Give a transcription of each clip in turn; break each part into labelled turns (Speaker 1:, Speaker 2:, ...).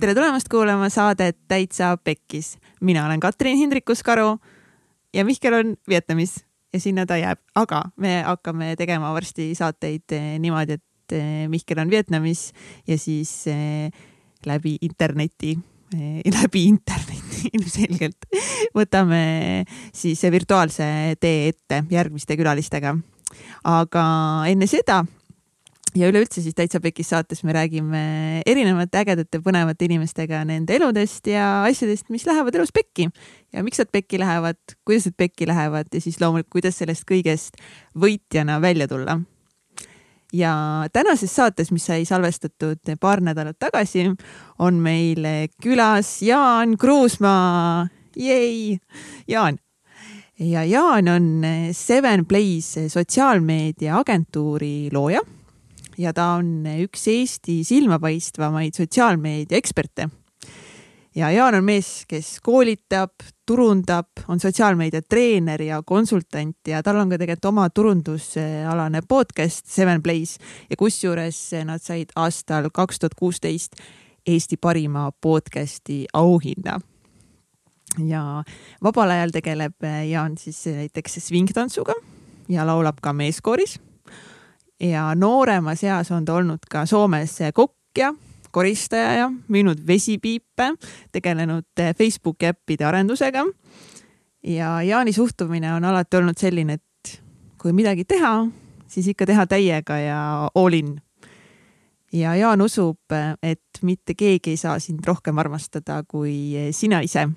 Speaker 1: tere tulemast kuulama saadet Täitsa Pekkis. mina olen Katrin Hindrikus-Karu ja Mihkel on Vietnamis ja sinna ta jääb, aga me hakkame tegema varsti saateid eh, niimoodi, et eh, Mihkel on Vietnamis ja siis eh, läbi interneti läbi interneti ilmselgelt võtame siis virtuaalse tee ette järgmiste külalistega. aga enne seda ja üleüldse siis Täitsa Pekis saates me räägime erinevate ägedate põnevate inimestega nende eludest ja asjadest, mis lähevad elus pekki ja miks nad pekki lähevad, kuidas nad pekki lähevad ja siis loomulikult, kuidas sellest kõigest võitjana välja tulla. ja tänases saates, mis sai salvestatud paar nädalat tagasi, on meil külas Jaan Kruusmaa. Jei, Jaan ja Jaan on Seven Place sotsiaalmeedia agentuuri looja ja ta on üks Eesti silmapaistvamaid sotsiaalmeedia eksperte. ja Jaan on mees, kes koolitab, turundab, on sotsiaalmeedia treener ja konsultant ja tal on ka tegelikult oma turundusalane podcast Seven Place ja kusjuures nad said aastal kaks tuhat kuusteist Eesti parima podcasti auhinna. Ja vabal ajal tegeleb Jaan siis näiteks svingtantsuga ja laulab ka meeskooris ja nooremas eas on ta olnud ka Soomes kokk ja koristaja ja müünud vesipiipe, tegelenud Facebooki äppide arendusega. ja Jaani suhtumine on alati olnud selline, et kui midagi teha, siis ikka teha täiega ja all in. ja Jaan usub, et mitte keegi ei saa sind rohkem armastada kui sina ise.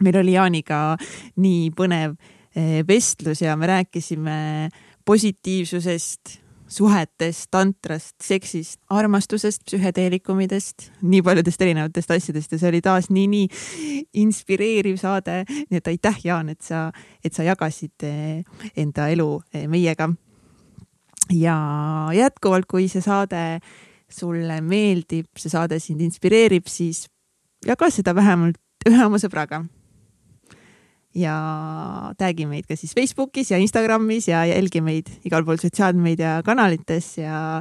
Speaker 1: meil oli Jaaniga nii põnev eh, vestlus ja me rääkisime positiivsusest, suhetest, tantrast, seksist, armastusest, psühhedeelikumidest, nii paljudest erinevatest asjadest ja see oli taas nii, nii inspireeriv saade. nii et aitäh, Jaan, et sa, et sa jagasid eh, enda elu eh, meiega. ja jätkuvalt, kui see saade sulle meeldib, see saade sind inspireerib, siis jaga seda vähemalt ühe oma sõbraga ja tag'i meid ka siis Facebookis ja Instagramis ja jälgi meid igal pool sotsiaalmeediakanalites ja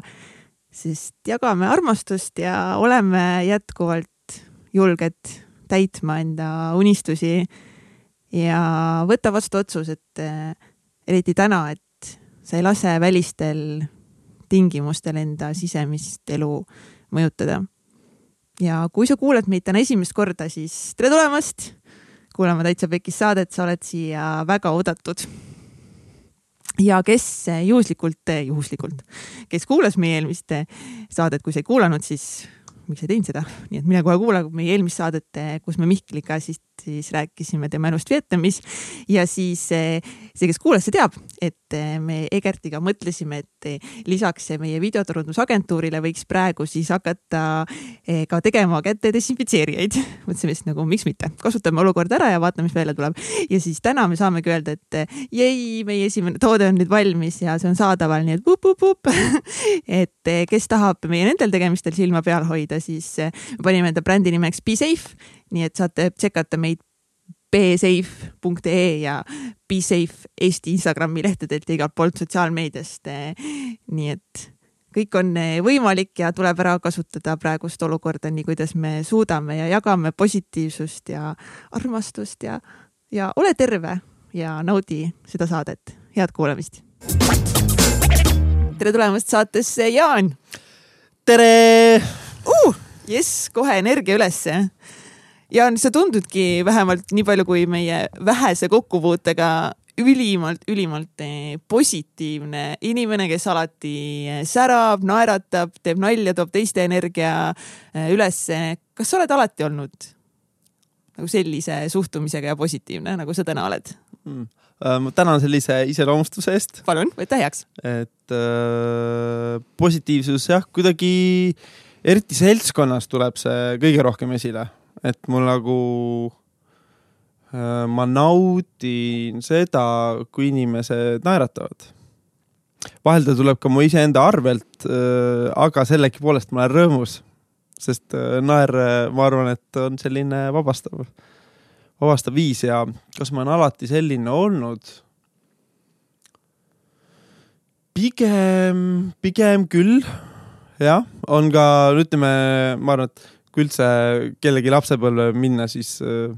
Speaker 1: sest jagame armastust ja oleme jätkuvalt julged täitma enda unistusi ja võta vastu otsus, et eriti täna, et sa ei lase välistel tingimustel enda sisemist elu mõjutada. ja kui sa kuulad meid täna esimest korda, siis tere tulemast kuulama Täitsa Pekis saadet, sa oled siia väga oodatud. ja kes juhuslikult, juhuslikult, kes kuulas meie eelmist saadet, kui sa ei kuulanud, siis miks ei teinud seda, nii et mine kohe kuula meie eelmist saadet, kus me Mihkliga siis, siis rääkisime tema elust Vietnamis ja siis see, kes kuulas, see teab, et me Egertiga mõtlesime, et lisaks meie videoturundusagentuurile võiks praegu siis hakata eh, ka tegema käte desinfitseerijaid. mõtlesime siis nagu miks mitte, kasutame olukorda ära ja vaatame, mis välja tuleb. ja siis täna me saamegi öelda, et jei, meie esimene toode on nüüd valmis ja see on saadaval, nii et vup-vup-vup et kes tahab meie nendel tegemistel silma peal hoida, siis panime enda brändi nimeks Be Safe, nii et saate tšekata meid besafe.ee ja BeSafe Eesti Instagrami lehtedelt ja igalt poolt sotsiaalmeediast. nii et kõik on võimalik ja tuleb ära kasutada praegust olukorda nii, kuidas me suudame ja jagame positiivsust ja armastust ja, ja ole terve ja naudi seda saadet. head kuulamist. tere tulemast saatesse, Jaan.
Speaker 2: tere
Speaker 1: uh,! jess, kohe energia ülesse ja sa tundudki vähemalt nii palju kui meie vähese kokkupuutega ülimalt, ülimalt eh, positiivne inimene, kes alati eh, särab, naeratab, teeb nalja, toob teiste energia eh, ülesse. kas sa oled alati olnud nagu sellise suhtumisega ja positiivne, nagu sa täna oled
Speaker 2: mm.? ma tänan sellise iseloomustuse eest.
Speaker 1: palun, võta heaks.
Speaker 2: et äh, positiivsus jah, kuidagi eriti seltskonnas tuleb see kõige rohkem esile et mul nagu äh, ma naudin seda, kui inimesed naeratavad. vahel ta tuleb ka mu iseenda arvelt, äh, aga sellegipoolest ma olen rõõmus, sest äh, naer, ma arvan, et on selline vabastav, vabastav viis ja kas ma olen alati selline olnud? pigem, pigem küll jah, on ka, ütleme, ma arvan, et kui üldse kellegi lapsepõlve minna, siis äh,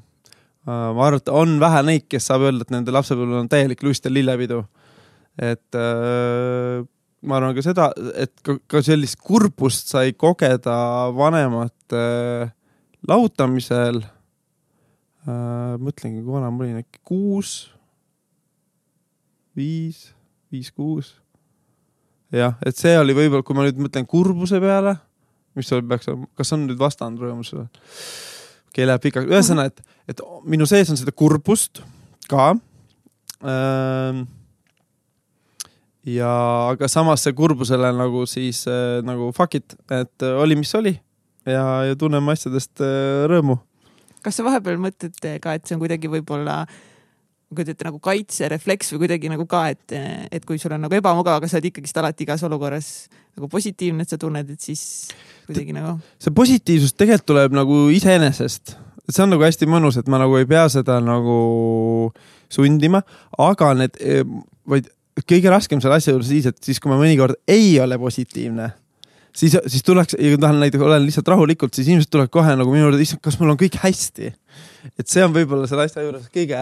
Speaker 2: ma arvan, et on vähe neid, kes saab öelda, et nende lapsepõlv on täielik lust ja lillepidu. et äh, ma arvan ka seda, et ka, ka sellist kurbust sai kogeda vanemate lahutamisel äh,. mõtlengi, kui vana ma olin, äkki kuus, viis, viis-kuus. jah, et see oli võib-olla, kui ma nüüd mõtlen kurbuse peale, mis seal peaks olema, kas on nüüd vastanud rõõmusele? okei okay,, läheb pikaks, ühesõnaga, et, et minu sees on seda kurbust ka ähm, ja, aga samas see kurbusele nagu siis äh, nagu fuck it, et äh, oli, mis oli ja, ja tunneme asjadest äh, rõõmu.
Speaker 1: kas sa vahepeal mõtled ka, et see on kuidagi võib-olla kuidagi nagu kaitserefleks või kuidagi nagu ka, et, et kui sul on nagu ebamugav, aga sa oled ikkagist alati igas olukorras nagu positiivne, et sa tunned, et siis kuidagi nagu.
Speaker 2: see positiivsus tegelikult tuleb nagu iseenesest, et see on nagu hästi mõnus, et ma nagu ei pea seda nagu sundima, aga need, vaid kõige raskem selle asja juures siis, et siis, kui ma mõnikord ei ole positiivne, siis, siis tuleks, ja tahan näiteks, olen lihtsalt rahulikult, siis inimesed tulevad kohe nagu minu juurde, issand, kas mul on kõik hästi. et see on võib-olla selle asja juures kõige,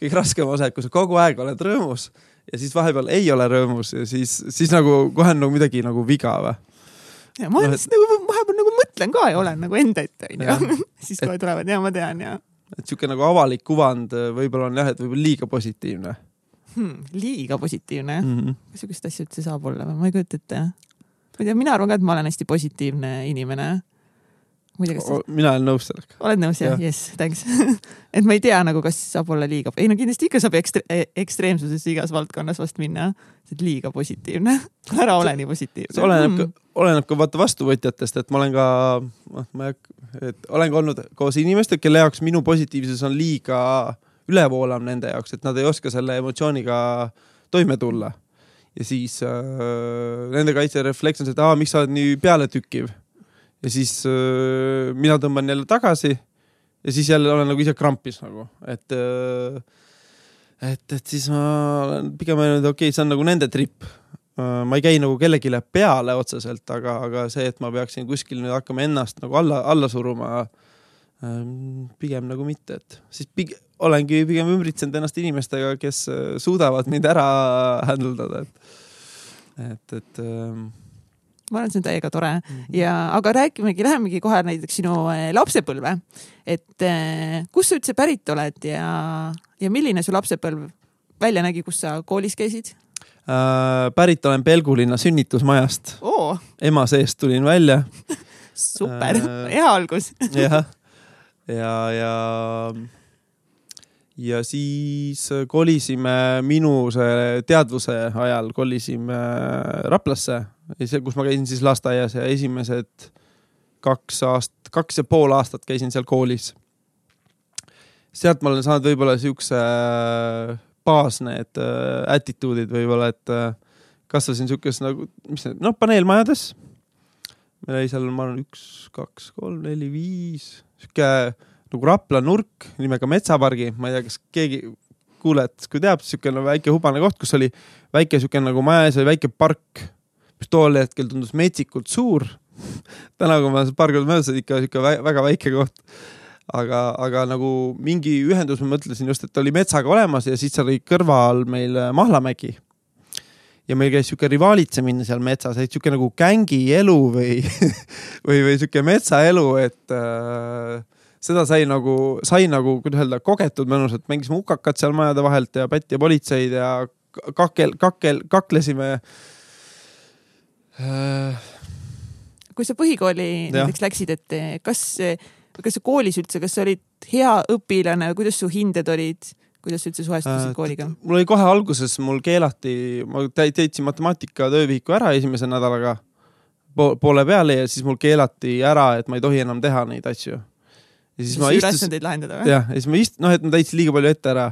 Speaker 2: kõige raskem osa, et kui sa kogu aeg oled rõõmus ja siis vahepeal ei ole rõõmus ja siis, siis nagu kohe on nagu midagi nagu viga või
Speaker 1: ja ma no, et... nagu vahepeal nagu mõtlen ka ja olen nagu enda ette onju. siis kohe tulevad ja ma tean ja.
Speaker 2: et sihuke nagu avalik kuvand võib-olla on jah, et võib-olla liiga positiivne
Speaker 1: hmm,. liiga positiivne mm -hmm., kas sihukest asja üldse saab olla või? ma ei kujuta ette. ma ei tea, mina arvan ka, et ma olen hästi positiivne inimene.
Speaker 2: Tea, kas sa... mina olen nõus sellega.
Speaker 1: oled nõus jah ja.? Jess, thanks et ma ei tea nagu, kas saab olla liiga, ei no kindlasti ikka saab ekstre... E-, ekstreemsusesse igas valdkonnas vast minna. oled liiga positiivne ära ole nii positiivne.
Speaker 2: see oleneb ka, oleneb ka vaata vastuvõtjatest, et ma olen ka, noh, ma ei hakka, et olen ka olnud koos inimestega, kelle jaoks minu positiivsus on liiga üle voolav nende jaoks, et nad ei oska selle emotsiooniga toime tulla. ja siis äh, nende kaitserefleks on see, et aa, miks sa oled nii pealetükkiv. Ja siis äh, mina tõmban jälle tagasi ja siis jälle olen nagu ise krampis nagu, et äh, et, et siis ma olen pigem öelnud, okei okay,, see on nagu nende trip äh,. ma ei käi nagu kellelegi peale otseselt, aga, aga see, et ma peaksin kuskil nüüd hakkama ennast nagu alla, alla suruma äh,, pigem nagu mitte, et siis pigem olengi pigem ümbritsenud ennast inimestega, kes äh, suudavad mind ära handle dada, et, et, et
Speaker 1: ma arvan, et see on täiega tore. Mm -hmm. ja, aga räägimegi, lähemegi kohe näiteks sinu äh, lapsepõlve. et äh, kust sa üldse pärit oled ja, ja milline su lapsepõlv välja nägi, kus sa koolis käisid?
Speaker 2: Äh,? pärit olen Pelgulinna sünnitusmajast.
Speaker 1: Oh..
Speaker 2: ema seest tulin välja.
Speaker 1: Super. Äh,, hea algus.
Speaker 2: jah, ja, ja, ja ja siis äh, kolisime minu see teadvuse ajal kolisime äh, Raplasse, kus ma käisin siis lasteaias ja esimesed kaks aastat, kaks ja pool aastat käisin seal koolis. sealt ma olen saanud võib-olla siukse äh, baas need attitude'id võib-olla, et kasvasin siukes nagu, mis need, noh, paneelmajades. meil oli seal, ma arvan, üks, kaks, kolm, neli, viis, sihuke nagu Rapla nurk nimega Metsapargi, ma ei tea, kas keegi kuulajatest, kui teab, siukene väike hubane koht, kus oli väike siukene nagu maja ees oli väike park, mis tol hetkel tundus metsikult suur täna, kui ma paar korda möödasin, ikka siuke väga väike koht. aga, aga nagu mingi ühendus, ma mõtlesin just, et oli metsaga olemas ja siis oli kõrval meil Mahlamägi ja meil käis sihuke rivaalitsemine seal metsas, et sihuke nagu gängielu või või, või sihuke metsaelu, et äh, seda sai nagu, sai nagu, kuidas öelda, kogetud mõnusalt, mängisime hukakat seal majade vahelt ja pätt ja politseid ja kakel, kakel, kaklesime
Speaker 1: äh.... kui sa põhikooli näiteks läksid, et kas, kas sa koolis üldse, kas sa olid hea õpilane, kuidas su hinded olid? kuidas sa üldse suhestusid äh, kooliga?
Speaker 2: mul oli kohe alguses, mul keelati, ma täitsin matemaatika töövihiku ära esimese nädalaga poole peale ja siis mul keelati ära, et ma ei tohi enam teha neid asju
Speaker 1: ja siis ma istus. ülesandeid lahendada või?
Speaker 2: jah, ja siis ma ist-, noh, et ma täitsin liiga palju ette ära.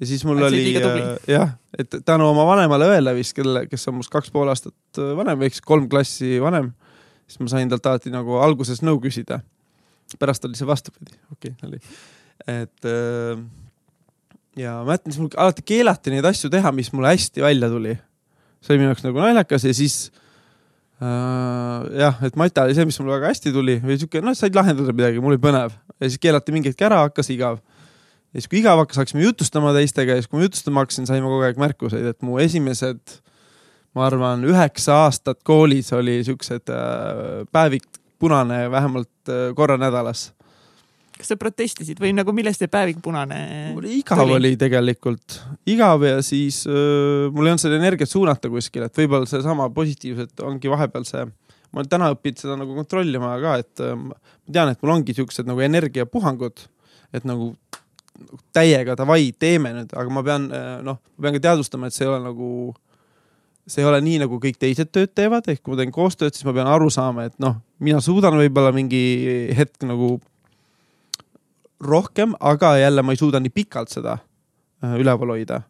Speaker 2: ja siis mul oli äh, jah, et tänu oma vanemale õele vist, kelle, kes on must kaks pool aastat äh, vanem, ehk siis kolm klassi vanem, siis ma sain talt alati nagu alguses nõu küsida. pärast oli see vastupidi, okei okay,, oli. et äh, ja ma mäletan, siis mul alati keelati neid asju teha, mis mulle hästi välja tuli. see oli minu jaoks nagu naljakas ja siis uh, jah, et mata oli see, mis mul väga hästi tuli või siuke, noh, said lahendada midagi, mul oli põnev ja siis keelati mingi hetk ära, hakkas igav. ja siis, kui igav hakkas, hakkasime jutustama teistega ja siis, kui ma jutustama hakkasin, saime kogu aeg märkuseid, et mu esimesed, ma arvan, üheksa aastat koolis oli siuksed uh, päevik punane vähemalt uh, korra nädalas
Speaker 1: kas sa protestisid või nagu millest see päevik punane?
Speaker 2: igav tuli? oli tegelikult, igav ja siis öö, mul ei olnud seda energiat suunata kuskile, et võib-olla seesama positiivselt ongi vahepeal see, ma olen täna õppinud seda nagu kontrollima ka, et öö, ma tean, et mul ongi siuksed nagu energiapuhangud, et nagu täiega davai, teeme nüüd, aga ma pean noh, ma pean ka teadvustama, et see ei ole nagu see ei ole nii, nagu kõik teised tööd teevad, ehk kui ma teen koostööd, siis ma pean aru saama, et noh, mina suudan võib-olla mingi hetk nagu rohkem, aga jälle ma ei suuda nii pikalt seda äh, üleval hoida.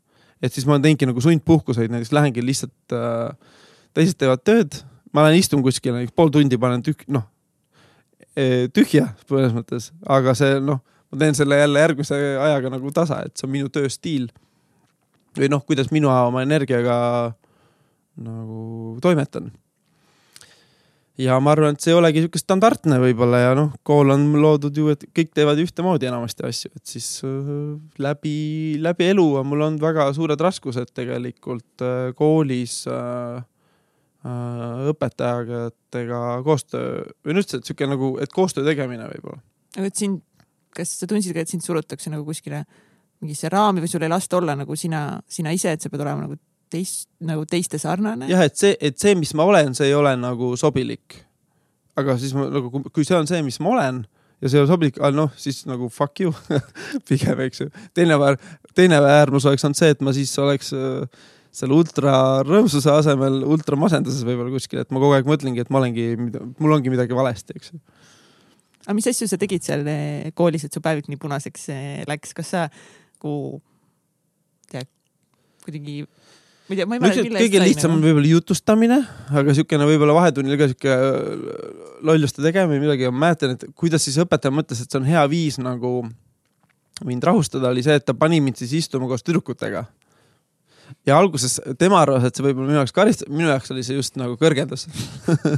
Speaker 2: et siis ma teengi nagu sundpuhkuseid, näiteks lähengi lihtsalt äh,, teised teevad tööd, ma lähen istun kuskil näiteks pool tundi, panen tükk, noh e, tühja mõnes mõttes, aga see noh, ma teen selle jälle järgmise ajaga nagu tasa, et see on minu tööstiil. või noh, kuidas mina oma energiaga nagu toimetan ja ma arvan, et see ei olegi sihuke standardne võib-olla ja noh, kool on loodud ju, et kõik teevad ühtemoodi enamasti asju, et siis äh, läbi, läbi elu on mul olnud väga suured raskused tegelikult äh, koolis äh, äh, õpetajatega koostöö või üldse, et sihuke nagu, et koostöö tegemine võib-olla.
Speaker 1: aga et sind, kas sa tundsid ka, et sind surutakse nagu kuskile mingisse raami või sul ei lasta olla nagu sina, sina ise, et sa pead olema nagu teist, nagu teiste sarnane.
Speaker 2: jah, et see, et see, mis ma olen, see ei ole nagu sobilik. aga siis ma nagu, kui see on see, mis ma olen ja see on sobilik, noh siis nagu fuck you pigem, eks ju. teine väär, teine äärmus oleks olnud see, et ma siis oleks äh, selle ultra rõõmsuse asemel ultra masenduses võib-olla kuskil, et ma kogu aeg mõtlengi, et ma olengi, mul ongi midagi valesti, eks ju.
Speaker 1: aga mis asju sa tegid seal eh, koolis, et su päevik nii punaseks eh, läks, kas sa nagu kuidagi ma ei tea, ma ei mäleta, mille
Speaker 2: kõige lihtsam on võib-olla jutustamine, aga siukene võib-olla vahetunnil ka siuke äh, lolluste tegemine, midagi, ma mäletan, et kuidas siis õpetaja mõtles, et see on hea viis nagu mind rahustada, oli see, et ta pani mind siis istuma koos tüdrukutega. ja alguses tema arvas, et see võib olla minu jaoks karistus, minu jaoks oli see just nagu kõrgendus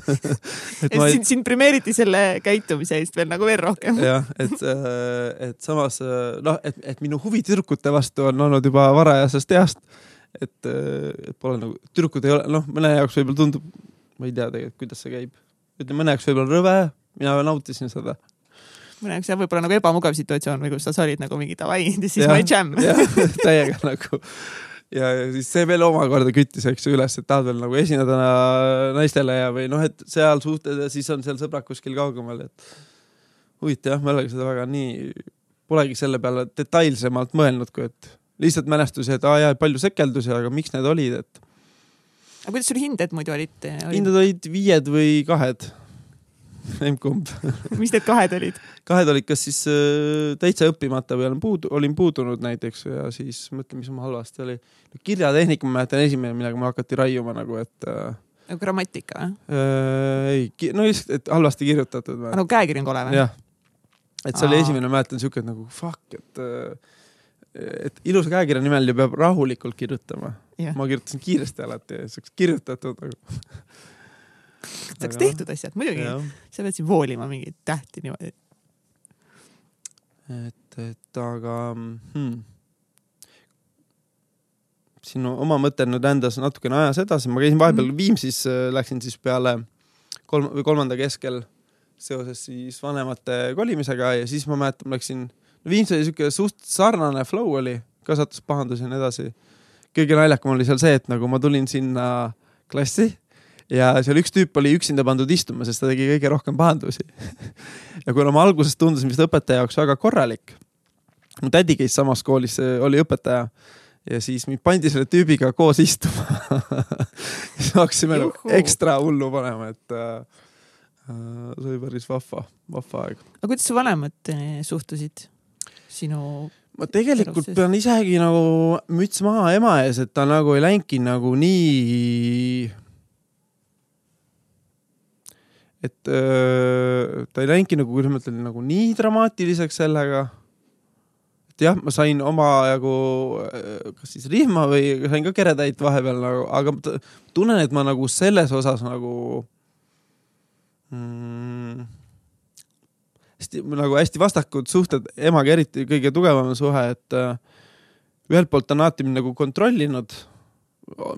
Speaker 1: et sind, sind premeeriti selle käitumise eest veel nagu veel rohkem.
Speaker 2: jah, et, äh, et samas äh, noh, et, et minu huvi tüdrukute vastu on olnud juba varajasest east et, et pole nagu, tüdrukud ei ole, noh, mõne jaoks võib-olla tundub, ma ei tea tegelikult, kuidas see käib. ütleme, mõne jaoks võib-olla rõve, mina nautisin seda.
Speaker 1: mõne jaoks jah, võib-olla nagu ebamugav situatsioon või kus sa olid nagu mingi davai, this is my jam.
Speaker 2: täiega nagu ja, ja siis see veel omakorda küttis, eks ju, üles, et tahad veel nagu esineda naistele ja, või noh, et seal suhted ja siis on seal sõbrad kuskil kaugemal, et huvitav jah, ma ei olegi seda väga nii, polegi selle peale detailsemalt mõelnud, kui et lihtsalt mälestusi, et aa jaa, palju sekeldusi, aga miks need olid, et.
Speaker 1: aga kuidas sul hinded muidu olid, olid...?
Speaker 2: hinded olid viied või kahed emb-kumb
Speaker 1: mis need kahed olid?
Speaker 2: kahed olid kas siis äh, täitsa õppimata või olen puudu, olin puudunud näiteks ja siis mõtlen, mis mul halvasti oli. kirjatehnika, ma mäletan esimene, millega mul hakati raiuma nagu, et äh,
Speaker 1: nagu grammatika või
Speaker 2: äh,? ei, no lihtsalt, et halvasti kirjutatud.
Speaker 1: nagu käekiri on kole või?
Speaker 2: jah, et see Aa. oli esimene, mäletan siuke, nagu fuck, et äh, et ilusa käekirja nimel ju peab rahulikult kirjutama yeah.. ma kirjutasin kiiresti alati ja siukest kirjutatud nagu.
Speaker 1: saaks tehtud asjad, muidugi. sa pead siin voolima mingeid tähti niimoodi.
Speaker 2: et, et aga hmm. siin oma mõte nüüd rändas natukene ajas edasi, ma käisin vahepeal mm. Viimsis, äh, läksin siis peale kolm või kolmanda keskel seoses siis vanemate kolimisega ja siis ma mäletan, läksin Viimsi oli siuke suht sarnane flow oli, ka sattus pahandusi ja nii edasi. kõige naljakam oli seal see, et nagu ma tulin sinna klassi ja seal üks tüüp oli üksinda pandud istuma, sest ta tegi kõige rohkem pahandusi ja kuna ma alguses tundusin vist õpetaja jaoks väga korralik, mu tädi käis samas koolis, oli õpetaja ja siis mind pandi selle tüübiga koos istuma siis me hakkasime nagu ekstra hullu panema, et äh, äh, see oli päris vahva, vahva aeg.
Speaker 1: aga kuidas su vanemad eh, suhtusid? Sinu
Speaker 2: ma tegelikult pean isegi nagu müts maha ema ees, et ta nagu ei läinudki nagu nii. et öö, ta ei läinudki nagu, kuidas ma ütlen, nagu nii dramaatiliseks sellega. et jah, ma sain omajagu, kas siis rihma või sain ka keretäit vahepeal nagu, aga tunnen, et ma nagu selles osas nagu mm, hästi nagu hästi vastakud suhted, emaga eriti kõige tugevam suhe, et äh, ühelt poolt on alati mind nagu kontrollinud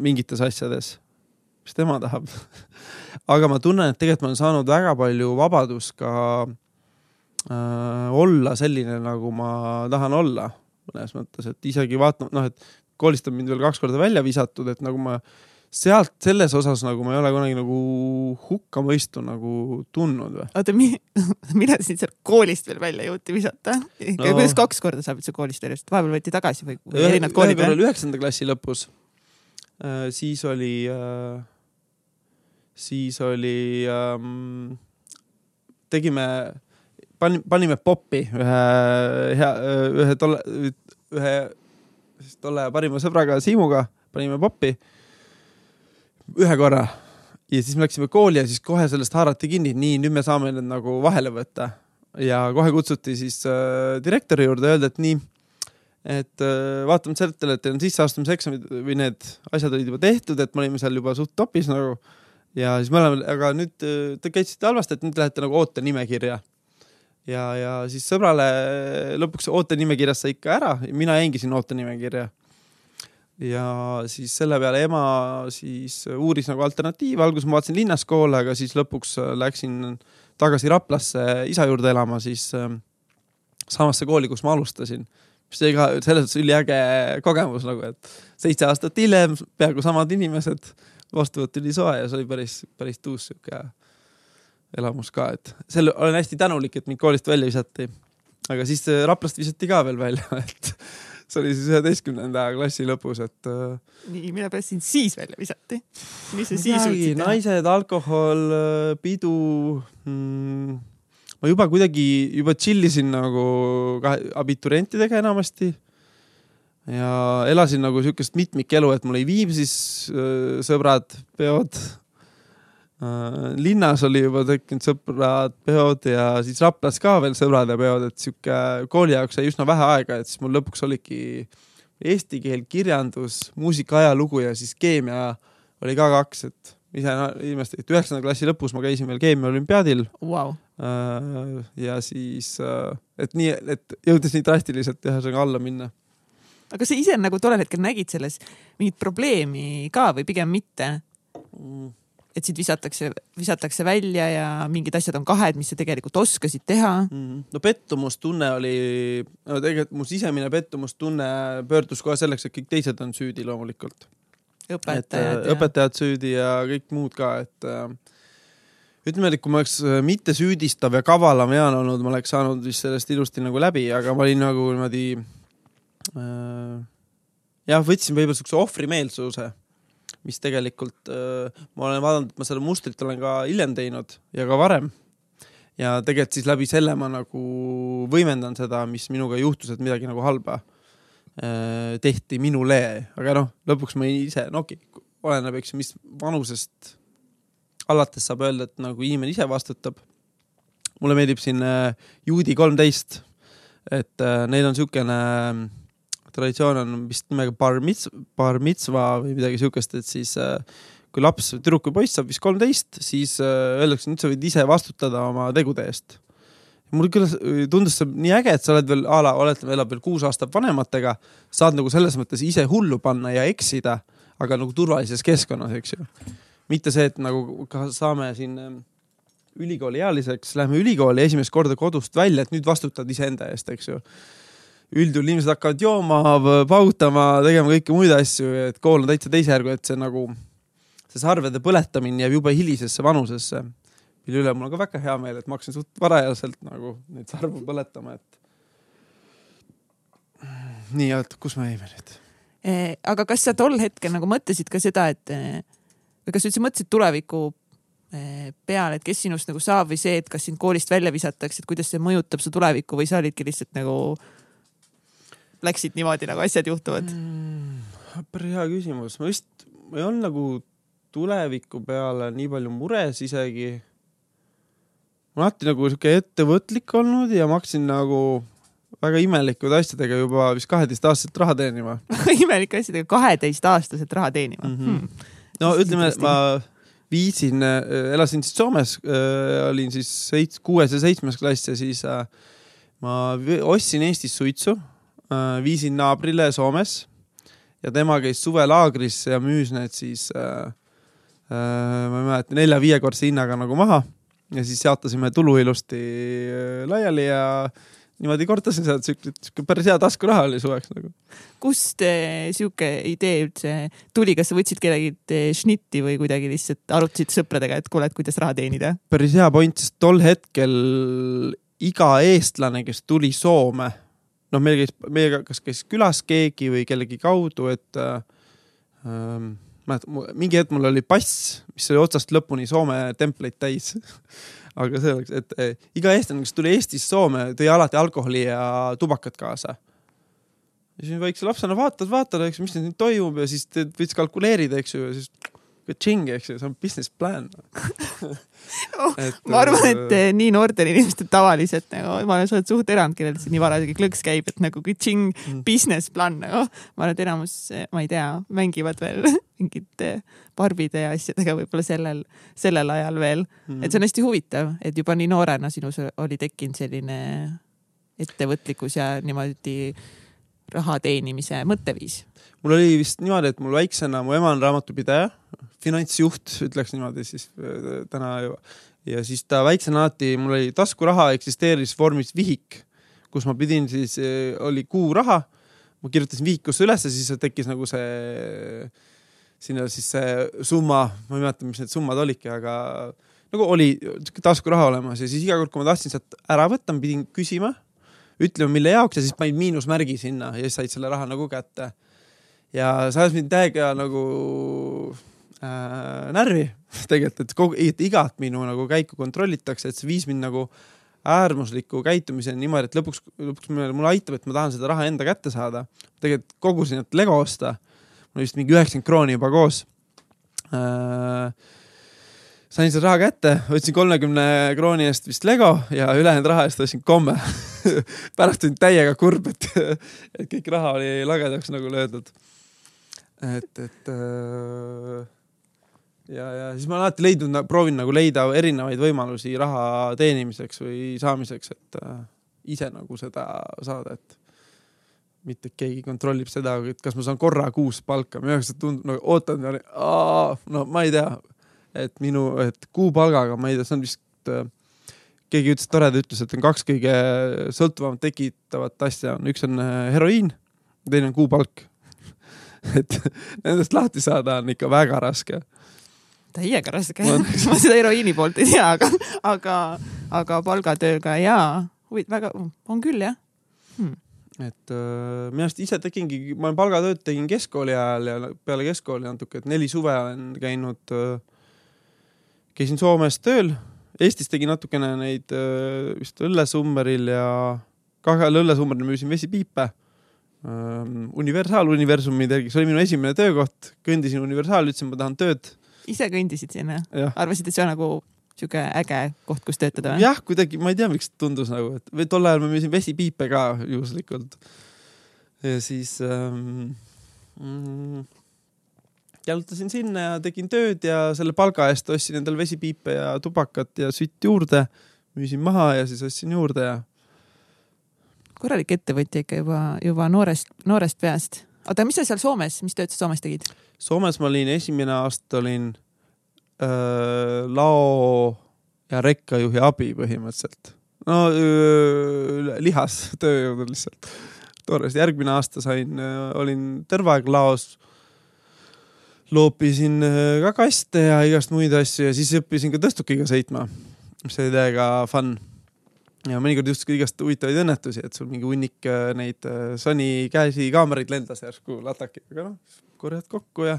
Speaker 2: mingites asjades, mis tema tahab. Aga ma tunnen, et tegelikult ma olen saanud väga palju vabadust ka äh, olla selline, nagu ma tahan olla mõnes mõttes, et isegi vaatama, noh, et koolist on mind veel kaks korda välja visatud, et nagu ma sealt selles osas nagu ma ei ole kunagi nagu hukkamõistu nagu tundnud või.
Speaker 1: oota, mida sind sealt koolist veel välja jõuti visata no.? kuidas kaks korda saab üldse koolist visata, vahepeal võeti tagasi või, erinevad koolid
Speaker 2: või? üheksanda klassi lõpus äh,. siis oli äh,, siis oli ähm,, tegime, panime, panime poppi ühe hea, ühe tolle, ühe siis tolle parima sõbraga Siimuga panime poppi ühe korra ja siis me läksime kooli ja siis kohe sellest haarati kinni, nii nüüd me saame need nagu vahele võtta. Ja kohe kutsuti siis äh, direktori juurde, öelda, et nii, et äh, vaatamata sellele, et teil on sisseastumiseksamid või need asjad olid juba tehtud, et me olime seal juba suht topis nagu. Ja siis me oleme, aga nüüd äh, te käisite halvasti, et nüüd lähete nagu ootenimekirja. ja, ja siis sõbrale lõpuks ootenimekirjas sai ikka ära, mina jäingi sinna ootenimekirja ja siis selle peale ema siis uuris nagu alternatiive, alguses ma vaatasin linnas koole, aga siis lõpuks läksin tagasi Raplasse isa juurde elama, siis äh, samasse kooli, kus ma alustasin. mis oli ka selles mõttes üliäge kogemus nagu, et seitse aastat hiljem peaaegu samad inimesed, vastuvõtt oli soe ja see oli päris, päris tuus sihuke elamus ka, et selle olen hästi tänulik, et mind koolist välja visati. aga siis Raplast visati ka veel välja, et see oli siis üheteistkümnenda klassi lõpus, et. Äh,
Speaker 1: nii, mille pärast sind siis välja visati? mis sa siis
Speaker 2: teha? naised, alkohol, äh, pidu mm,. ma juba kuidagi, juba chill isin nagu abiturientidega enamasti. ja elasin nagu siukest mitmikelu, et mul oli Viimsis äh, sõbrad, peod linnas oli juba tekkinud sõbrad, peod ja siis Raplas ka veel sõbrad ja peod, et sihuke kooli jaoks sai üsna vähe aega, et siis mul lõpuks oligi eesti keel, kirjandus, muusika, ajalugu ja siis keemia oli ka kaks, et ise imestasin, et üheksanda klassi lõpus ma käisin veel keemiaolümpiaadil
Speaker 1: wow..
Speaker 2: Äh, ja siis, äh, et nii, et jõudes nii drastiliselt ühesõnaga alla minna.
Speaker 1: aga sa ise nagu tollel hetkel nägid selles mingit probleemi ka või pigem mitte mm.? Et sind visatakse, visatakse välja ja mingid asjad on kahed, mis sa tegelikult oskasid teha mm.
Speaker 2: -hmm. no pettumustunne oli, no tegelikult mu sisemine pettumustunne pöördus kohe selleks, et kõik teised on süüdi loomulikult.
Speaker 1: õpetajad.
Speaker 2: Äh, õpetajad süüdi ja kõik muud ka, et äh, ütleme, et kui ma oleks äh, mitte süüdistav ja kavalam Jaan olnud, ma oleks saanud vist sellest ilusti nagu läbi, aga ma olin nagu niimoodi äh,. jah, võtsin võib-olla siukse ohvrimeelsuse mis tegelikult äh, ma olen vaadanud, et ma seda mustrit olen ka hiljem teinud ja ka varem. ja tegelikult siis läbi selle ma nagu võimendan seda, mis minuga juhtus, et midagi nagu halba äh, tehti minule, aga noh, lõpuks ma ise, no okei okay,, oleneb, eks ju, mis vanusest alates saab öelda, et nagu inimene ise vastutab. mulle meeldib siin äh, juudi kolmteist, et neil on siukene äh, traditsioon on vist nimega bar mits-, bar mitzva või midagi siukest, et siis äh, kui laps, tüdruk või poiss saab vist kolmteist, siis äh, öeldakse, nüüd sa võid ise vastutada oma tegude eest. mul küll tundus see nii äge, et sa oled veel a la, oletame, elab veel kuus aastat vanematega, saad nagu selles mõttes ise hullu panna ja eksida, aga nagu turvalises keskkonnas, eks ju. mitte see, et nagu saame siin ähm, ülikooliealiseks, lähme ülikooli esimest korda kodust välja, et nüüd vastutad iseenda eest, eks ju üldjuhul inimesed hakkavad jooma, pautama, tegema kõiki muid asju, et kool on täitsa teise järgu, et see nagu, see sarvede põletamine jääb jube hilisesse vanusesse. mille üle mul on ka väga hea meel, et ma hakkasin suht varajaselt nagu neid sarvu põletama, et. nii, oota, kus me jäime nüüd?
Speaker 1: Aga kas sa tol hetkel nagu mõtlesid ka seda, et või kas sa üldse mõtlesid tuleviku peale, et kes sinust nagu saab või see, et kas sind koolist välja visatakse, et kuidas see mõjutab su tulevikku või sa olidki lihtsalt nagu läksid niimoodi, nagu asjad juhtuvad
Speaker 2: mm,? päris hea küsimus, ma vist, ma ei olnud nagu tuleviku peale nii palju mures isegi. ma olen alati nagu sihuke ettevõtlik olnud ja ma hakkasin nagu väga imelikuid asjadega juba vist kaheteistaastaselt raha teenima
Speaker 1: imelike asjadega kaheteistaastaselt raha teenima mm? -hmm.
Speaker 2: Hmm. no ütleme, ma viisin, elasin siis Soomes, olin siis seits-, kuues ja seitsmes klass ja siis äh, ma ostsin Eestis suitsu, viisin naabrile Soomes ja tema käis suvelaagris ja müüs need siis äh,, äh, ma ei mäleta, nelja-viiekordse hinnaga nagu maha ja siis jaotasime tulu ilusti äh, laiali ja niimoodi kordasin sealt siuke, siuke päris hea taskuraha oli suveks nagu.
Speaker 1: kust eh, sihuke idee üldse tuli, kas sa võtsid kellegi šnitti või kuidagi lihtsalt arutasid sõpradega, et kuule, et kuidas raha teenida?
Speaker 2: päris hea point, sest tol hetkel iga eestlane, kes tuli Soome, noh, meil käis, meiega kas käis külas keegi või kellegi kaudu, et äh, ähm, mäletan, mingi hetk mul oli pass, mis oli otsast lõpuni Soome templeid täis. aga see oleks, et äh, iga eestlane, kes tuli Eestist Soome, tõi alati alkoholi ja tubakat kaasa. ja siis väikse lapsena vaatad, vaatad, eks, mis nüüd toimub ja siis võid kalkuleerida, eks ju, ja siis ka-tšing, eks ju, see on business plan
Speaker 1: Oh, ma arvan, et eh, nii noortel inimestel tavaliselt nagu, ma olen, sa oled suht erand, kellel see nii varasegi klõks käib, et nagu kõik
Speaker 2: Mm.
Speaker 1: business plan nagu. ma arvan, et enamus, ma ei tea, mängivad veel mingite barbide ja asjadega võib-olla sellel, sellel ajal veel.
Speaker 2: mm.
Speaker 1: et see on hästi huvitav, et juba nii noorena sinus oli tekkinud selline ettevõtlikkus ja niimoodi raha teenimise mõtteviis.
Speaker 2: mul oli vist niimoodi, et mul väiksena, mu ema on raamatupidaja, finantsjuht, ütleks niimoodi siis äh, täna ju. ja siis ta väiksena alati, mul oli taskuraha eksisteeris vormis vihik, kus ma pidin siis, oli kuuraha, ma kirjutasin vihikusse ülesse, siis tekkis nagu see, sinna siis see summa, ma ei mäleta, mis need summad olidki, aga nagu oli taskuraha olemas ja siis iga kord, kui ma tahtsin sealt ära võtta, ma pidin küsima, ütlema, mille jaoks ja siis panin miinusmärgi sinna ja siis said selle raha nagu kätte ja see ajas mind täiega nagu äh, närvi tegelikult, et kogu, et igat minu nagu käiku kontrollitakse, et see viis mind nagu äärmusliku käitumiseni niimoodi, et lõpuks, lõpuks mulle aitab, et ma tahan seda raha enda kätte saada. tegelikult kogusin, et Lego osta. mul oli vist mingi üheksakümmend krooni juba koos äh,. sain selle raha kätte, võtsin kolmekümne krooni eest vist Lego ja ülejäänud raha eest ostsin komme. pärast olin täiega kurb, et, et kõik raha oli lagedaks nagu löödud. et, et äh, ja, ja siis ma olen alati leidnud, proovin nagu leida erinevaid võimalusi raha teenimiseks või saamiseks, et äh, ise nagu seda saada, et mitte keegi kontrollib seda, et kas ma saan korra kuus palka, minu jaoks tundub nagu ootan, no ma ei tea, et minu, et kuupalgaga, ma ei tea, see on vist äh, keegi ütles, toreda ütles, et on kaks kõige sõltuvamat tekitavat asja on, üks on äh, heroiin, teine on kuupalk. et nendest lahti saada on ikka väga raske.
Speaker 1: täiega raske
Speaker 2: Ma-
Speaker 1: ma seda heroiini poolt ei tea, aga, aga, aga palgatööga jaa, väga, on küll jah hmm..
Speaker 2: et äh, minu arust ise tegingi, ma olen palgatööd tegin keskkooli ajal ja peale keskkooli natuke, et neli suve olen käinud äh,, käisin Soomes tööl, Eestis tegin natukene neid äh, vist Õllesummeril ja kahel Õllesummeril müüsin vesipiipe ähm,. universaaluniversumi tegin, see oli minu esimene töökoht, kõndisin universaali, ütlesin, ma tahan tööd.
Speaker 1: ise kõndisid sinna, arvasid, et see on nagu sihuke äge koht, kus töötada või?
Speaker 2: jah, kuidagi ma ei tea, miks tundus nagu, et või tol ajal ma müüsin vesipiipe ka juhuslikult. ja siis ähm, mm, jalutasin sinna ja tegin tööd ja selle palga eest ostsin endale vesipiipe ja tubakat ja sütt juurde, müüsin maha ja siis ostsin juurde ja
Speaker 1: korralik ettevõtja ikka juba, juba noorest, noorest peast. oota, mis sa seal Soomes, mis tööd sa Soomes tegid?
Speaker 2: Soomes ma olin esimene aasta olin öö, lao ja rekkajuhi abi põhimõtteliselt. no öö, lihas tööjõud lihtsalt. toores, järgmine aasta sain, olin terve aeg laos. Loopisin öö, ka kaste ja igast muid asju ja siis õppisin ka tõstukiga sõitma, mis oli täiega fun ja mõnikord ka igast huvitavaid õnnetusi, et sul mingi hunnik öö, neid öö, Sony käsikaameraid lendas järsku latakiga, noh, korjad kokku ja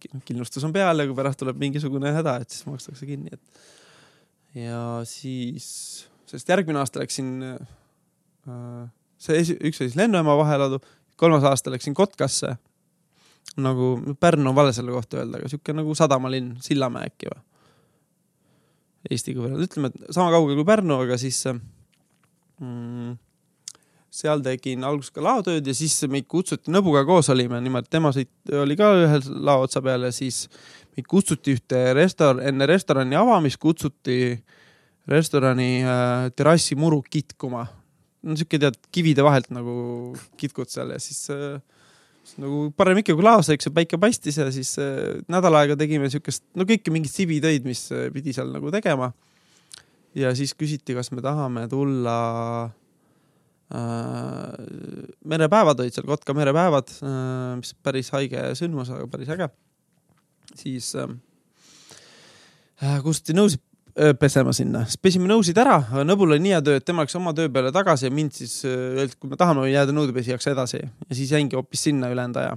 Speaker 2: ki- kindlustus on peal ja kui pärast tuleb mingisugune häda, et siis makstakse kinni, et. ja siis, sest järgmine aasta läksin äh,, see esi- üks oli siis lennujaama vaheladu, kolmas aasta läksin Kotkasse. Nagu Pärnu on vale selle kohta öelda, aga sihuke nagu sadamalinn, Sillamäe äkki või? Eestiga võrreldes, ütleme, et sama kaugel kui Pärnu, aga siis äh, mm, seal tegin alguses ka laotööd ja siis meid kutsuti, Nõbuga koos olime niimoodi, tema sõit, oli ka ühel lao otsa peal ja siis meid kutsuti ühte restor-, enne restorani avamist kutsuti restorani äh, terrassi muru kitkuma. no sihuke tead kivide vahelt nagu kitkud seal ja siis äh, nagu parem ikka kui laos, eks ju, päike paistis ja siis äh, nädal aega tegime siukest, no kõiki mingeid sibitöid, mis äh, pidi seal nagu tegema. ja siis küsiti, kas me tahame tulla äh, merepäevad olid seal, Kotka merepäevad äh,, mis päris haige sündmus, aga päris äge. siis äh, äh kutsuti nõusid pesema sinna, siis pesime nõusid ära, Nõbul oli nii hea töö, et tema läks oma töö peale tagasi ja mind siis öeldi, et kui me tahame jääda nõudepesijaks edasi ja siis jäingi hoopis sinna ülejäänud aja.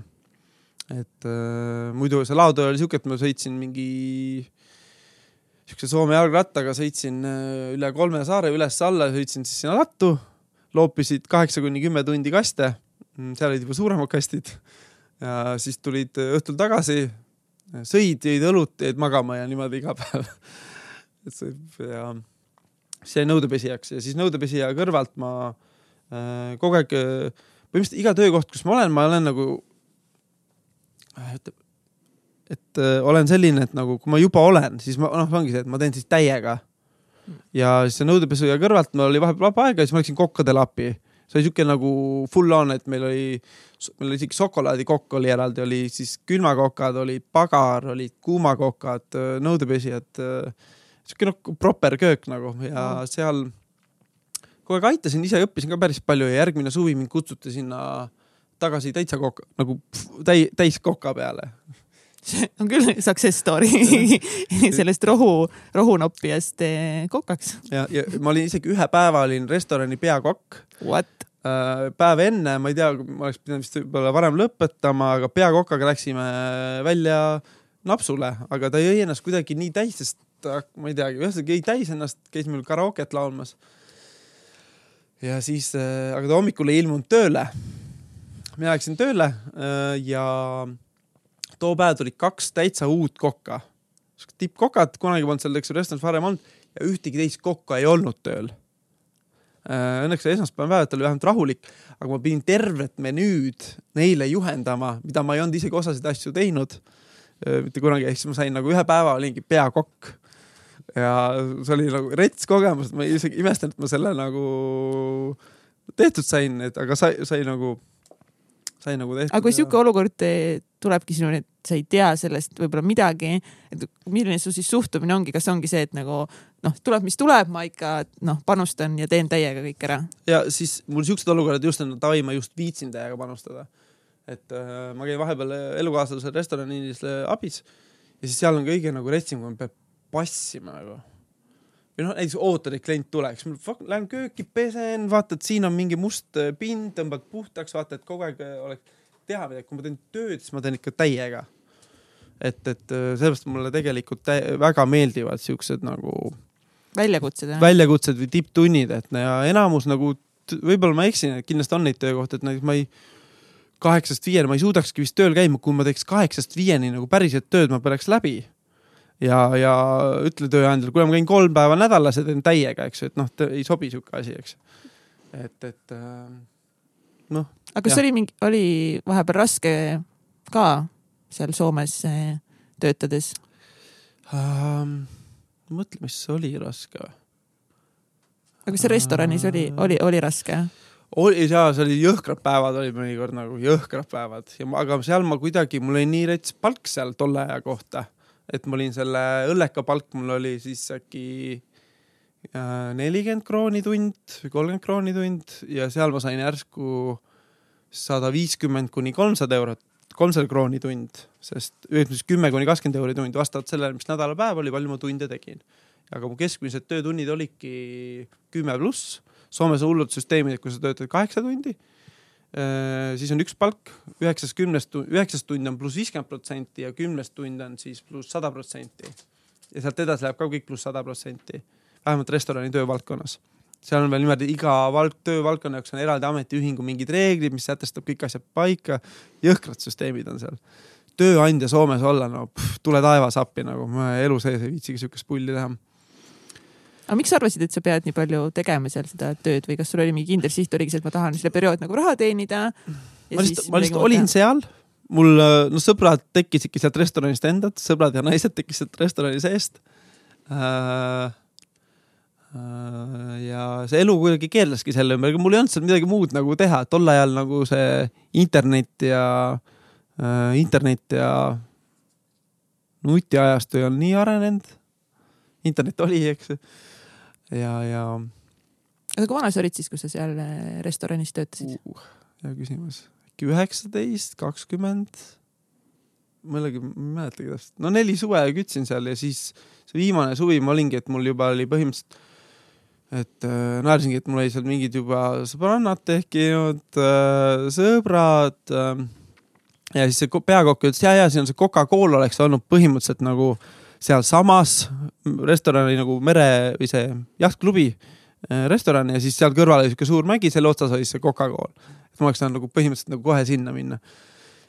Speaker 2: et äh, muidu see laotöö oli siuke, et ma sõitsin mingi siukse Soome jalgrattaga, sõitsin üle kolme saare üles-alla, sõitsin siis sinna lattu loopisid kaheksa kuni kümme tundi kaste. Mm, seal olid juba suuremad kastid. ja siis tulid õhtul tagasi, sõid, jõid õlut, jäid magama ja niimoodi iga päev et see ja jäi nõudepesijaks ja siis nõudepesija kõrvalt ma äh, kogu aeg, põhimõtteliselt iga töökoht, kus ma olen, ma olen nagu äh,, ütleb, et äh, olen selline, et nagu kui ma juba olen, siis ma noh, ongi see, et ma teen siis täiega ja siis see nõudepesu ja kõrvalt mul oli vahepeal vaba aega ja siis ma läksin kokkadele appi. see oli siuke nagu full on, et meil oli, meil oli isegi šokolaadikokk oli eraldi, oli siis külmakokad, oli pagar, olid kuumakokad, nõudepesijad. Siuke noh, proper köök nagu ja mm. seal kogu aeg aitasin, ise õppisin ka päris palju ja järgmine suvi mind kutsuti sinna tagasi täitsa kokk, nagu täi, täis koka peale
Speaker 1: see on küll success story sellest rohu, rohunoppijast eh, kokaks.
Speaker 2: ja, ja ma olin isegi ühe päeva olin restorani peakokk.
Speaker 1: What?
Speaker 2: Äh, päev enne, ma ei tea, ma oleks pidanud vist võib-olla varem lõpetama, aga peakokaga läksime välja napsule, aga ta jõi ennast kuidagi nii täis, sest ma ei teagi, ühesõnaga jõi täis ennast, käis meil karaoket laulmas. ja siis, äh, aga ta hommikul ei ilmunud tööle. mina läksin tööle äh, ja too päev tulid kaks täitsa uut kokka. tippkokad, kunagi polnud seal, eks ju, restoranis varem olnud ja ühtegi teist kokka ei olnud tööl. Äh, õnneks see esmaspäevane päev, et oli vähemalt rahulik, aga ma pidin tervet menüüd neile juhendama, mida ma ei olnud isegi osasid asju teinud. Mitte kunagi, ehk siis ma sain nagu ühe päeva olingi peakokk ja see oli nagu rets kogemus, et ma isegi imestan, et ma selle nagu tehtud sain, et aga sai, sai nagu sai nagu tehtud.
Speaker 1: aga kui sihuke olukord tulebki sinuni, et sa ei tea sellest võib-olla midagi, et milline su siis suhtumine ongi, kas ongi see, et nagu noh, tuleb, mis tuleb, ma ikka noh, panustan ja teen täiega kõik ära.
Speaker 2: ja siis mul siuksed olukorrad just on, davai, ma just viitsin täiega panustada. et äh, ma käin vahepeal elukaaslasel restoranis abis ja siis seal on kõige nagu retsim, kui ma pean passima nagu või noh, näiteks ootad, et klient tuleks, lähen kööki, pesen, vaatad, siin on mingi must äh, pind, tõmbad puhtaks, vaatad, kogu aeg äh, oleks teha midagi, kui ma teen tööd, siis ma teen ikka täiega. et, et äh, sellepärast mulle tegelikult väga meeldivad siuksed nagu.
Speaker 1: väljakutsed jah?
Speaker 2: väljakutsed või tipptunnid, et ja enamus nagu, võib-olla ma eksin, et kindlasti on neid töökohti, et näiteks ma ei kaheksast viieni, ma ei suudakski vist tööl käima, kui ma teeks kaheksast viieni nagu päriselt tööd, ma põleks läbi ja, ja ütle tööandjale, kuule, ma käin kolm päeva nädalas ja teen täiega, eks ju, et noh, ei sobi sihuke asi, eks. et, et äh, noh.
Speaker 1: aga kas ja. oli mingi, oli vahepeal raske ka seal Soomes äh, töötades
Speaker 2: um,? mõtle, mis oli raske
Speaker 1: aga kas restoranis oli, oli, oli raske?
Speaker 2: oli jaa, see oli jõhkrad päevad olid mõnikord nagu jõhkrad päevad ja ma, aga seal ma kuidagi, mul oli nii rets palk seal tolle aja kohta et ma olin selle õlleka palk, mul oli siis äkki äh, nelikümmend krooni tund või kolmkümmend krooni tund ja seal ma sain järsku sada viiskümmend kuni kolmsada eurot, kolmsada krooni tund, sest ütleme siis kümme kuni kakskümmend euri tund, vastavalt sellele, mis nädalapäev oli, palju ma tunde tegin. aga mu keskmised töötunnid olidki kümme pluss. Soomes on hullud süsteemid, et kui sa töötad kaheksa tundi siis on üks palk, üheksast kümnest, üheksast tundi on pluss viiskümmend protsenti ja kümnest tund on siis pluss sada protsenti. ja sealt edasi läheb ka kõik pluss sada protsenti, vähemalt restorani töövaldkonnas. seal on veel niimoodi iga valk, töövaldkonna jaoks on eraldi ametiühingu mingid reeglid, mis sätestab kõik asjad paika. jõhkrad süsteemid on seal. tööandja Soomes olla, no pff, tule taevas appi nagu, ma elu sees ei viitsigi siukest pulli teha
Speaker 1: aga miks sa arvasid, et sa pead nii palju tegema seal seda tööd või kas sul oli mingi kindel siht, oligi see, et ma tahan selle periood nagu raha teenida?
Speaker 2: ma lihtsalt, ma lihtsalt olin seal, mul, no sõbrad tekkisidki sealt restoranist endalt, sõbrad ja naised tekkisid restorani seest äh, äh,. ja see elu kuidagi keerleski selle ümber, mul ei olnud seal midagi muud nagu teha, tol ajal nagu see internet ja äh,, internet ja nutiajastu ei olnud nii arenenud. internet oli, eks. Ja, ja.
Speaker 1: aga kui vana sa olid siis, kui sa seal äh, restoranis töötasid
Speaker 2: uh,? hea küsimus, äkki üheksateist, kakskümmend millalgi, ma ei mäletagi täpselt, no neli suve kütsin seal ja siis see viimane suvi ma olingi, et mul juba oli põhimõtteliselt, et äh, naersingi, et mul oli seal mingid juba sõbrannad tekkinud äh,, sõbrad äh, ja siis see peakokk ütles ja, ja siin on see Coca-Cola oleks olnud põhimõtteliselt nagu sealsamas restorani nagu mere või see jahtklubi äh, restoran ja siis seal kõrval oli siuke suur mägi, selle otsas oli see Coca-Cola. et ma oleks saanud nagu põhimõtteliselt nagu kohe sinna minna.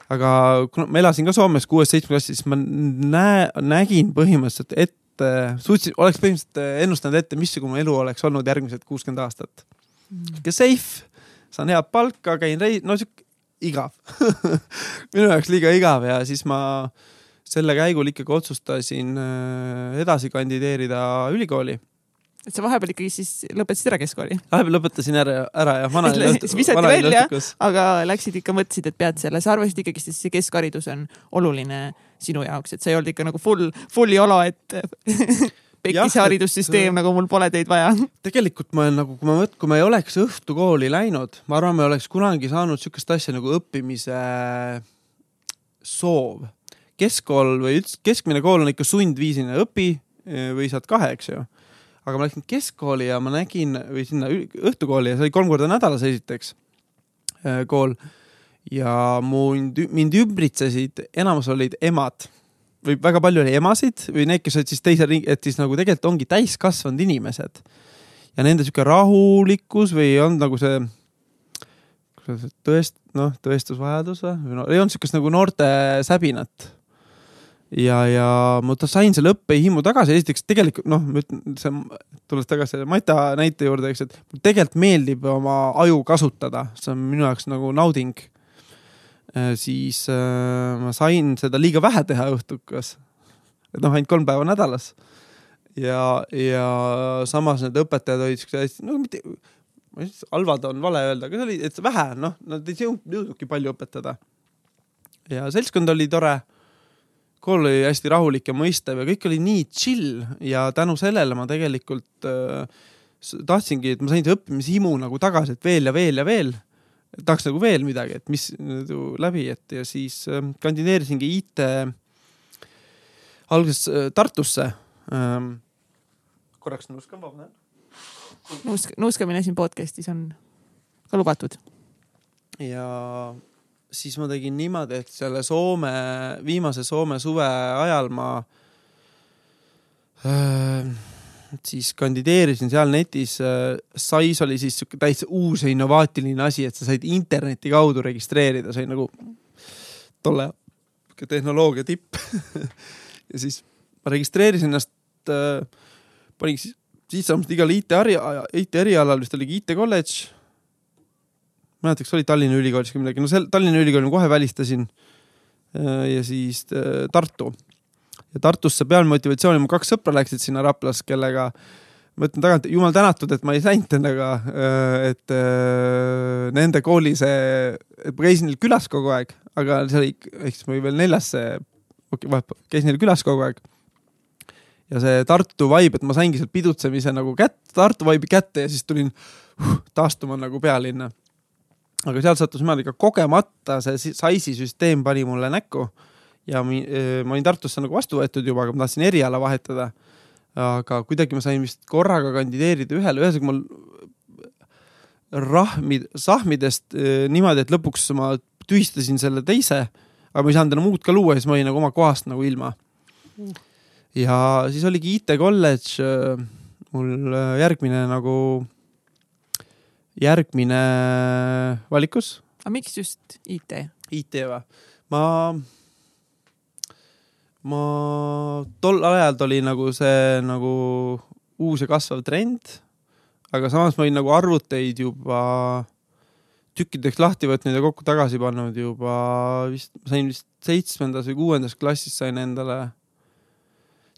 Speaker 2: aga kuna ma elasin ka Soomes kuues-seitsmes klassis, siis ma näe, nägin põhimõtteliselt ette, suutsin, oleks põhimõtteliselt ennustanud ette, missugune elu oleks olnud järgmised kuuskümmend aastat mm.. sihuke safe, saan head palka, käin reis-, no sihuke igav minu jaoks liiga igav ja siis ma selle käigul ikkagi otsustasin äh, edasi kandideerida ülikooli.
Speaker 1: et sa vahepeal ikkagi siis lõpetasid ära keskkooli?
Speaker 2: vahepeal lõpetasin ära, ära jah.
Speaker 1: siis visati välja, aga läksid ikka, mõtlesid, et pead selle, sa arvasid ikkagi, et see keskharidus on oluline sinu jaoks, et sa ei olnud ikka nagu full, full YOLO, et pekkis haridussüsteem, nagu mul pole teid vaja.
Speaker 2: tegelikult ma olen nagu, kui ma mõt-, kui ma ei oleks õhtukooli läinud, ma arvan, ma ei oleks kunagi saanud sihukest asja nagu õppimise soov. Keskkool või üldse keskmine kool on ikka sundviisine, õpi eh, või saad kahe, eks ju. aga ma läksin keskkooli ja ma nägin või sinna õhtukooli ja see oli kolm korda nädalas esiteks eh, kool ja mind, mind ümbritsesid, enamus olid emad või väga palju oli emasid või need, kes olid siis teise ringi, et siis nagu tegelikult ongi täiskasvanud inimesed. ja nende sihuke rahulikkus või on nagu see, tõest-, noh, tõestusvajadus või no, ei olnud sihukest nagu noorte säbinat. Ja, ja ma sain selle õppehimu tagasi, esiteks tegelikult noh, ma ütlen, see, tulles tagasi selle Mata näite juurde, eks, et tegelikult meeldib oma aju kasutada, see on minu jaoks nagu nauding Äh, siis äh, ma sain seda liiga vähe teha õhtukas. et noh, ainult kolm päeva nädalas. ja, ja samas need õpetajad olid siuksed hästi, no mitte, halvad on vale öelda, aga see oli, et vähe, noh, nad ei jõudnudki palju õpetada. ja seltskond oli tore. Kool oli hästi rahulik ja mõistev ja kõik oli nii chill ja tänu sellele ma tegelikult äh, tahtsingi, et ma sain see õppimishimu nagu tagasi, et veel ja veel ja veel tahaks nagu veel midagi, et mis nagu läbi, et ja siis äh, kandideerisingi IT alguses äh, Tartusse ähm,. korraks nuuskan, vabandan.
Speaker 1: nuusk-, nuuskamine siin podcast'is on ka lubatud.
Speaker 2: ja siis ma tegin niimoodi, et selle Soome, viimase Soome suve ajal ma äh, siis kandideerisin seal netis. Äh, SAIS oli siis sihuke täitsa uus ja innovaatiline asi, et sa said interneti kaudu registreerida, see oli nagu tolle tehnoloogia tipp ja siis ma registreerisin ennast äh,, panin siis sisseandmist igale IT eriala, IT erialal vist oligi IT kolledž. ma ei mäleta, kas oli Tallinna Ülikoolis või midagi, no seal Tallinna Ülikooli ma kohe välistasin äh,. ja siis äh, Tartu ja Tartusse peal motivatsiooni, mu kaks sõpra läksid sinna Raplas, kellega ma ütlen tagant, jumal tänatud, et ma ei läinud nendega, äh, et nende kooli see, ma käisin neil külas kogu aeg, aga see oli, ehk siis ma olin veel neljas see, okei okay,, vahepeal käisin neil külas kogu aeg. ja see Tartu vibe, et ma saingi sealt pidutsemise nagu kätte, Tartu vibe'i kätte ja siis tulin uh, taastuma nagu pealinna. Aga seal sattus niimoodi ka kogemata see Saisi süsteem pani mulle näkku ja mi, ma olin Tartusse nagu vastu võetud juba, aga ma tahtsin eriala vahetada. aga kuidagi ma sain vist korraga kandideerida ühele, ühesõnaga mul rahmid, sahmidest niimoodi, et lõpuks ma tühistasin selle teise, aga ma ei saanud enam uut ka luua, siis ma olin nagu oma kohast nagu ilma. ja siis oligi IT-kolledž mul järgmine nagu, järgmine valikus.
Speaker 1: aga miks just IT?
Speaker 2: IT või? ma ma tol ajal oli nagu see nagu uus ja kasvav trend. aga samas ma olin nagu arvuteid juba tükkideks lahti võtnud ja kokku tagasi pannud juba vist, sain vist seitsmendas või kuuendas klassis sain endale,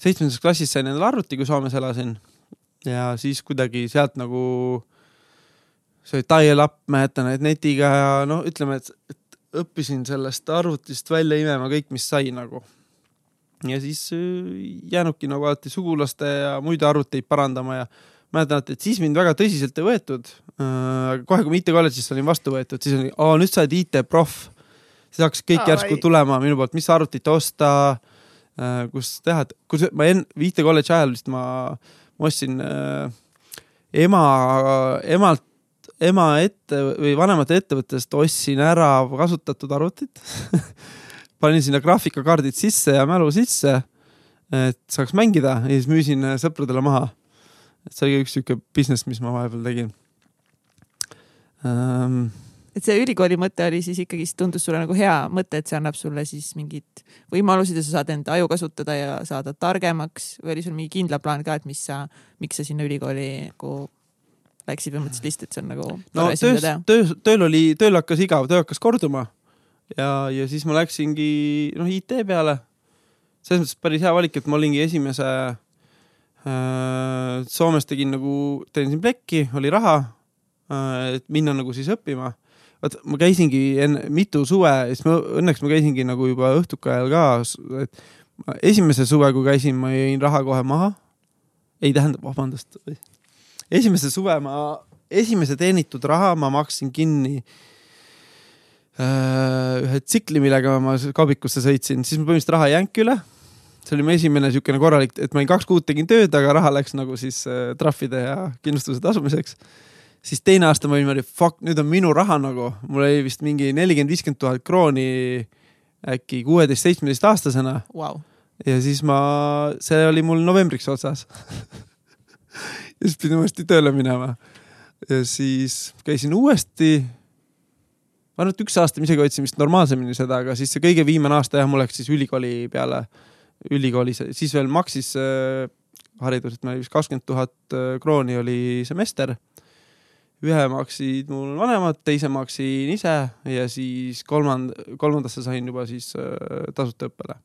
Speaker 2: seitsmendas klassis sain endale arvuti, kui Soomes elasin. ja siis kuidagi sealt nagu see oli dial-up, mäletan, et netiga ja no ütleme, et, et õppisin sellest arvutist välja imema kõik, mis sai nagu. ja siis äh, jäänudki nagu alati sugulaste ja muid arvuteid parandama ja mäletan, et siis mind väga tõsiselt ei võetud. Äh, kohe, kui ma IT kolledžisse olin vastu võetud, siis oli, aa nüüd sa oled IT-proff. siis hakkas kõik
Speaker 1: Aa,
Speaker 2: järsku tulema minu poolt, mis arvutit osta, kus teha, kus ma enne IT kolledži ajal vist ma, ma ostsin äh, ema, emalt ema ette või vanemate ettevõttest ostsin ära kasutatud arvutit panin sinna graafikakaardid sisse ja mälu sisse, et saaks mängida ja siis müüsin sõpradele maha. et see oli üks sihuke business, mis ma vahepeal tegin ähm,
Speaker 1: et see ülikooli mõte oli siis ikkagi, tundus sulle nagu hea mõte, et see annab sulle siis mingid võimalused ja sa saad enda aju kasutada ja saada targemaks või oli sul mingi kindla plaan ka, et mis sa, miks sa sinna ülikooli nagu läksid mõtlesid lihtsalt, et see on nagu
Speaker 2: no töös töös, tööl oli, tööl hakkas igav, töö hakkas korduma. ja, ja siis ma läksingi noh IT peale. selles mõttes päris hea valik, et ma olingi esimese äh,. Soomes tegin nagu, teenisin plekki, oli raha äh,, et minna nagu siis õppima. vot ma käisingi enne mitu suve, siis ma õnneks ma käisingi nagu juba õhtuka ajal ka, et esimese suve, kui käisin, ma jõin raha kohe maha. ei tähendab, vabandust esimese suve ma, esimese teenitud raha ma maksin kinni äh, ühe tsikli, millega ma kaubikusse sõitsin, siis ma põhimõtteliselt raha ei jäänud üle. see oli mu esimene niisugune korralik, et ma olin kaks kuud tegin tööd, aga raha läks nagu siis äh, trahvide ja kindlustuse tasumiseks. siis teine aasta ma olin niimoodi, fuck, nüüd on minu raha nagu, mul oli vist mingi nelikümmend, viiskümmend tuhat krooni äkki kuueteist, seitsmeteist aastasena
Speaker 1: Wow.
Speaker 2: ja siis ma, see oli mul novembriks otsas ja siis pidin uuesti tööle minema. ja siis käisin uuesti. ma arvan, et üks aasta ma isegi hoidsin vist normaalsemini seda, aga siis see kõige viimane aasta jah, mul läks siis ülikooli peale. ülikoolis, siis veel maksis äh, haridus, et meil vist kakskümmend tuhat äh, krooni oli semester. ühe maksid mul vanemad, teise maksin ise ja siis kolmand-, kolmandasse sain juba siis äh, tasuta õppele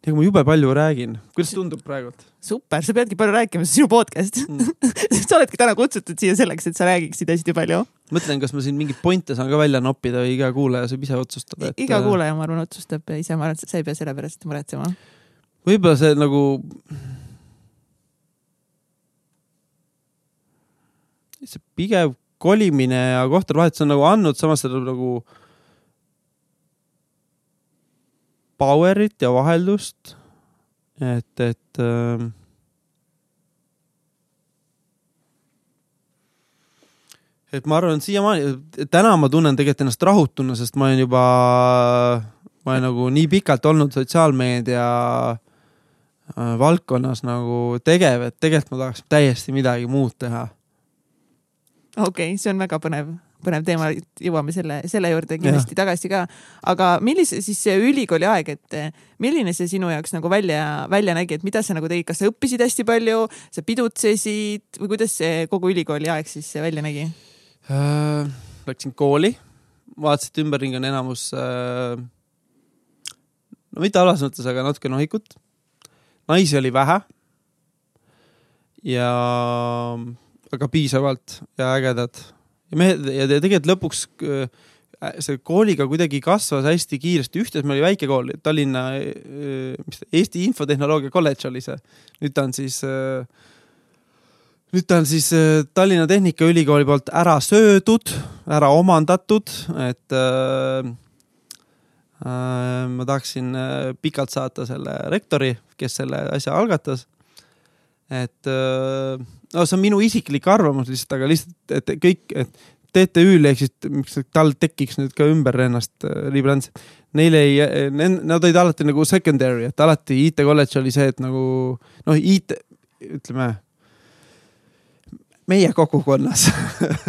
Speaker 2: ega ma jube palju räägin, kuidas tundub praegult
Speaker 1: super, sa peadki palju rääkima, see on sinu podcast
Speaker 2: mm.
Speaker 1: sa oledki täna kutsutud siia selleks, et sa räägiksid hästi palju.
Speaker 2: mõtlen, kas ma siin mingeid pointe saan ka välja noppida või iga kuulaja saab ise otsustada.
Speaker 1: iga. kuulaja, ma arvan, otsustab ise, ma arvan, et sa ei pea selle pärast muretsema.
Speaker 2: võib-olla see nagu. see pigev kolimine ja kohtade vahetus on nagu andnud samas seda nagu power'it ja vaheldust. et, et ähm, et ma arvan, et siiamaani, täna ma tunnen tegelikult ennast rahutuna, sest ma olen juba, ma olen nagu nii pikalt olnud sotsiaalmeedia äh, valdkonnas nagu tegev, et tegelikult ma tahaks täiesti midagi muud teha.
Speaker 1: okei okay,, see on väga põnev, põnev teema, jõuame selle, selle juurde kindlasti ja. tagasi ka. aga millise siis see ülikooli aeg, et milline see sinu jaoks nagu välja, välja nägi, et mida sa nagu tegid, kas sa õppisid hästi palju, sa pidutsesid või kuidas see kogu ülikooli aeg siis välja nägi?
Speaker 2: Äh, Läksin kooli, vaatasin, et ümberringi on enamus äh,, no mitte halvas mõttes, aga natuke nohikut. naisi oli vähe. ja, aga piisavalt ja ägedad. Ja mehed ja te- tegelikult lõpuks äh, see kooliga kuidagi kasvas hästi kiiresti, ühtes meil oli väike kool, Tallinna, mis ta, Eesti Infotehnoloogia Kolledž oli see. nüüd ta on siis äh, nüüd ta on siis äh, Tallinna Tehnikaülikooli poolt ära söödud, ära omandatud, et äh, äh, ma tahaksin äh, pikalt saata selle rektori, kes selle asja algatas. et äh, no see on minu isiklik arvamus lihtsalt, aga lihtsalt, et kõik, et TTÜ-l ehk siis miks tal tekiks nüüd ka ümber ennast äh, rebrandis, neil ei, nad olid alati nagu secondary, et alati IT kolledž oli see, et nagu noh, IT, ütleme meie kogukonnas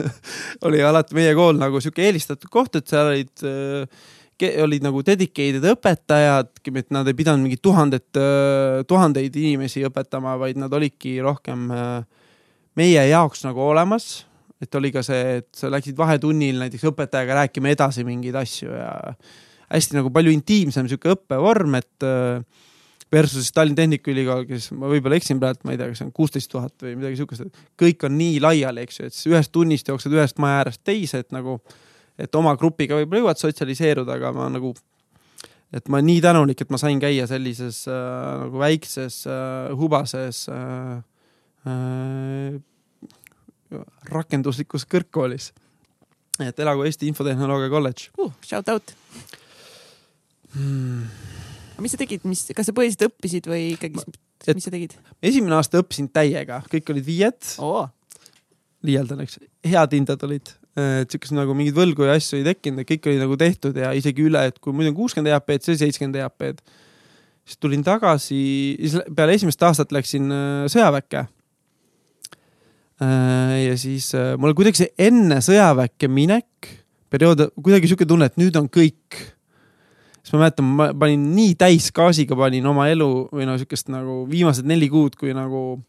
Speaker 2: oli alati meie kool nagu sihuke eelistatud koht, et seal olid äh, olid nagu dedicated õpetajad, et nad ei pidanud mingit tuhandet, tuhandeid inimesi õpetama, vaid nad olidki rohkem meie jaoks nagu olemas. et oli ka see, et sa läksid vahetunnil näiteks õpetajaga rääkima edasi mingeid asju ja hästi nagu palju intiimsem sihuke õppevorm, et versus Tallinna Tehnikaülikool, kes ma võib-olla eksin praegu, ma ei tea, kas see on kuusteist tuhat või midagi sihukest, et kõik on nii laiali, eks ju, et siis ühest tunnist jooksed ühest maja äärest teise, et nagu, et oma grupiga võib-olla jõuad sotsialiseeruda, aga ma nagu, et ma nii tänulik, et ma sain käia sellises äh, nagu väikses äh, hubases äh, äh, rakenduslikus kõrgkoolis. et elagu Eesti Infotehnoloogia kolledž
Speaker 1: uh,. Shout out hmm mis sa tegid, mis, kas sa põhiliselt õppisid või ikkagi, mis sa tegid?
Speaker 2: esimene aasta õppisin täiega, kõik olid viied
Speaker 1: oh..
Speaker 2: liialdan, eks, head hinded olid. et siukest nagu mingeid võlgu ja asju ei tekkinud, kõik oli nagu tehtud ja isegi üle, et kui muidu on kuuskümmend EAP-d, siis oli seitsekümmend EAP-d. siis tulin tagasi, siis peale esimest aastat läksin äh, sõjaväkke. Äh, ja siis äh, mul kuidagi see enne sõjaväkke minek periood, kuidagi sihuke tunne, et nüüd on kõik. Siis ma mäletan, ma panin nii täisgaasiga panin oma elu või no sihukest nagu viimased neli kuud, kui nagu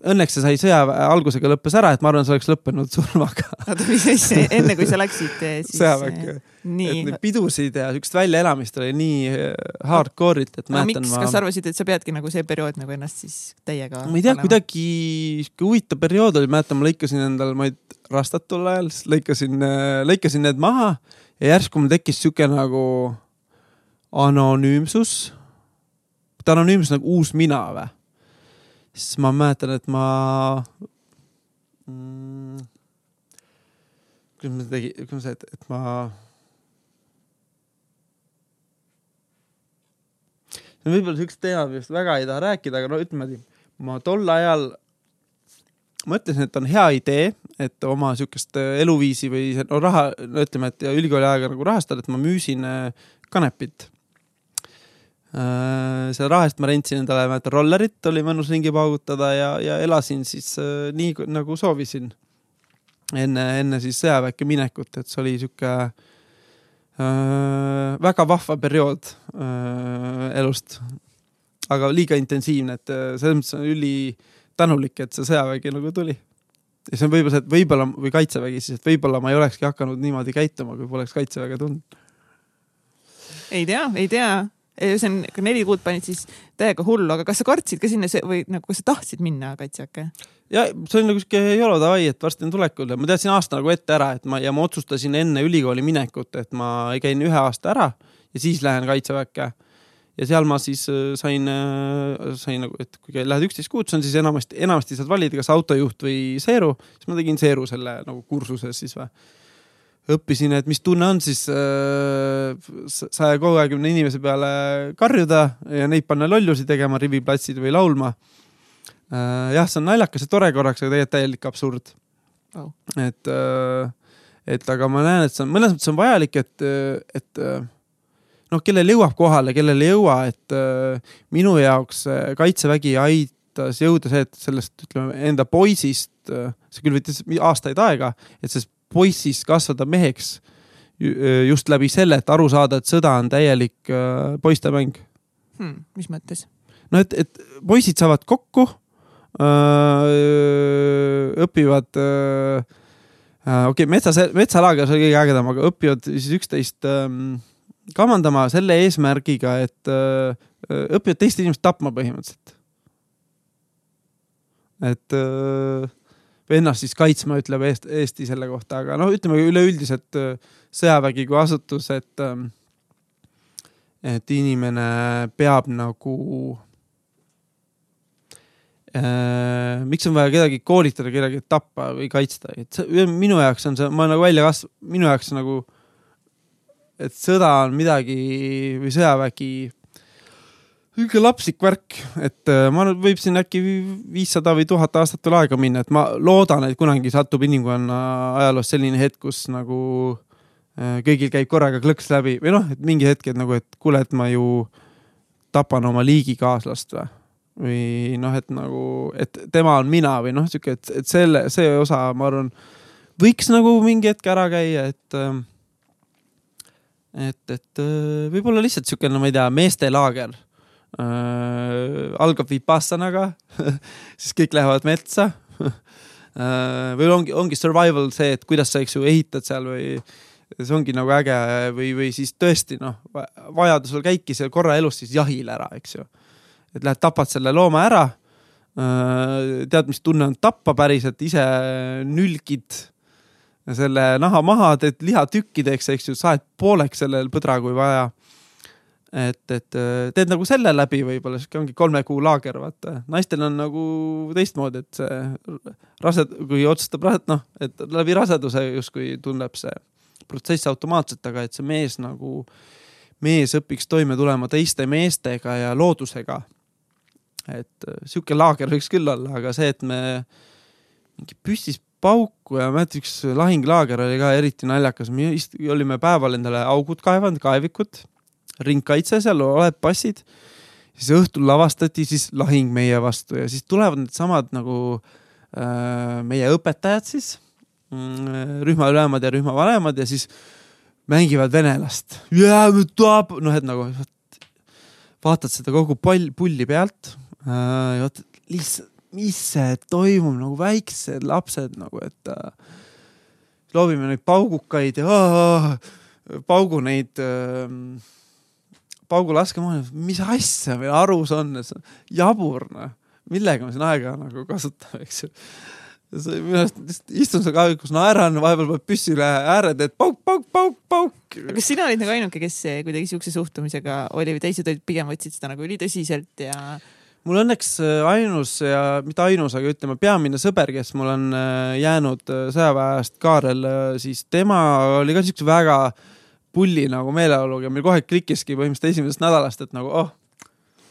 Speaker 2: õnneks see sai sõjaväe algusega lõppes ära, et ma arvan, see oleks lõppenud surmaga.
Speaker 1: oota, mis asja, enne kui sa läksid siis?
Speaker 2: sõjaväkke. et neid pidusid ja siukest väljaelamist oli nii eh, hardcore'it, et
Speaker 1: mäletan miks, ma. kas sa arvasid, et sa peadki nagu see periood nagu ennast siis täiega?
Speaker 2: ma ei tea, kuidagi sihuke huvitav periood oli, mäletan, ma lõikasin endal, ma ei, rastat tol ajal, siis lõikasin, eh, lõikasin need maha ja järsku mul tekkis sihuke nagu anonüümsus. anonüümsus nagu uus mina või? Siis ma mäletan, et ma mm,. kuidas ma tegin, kuidas ma, et, et ma. võib-olla siukest teemat, millest väga ei taha rääkida, aga no ütleme niimoodi, ma tol ajal mõtlesin, et on hea idee, et oma siukest eluviisi või no raha, no ütleme, et ülikooli ajaga nagu rahastada, et ma müüsin kanepit Äh, selle raha eest ma rentsin endale, mäletan, rollerit, oli mõnus ringi paugutada ja, ja elasin siis äh, nii nagu soovisin. enne, enne siis sõjaväkke minekut, et see oli sihuke äh, väga vahva periood äh, elust. aga liiga intensiivne, et äh, selles mõttes on ülitänulik, et see sõjavägi nagu tuli. ja see on võib-olla see, et võib-olla või kaitsevägi siis, et võib-olla ma ei olekski hakanud niimoodi käituma, kui poleks kaitseväge tundnud.
Speaker 1: ei tea, ei tea see on, neli kuud panid siis täiega hullu, aga kas sa kartsid ka sinna või nagu, kas sa tahtsid minna kaitseväkke?
Speaker 2: ja see oli nagu sihuke jolo davai, et varsti on tulekul ja ma teadsin aasta nagu ette ära, et ma ja ma otsustasin enne ülikooli minekut, et ma käin ühe aasta ära ja siis lähen kaitseväkke. ja seal ma siis äh, sain, äh, sain nagu, et kui lähed üksteist kuud, see on siis enamasti, enamasti saad valida, kas autojuht või seeru, siis ma tegin seeru selle nagu kursuse siis või õppisin, et mis tunne on siis äh, saja kolmekümne inimese peale karjuda ja neid panna lollusi tegema riviplatsil või laulma. Äh, jah, see on naljakas ja tore korraks, aga tegelikult täielik absurd
Speaker 1: oh..
Speaker 2: et, äh, et aga ma näen, et see on mõnes mõttes on vajalik, et, et noh, kellel jõuab kohale, kellel ei jõua, et minu jaoks kaitsevägi aitas jõuda see, et sellest ütleme enda poisist, see küll võttis aastaid aega, et sellest poissist kasvada meheks just läbi selle, et aru saada, et sõda on täielik poistemäng
Speaker 1: hmm,. mis mõttes?
Speaker 2: no et, et poisid saavad kokku, õpivad, okei okay,, metsas, metsalaagris oli kõige ägedam, aga õpivad siis üksteist kamandama selle eesmärgiga, et öö, õpivad teist inimest tapma põhimõtteliselt. et öö, või ennast siis kaitsma, ütleb Eest, Eesti selle kohta, aga noh, ütleme üleüldiselt äh, sõjavägi kui asutus, et, ähm, et inimene peab nagu äh,. miks on vaja kedagi koolitada, kedagi tappa või kaitsta, et see, minu jaoks on see, ma nagu välja kasv-, minu jaoks nagu, et sõda on midagi või sõjavägi niisugune lapsik värk, et äh, ma arvan, et võib siin äkki viissada või tuhat aastat veel aega minna, et ma loodan, et kunagi satub inimkonna ajaloos selline hetk, kus nagu äh, kõigil käib korraga klõks läbi või noh, et mingi hetk, et nagu, et kuule, et ma ju tapan oma liigikaaslast või või noh, et nagu, et tema on mina või noh, sihuke, et, et selle, see osa, ma arvan, võiks nagu mingi hetk ära käia, et äh, et, et äh, võib-olla lihtsalt siukene, ma ei tea, meestelaager äh,. algab Vipassanaga siis kõik lähevad metsa äh,. või ongi, ongi survival see, et kuidas sa, eks ju, ehitad seal või see ongi nagu äge või, või siis tõesti noh, vajadusel käidki seal korra elus siis jahil ära, eks ju. et lähed tapad selle looma ära äh,. tead, mis tunne on tappa päriselt, ise nülgid selle naha maha, teed liha tükkideks, eks ju, saed pooleks sellel põdra, kui vaja. et, et äh, teed nagu selle läbi võib-olla, sihuke ongi kolme kuu laager, vaata. naistel on nagu teistmoodi, et see rased, kui otsustab raset, noh, et läbi raseduse justkui tunneb see protsess automaatselt, aga et see mees nagu, mees õpiks toime tulema teiste meestega ja loodusega. et äh, sihuke laager võiks küll olla, aga see, et me mingi püstis pauku ja ma mäletan, üks lahinglaager oli ka eriti naljakas, me olime päeval endale augud kaevanud, kaevikud, ringkaitse seal, oled passid. siis õhtul lavastati siis lahing meie vastu ja siis tulevad needsamad nagu äh, meie õpetajad siis, rühmaülemad ja rühmavanemad ja siis mängivad venelast. noh, et nagu vaatad seda kogu pall, pulli pealt äh, ja vaatad lihtsalt, mis see toimub nagu väiksed lapsed nagu, et äh, loobime neid paugukaid ja oh, paugu neid äh,, paugu laskemoona, mis asja meil arus on, jabur noh, millega me siin aega nagu kasutame, eks ju see minu arust lihtsalt istun seal kahvikus, naeran, vahepeal paned püssile ääre, teed pauk, pauk, pauk, pauk.
Speaker 1: kas sina olid nagu ainuke, kes kuidagi siukse suhtumisega oli või teised olid pigem võtsid seda nagu ülitõsiselt ja
Speaker 2: mul õnneks äh, ainus ja mitte ainus, aga ütleme, peamine sõber, kes mul on äh, jäänud äh, sõjaväeajast, Kaarel, siis tema oli ka siukse väga pulli nagu meeleoluga, meil kohe klikkiski põhimõtteliselt esimesest nädalast, et nagu oh,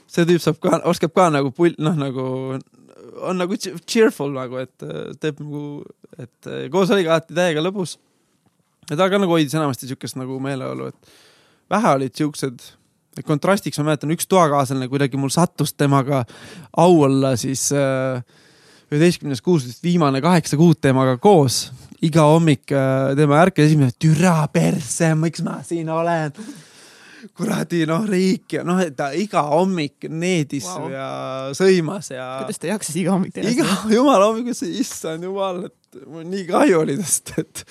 Speaker 2: see tüüp saab ka, oskab ka nagu pull, noh nagu on nagu cheerful nagu, et äh, teeb nagu, et äh, koos oligi alati täiega lõbus. ja ta ka nagu hoidis enamasti siukest nagu meeleolu, et vähe olid siuksed kontrastiks ma mäletan, üks toakaaslane kuidagi mul sattus temaga au olla siis üheteistkümnes kuus, viimane kaheksa kuud temaga koos. iga hommik äh, tema ärkas esimene, türa persse, miks ma siin olen. kuradi noh, riik ja noh, ta iga hommik needis wow. ja sõimas ja.
Speaker 1: kuidas ta jaksas iga hommik teha
Speaker 2: iga jumala hommikusse, issand jumal, et mul nii kahju oli tast, et.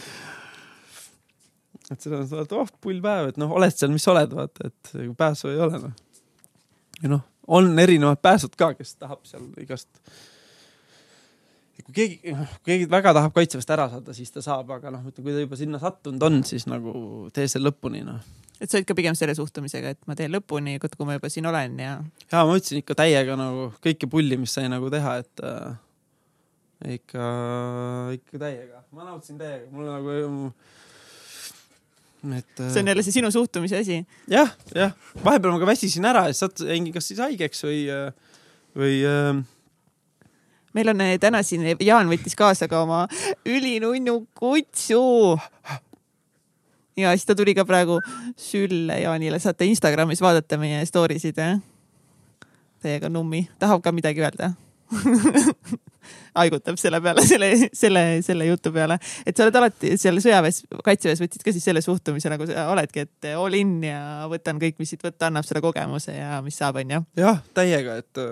Speaker 2: et mõttes, et oh pull päev, et noh, oled seal, mis oled, vaata, et pääsu ei ole noh. ja noh, on erinevad pääsud ka, kes tahab seal igast. Kui keegi, kui keegi väga tahab kaitseväest ära saada, siis ta saab, aga noh, kui ta juba sinna sattunud on, siis nagu tee see lõpuni noh.
Speaker 1: et sa olid ka pigem selle suhtumisega, et ma teen lõpuni, kui ma juba siin olen ja
Speaker 2: ja ma ütlesin ikka täiega nagu kõike pulli, mis sai nagu teha, et äh, ikka, ikka täiega, ma nautisin täiega, mul nagu, et äh,
Speaker 1: see on jälle see sinu suhtumise asi.
Speaker 2: jah, jah, vahepeal ma ka väsisin ära ja siis jäingi kas siis haigeks või, või äh,
Speaker 1: meil on eh, täna siin, Jaan võttis kaasa ka oma ülinunnu kutsu. ja siis ta tuli ka praegu sülle Jaanile, saate Instagramis vaadata meie story sid, jah. Teiega nummi, tahab ka midagi öelda haigutab selle peale, selle, selle, selle jutu peale, et sa oled alati seal sõjaväes, kaitseväes võtsid ka siis selle suhtumise nagu sa oledki, et all in ja võtan kõik, mis siit võtta annab, selle kogemuse ja mis saab, onju.
Speaker 2: jah, täiega, et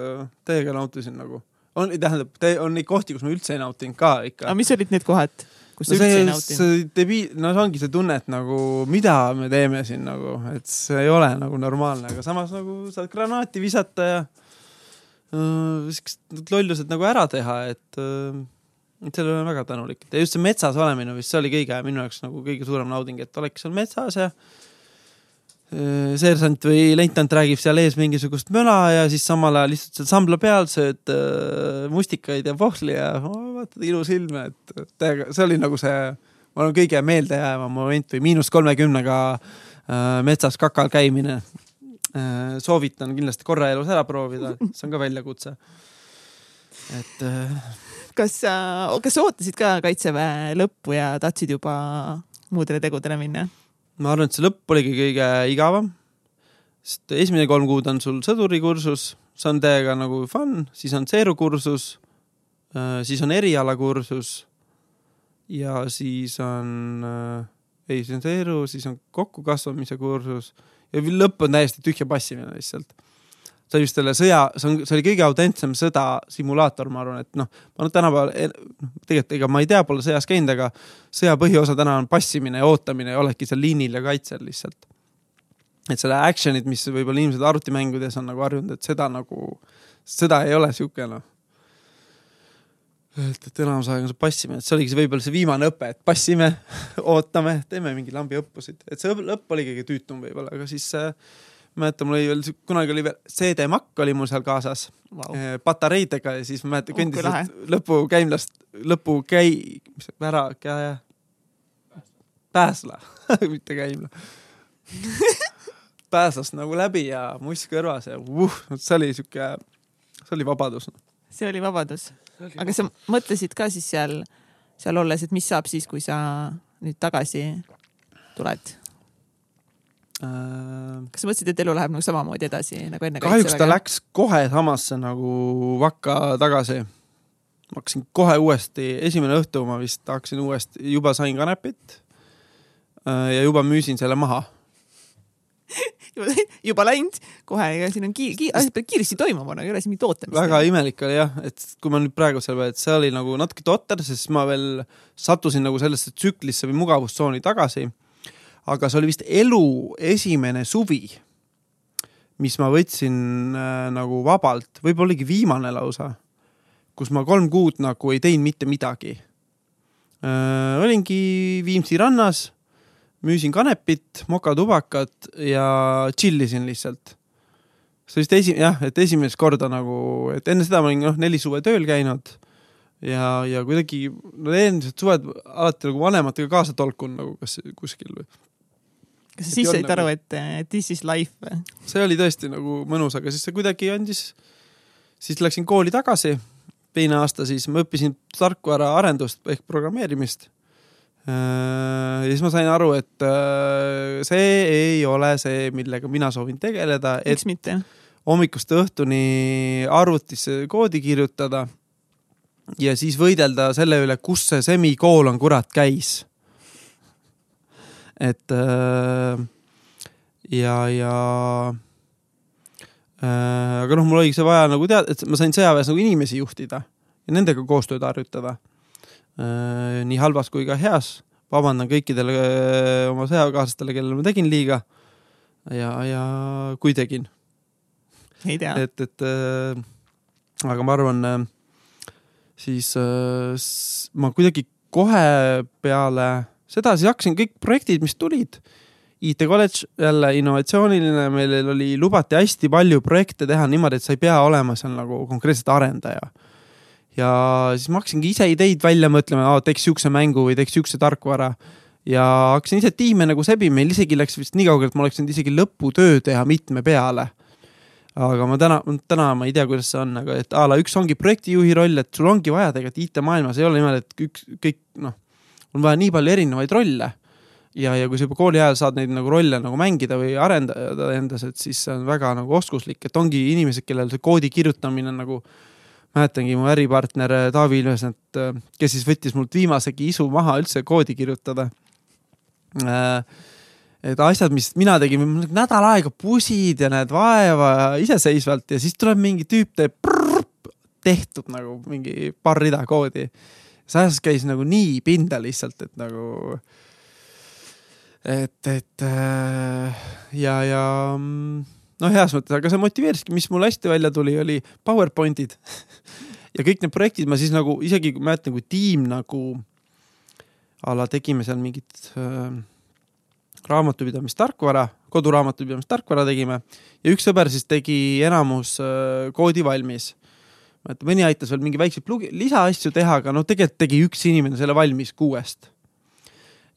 Speaker 2: täiega nautisin nagu. on, tähendab, on neid kohti, kus ma üldse ei nautinud ka ikka
Speaker 1: aga. mis olid need kohad, kus sa
Speaker 2: no
Speaker 1: üldse ei nautinud?
Speaker 2: see debiil, no see ongi see tunne, et nagu mida me teeme siin nagu, et see ei ole nagu normaalne, aga samas nagu saad granaati visata ja äh, siuksed lollused nagu ära teha, et äh, et sellele olen väga tänulik ja just see metsas olemine vist see oli kõige minu jaoks nagu kõige suurem nauding, et oleks seal metsas ja seersant või leitnant räägib seal ees mingisugust möla ja siis samal ajal istud seal sambla peal, sööd äh, mustikaid ja pohli ja oh, vaatad ilus ilm, et täiega, see oli nagu see, ma arvan, kõige meeldejäävam moment või miinus kolmekümnega äh, metsas kakal käimine äh,. soovitan kindlasti korra elus ära proovida, see on ka väljakutse. et äh,
Speaker 1: kas kas ootasid ka kaitseväe lõppu ja tahtsid juba muudele tegudele minna?
Speaker 2: Ma arvan, et see lõpp oligi kõige igavam. sest esimene kolm kuud on sul sõdurikursus, see on täiega nagu fun, siis on seerukursus, siis on erialakursus ja siis on äh, ei senseeru, siis on kokkukasvamise kursus ja lõpp on täiesti tühja passimine lihtsalt oli vist selle sõja, see on, see oli kõige autentsem sõda simulaator, ma arvan, et noh, ma et tänapäeval, noh, tegelikult ega ma ei tea, pole sõjas käinud, aga sõja põhiosa täna on passimine ja ootamine ja oledki seal liinil ja kaitsel lihtsalt. et selle action'id, mis võib-olla inimesed arvutimängudes on nagu harjunud, et seda nagu, sõda ei ole sihuke noh. et, et enamus aega on see passimine, et see oligi see võib-olla see viimane õpe, et passime, ootame, teeme mingeid lambi õppusid, et see lõpp oli kõige tüütum võib-olla, aga siis äh, mäletan, mul oli veel, kunagi oli veel CD-makk oli mul seal kaasas
Speaker 1: Vau.
Speaker 2: eh, patareidega ja siis ma mäletan,
Speaker 1: Oh, kui
Speaker 2: kõndis
Speaker 1: lahe.
Speaker 2: sealt lõpukäimlast, lõpukäi, mis see, ära, käe, pääsla, mitte käimla. pääslas nagu läbi ja muss kõrvas ja uh, see oli sihuke, see oli vabadus.
Speaker 1: see oli vabadus. aga sa mõtlesid ka siis seal, seal olles, et mis saab siis, kui sa nüüd tagasi tuled?
Speaker 2: Äh,
Speaker 1: kas sa mõtlesid, et elu läheb nagu samamoodi edasi nagu enne
Speaker 2: kahjuks ta? läks kohe samasse nagu vakka tagasi. ma hakkasin kohe uuesti, esimene õhtu ma vist hakkasin uuesti, juba sain kanepit. ja juba müüsin selle maha.
Speaker 1: juba läinud kohe, ega siin on kiir-, kiir-, asjad peavad kiiresti toimuma, no ei ole siin mingit ootamist.
Speaker 2: väga imelik oli jah, et kui ma nüüd praegu peale, et see oli nagu natuke totter, sest ma veel sattusin nagu sellesse tsüklisse või mugavustsooni tagasi. Aga see oli vist elu esimene suvi, mis ma võtsin äh, nagu vabalt, võib-olla oligi viimane lausa, kus ma kolm kuud nagu ei teinud mitte midagi äh,. olingi Viimsi rannas, müüsin kanepit, mokatubakat ja chill isin lihtsalt see vist esi-, jah, et esimest korda nagu, et enne seda ma olin noh, neli suve tööl käinud ja, ja kuidagi no eelmised suved alati nagu vanematega kaasa tolkunud nagu kas kuskil või.
Speaker 1: Kas sa siis
Speaker 2: ei
Speaker 1: said
Speaker 2: olnud
Speaker 1: aru,
Speaker 2: nagu-
Speaker 1: et eh, this is life või?
Speaker 2: see oli tõesti nagu mõnus, aga siis see kuidagi andis, siis läksin kooli tagasi, teine aasta siis ma õppisin tarkvaraarendust ehk programmeerimist. ja siis ma sain aru, et äh, see ei ole see, millega mina soovin tegeleda, et
Speaker 1: miks mitte?
Speaker 2: hommikust õhtuni arvutisse koodi kirjutada ja siis võidelda selle üle, kus see semikoolon kurat käis. Et äh, ja, ja äh, aga noh, mul oligi see vaja nagu teada, et ma sain sõjaväes nagu inimesi juhtida ja nendega koostööd harjutada äh,. nii halvas kui ka heas. vabandan kõikidele oma sõjakaaslastele, kellele ma tegin liiga. ja, ja kui tegin
Speaker 1: ei tea.
Speaker 2: et, et aga ma arvan siis ma kuidagi kohe peale seda siis hakkasin kõik projektid, mis tulid. IT kolledž jälle innovatsiooniline, meil oli, lubati hästi palju projekte teha niimoodi, et sa ei pea olema seal nagu konkreetselt arendaja. ja siis ma hakkasingi ise ideid välja mõtlema, teeks siukse mängu või teeks siukse tarkvara ja hakkasin ise tiime nagu sebima, meil isegi läks vist nii kaugele, et ma oleks võinud isegi lõputöö teha mitme peale aga ma täna, täna ma ei tea, kuidas see on, aga et a la üks ongi projektijuhi roll, et sul ongi vaja tegelikult IT-maailmas ei ole niimoodi, et üks, kõik noh, on vaja nii palju erinevaid rolle. ja, ja kui sa juba kooli ajal saad neid nagu rolle nagu mängida või arendada endas, et siis see on väga nagu oskuslik, et ongi inimesed, kellel see koodi kirjutamine nagu mäletangi mu äripartner äh, Taavi Ilves, et äh, kes siis võttis mult viimasegi isu maha üldse koodi kirjutada äh, et asjad, mis mina tegin, nädal aega pusid ja näed vaeva iseseisvalt ja siis tuleb mingi tüüp teeb prrrr, tehtud nagu mingi paar rida koodi. See asjas käis nagu nii pinda lihtsalt, et nagu, et, et äh, ja, ja mm, noh, heas mõttes, aga see motiveeriski, mis mul hästi välja tuli, oli PowerPointid ja kõik need projektid ma siis nagu isegi kui mäletan, kui tiim nagu a la tegime seal mingit äh, raamatupidamistarkvara, koduraamatupidamistarkvara tegime ja üks sõber siis tegi enamus äh, koodi valmis. Et mõni aitas veel mingi väikseid lisaasju teha, aga no tegelikult tegi üks inimene selle valmis kuuest.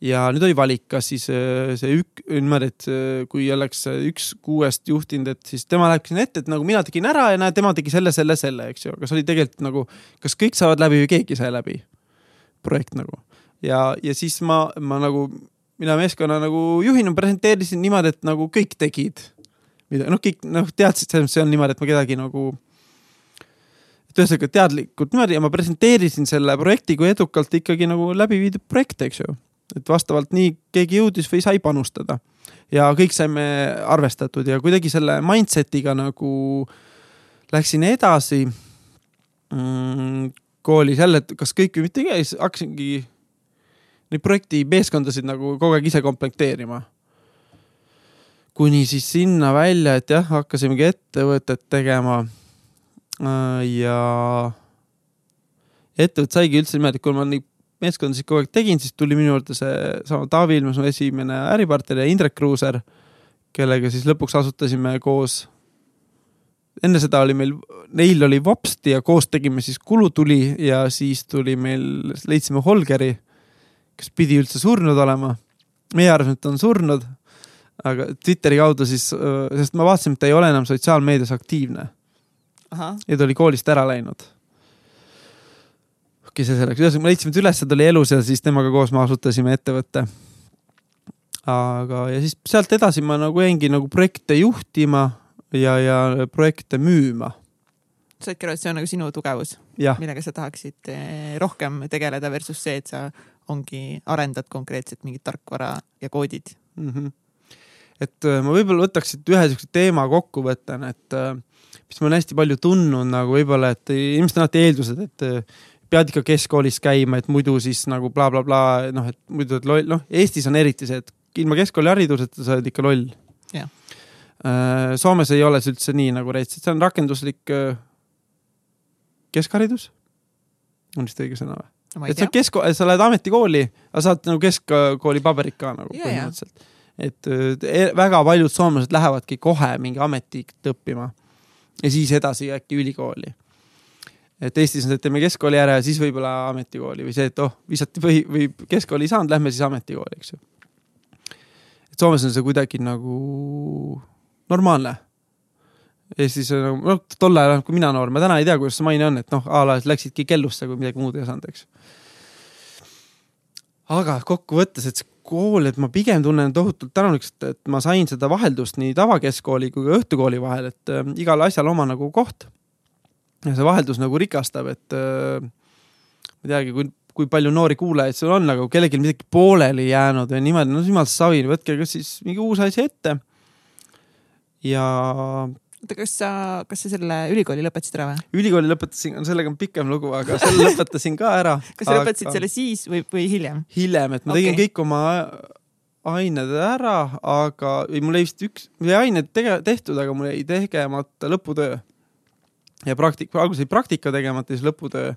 Speaker 2: ja nüüd oli valik, kas siis äh, see ük-, niimoodi, et äh, kui oleks äh, üks kuuest juhtinud, et siis tema läheb sinna ette, et nagu mina tegin ära ja näed, tema tegi selle, selle, selle, eks ju, aga see oli tegelikult nagu, kas kõik saavad läbi või keegi sai läbi. projekt nagu ja, ja siis ma, ma nagu mina meeskonna nagu juhina presenteerisin niimoodi, et nagu kõik tegid. mida noh, kõik noh, teadsid selles mõttes, see on niimoodi, et ma kedagi nagu. Et ühesõnaga teadlikult niimoodi ja ma presenteerisin selle projekti kui edukalt ikkagi nagu läbi viidud projekt, eks ju. et vastavalt nii keegi jõudis või sai panustada. ja kõik saime arvestatud ja kuidagi selle mindset'iga nagu läksin edasi mm, koolis jälle, et kas kõik või mitte, siis hakkasingi neid projekti meeskondasid nagu kogu aeg ise komplekteerima. kuni siis sinna välja, et jah, hakkasimegi ettevõtet tegema. Äh, ja ettevõte saigi üldse niimoodi, et kui ma neid meeskondasid kogu aeg tegin, siis tuli minu juurde seesama Taavi Ilmes, mu esimene äripartner ja Indrek Kruuser, kellega siis lõpuks asutasime koos enne seda oli meil, neil oli Vopsti ja koos tegime siis Kulutuli ja siis tuli meil, leidsime Holgeri, kes pidi üldse surnud olema. meie arvasime, et ta on surnud, aga Twitteri kaudu siis, sest ma vaatasin, et ta ei ole enam sotsiaalmeedias aktiivne. Ja ta oli koolist ära läinud. okei see selleks, ühesõnaga me leidsime ta üles, ta oli elus ja siis temaga koos me asutasime ettevõtte. aga, ja siis sealt edasi ma nagu jäingi nagu projekte juhtima ja, ja projekte müüma.
Speaker 1: saidki aru, et see on nagu sinu tugevus, millega sa tahaksid eh, rohkem tegeleda versus see, et sa ongi, arendad konkreetselt mingit tarkvara ja koodid
Speaker 2: mm. -hmm. et äh, ma võib-olla võtaks siit ühe siukse teema kokkuvõttena, et äh, mis ma olen hästi palju tundnud nagu võib-olla, et ilmselt on alati eeldused, et äh, pead ikka keskkoolis käima, et muidu siis nagu blablabla bla, bla, noh, et muidu oled loll, noh Eestis on eriti see, et ilma keskkoolihariduseta sa oled ikka loll. Äh, Soomes ei ole see üldse nii nagu reitsid, see on rakenduslik äh, keskharidus. on vist õige sõna või? et sa kesk-, sa lähed ametikooli, aga saad nagu keskkooli paberid ka nagu ja, põhimõtteliselt. et äh, e-, väga paljud soomlased lähevadki kohe mingi ametit õppima ja siis edasi äkki ülikooli. et Eestis on see, et teeme keskkooli ära ja siis võib-olla ametikooli või see, et oh, visati või, või keskkooli ei saanud, lähme siis ametikooli, eks ju. et Soomes on see kuidagi nagu normaalne. Eestis nagu, noh, tol ajal, kui mina noor, ma täna ei tea, kuidas see maine on, et noh, a la läksidki kellusse, kui midagi muud ei osanud, eks. aga kokkuvõttes, et see kool, et ma pigem tunnen tohutult tänulikult, et ma sain seda vaheldust nii tavakeskkooli kui ka õhtukooli vahel, et äh, igal asjal oma nagu koht. ja see vaheldus nagu rikastab, et äh, ma ei teagi, kui, kui palju noori kuulajaid sul on, aga kui kellelgi midagi pooleli jäänud või niimoodi, no jumal savi, võtke kas siis mingi uus asi ette ja.
Speaker 1: Oota, kas sa, kas sa selle ülikooli lõpetasid ära või?
Speaker 2: ülikooli lõpetasin, sellega on pikem lugu, aga selle lõpetasin ka ära
Speaker 1: kas sa aga... lõpetasid selle siis või, või hiljem?
Speaker 2: hiljem, et ma okay. tegin kõik oma ained ära, aga, või mul jäi vist üks, mul jäi ained tege-, tehtud, aga mul jäi tegemata lõputöö. ja praktika, alguses jäi praktika tegemata, siis lõputöö.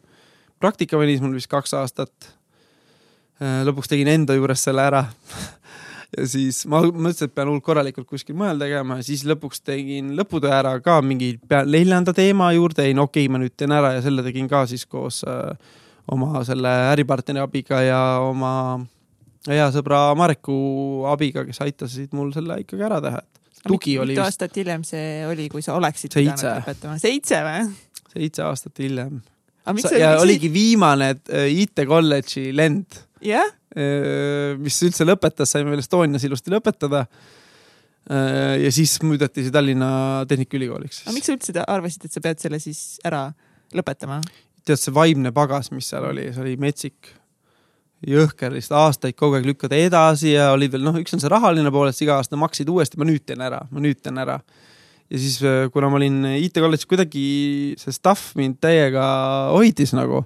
Speaker 2: praktika venis mul vist kaks aastat. lõpuks tegin enda juures selle ära ja siis ma mõtlesin, et pean hullult korralikult kuskil mujal tegema ja siis lõpuks tegin lõputöö ära ka mingi neljanda teema juurde, ei no okei okay,, ma nüüd teen ära ja selle tegin ka siis koos äh, oma selle äripartneri abiga ja oma hea sõbra Mareku abiga, kes aitasid mul selle ikkagi ära teha, et tugi
Speaker 1: oli.
Speaker 2: mitu
Speaker 1: aastat hiljem see oli, kui sa oleksid
Speaker 2: pidanud
Speaker 1: lõpetama? seitse või?
Speaker 2: seitse aastat hiljem.
Speaker 1: ja
Speaker 2: oligi viimane äh, IT kolledži lend.
Speaker 1: jah yeah?
Speaker 2: Mis üldse lõpetas, saime veel Estonias ilusti lõpetada. Ja siis muudeti see Tallinna Tehnikaülikooliks.
Speaker 1: aga miks sa üldse arvasid, et sa pead selle siis ära lõpetama?
Speaker 2: tead, see vaimne pagas, mis seal oli, see oli metsik jõhker, lihtsalt aastaid kogu aeg lükkada edasi ja oli veel noh, üks on see rahaline pool, et sa iga aasta maksid uuesti, ma nüüd teen ära, ma nüüd teen ära. ja siis, äh, kuna ma olin IT-kolledžis, kuidagi see staff mind täiega hoidis nagu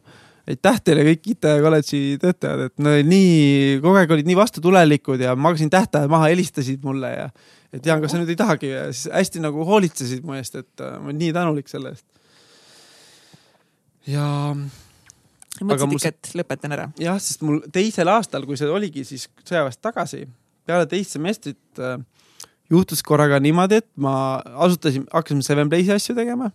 Speaker 2: aitäh teile kõik IT kolledži töötajad, et no nii kogu aeg olid nii vastutulelikud ja magasin tähtajad maha, helistasid mulle ja et Jaan, kas sa nüüd ei tahagi ja siis hästi nagu hoolitsesid mu eest, et äh, ma olen nii tänulik selle eest. ja.
Speaker 1: mõtlesid ikka, et lõpetan ära?
Speaker 2: jah, sest mul teisel aastal, kui see oligi siis sõjaväest tagasi, peale teist semestrit äh, juhtus korraga niimoodi, et ma asutasin, hakkasime Seven Playsi asju tegema.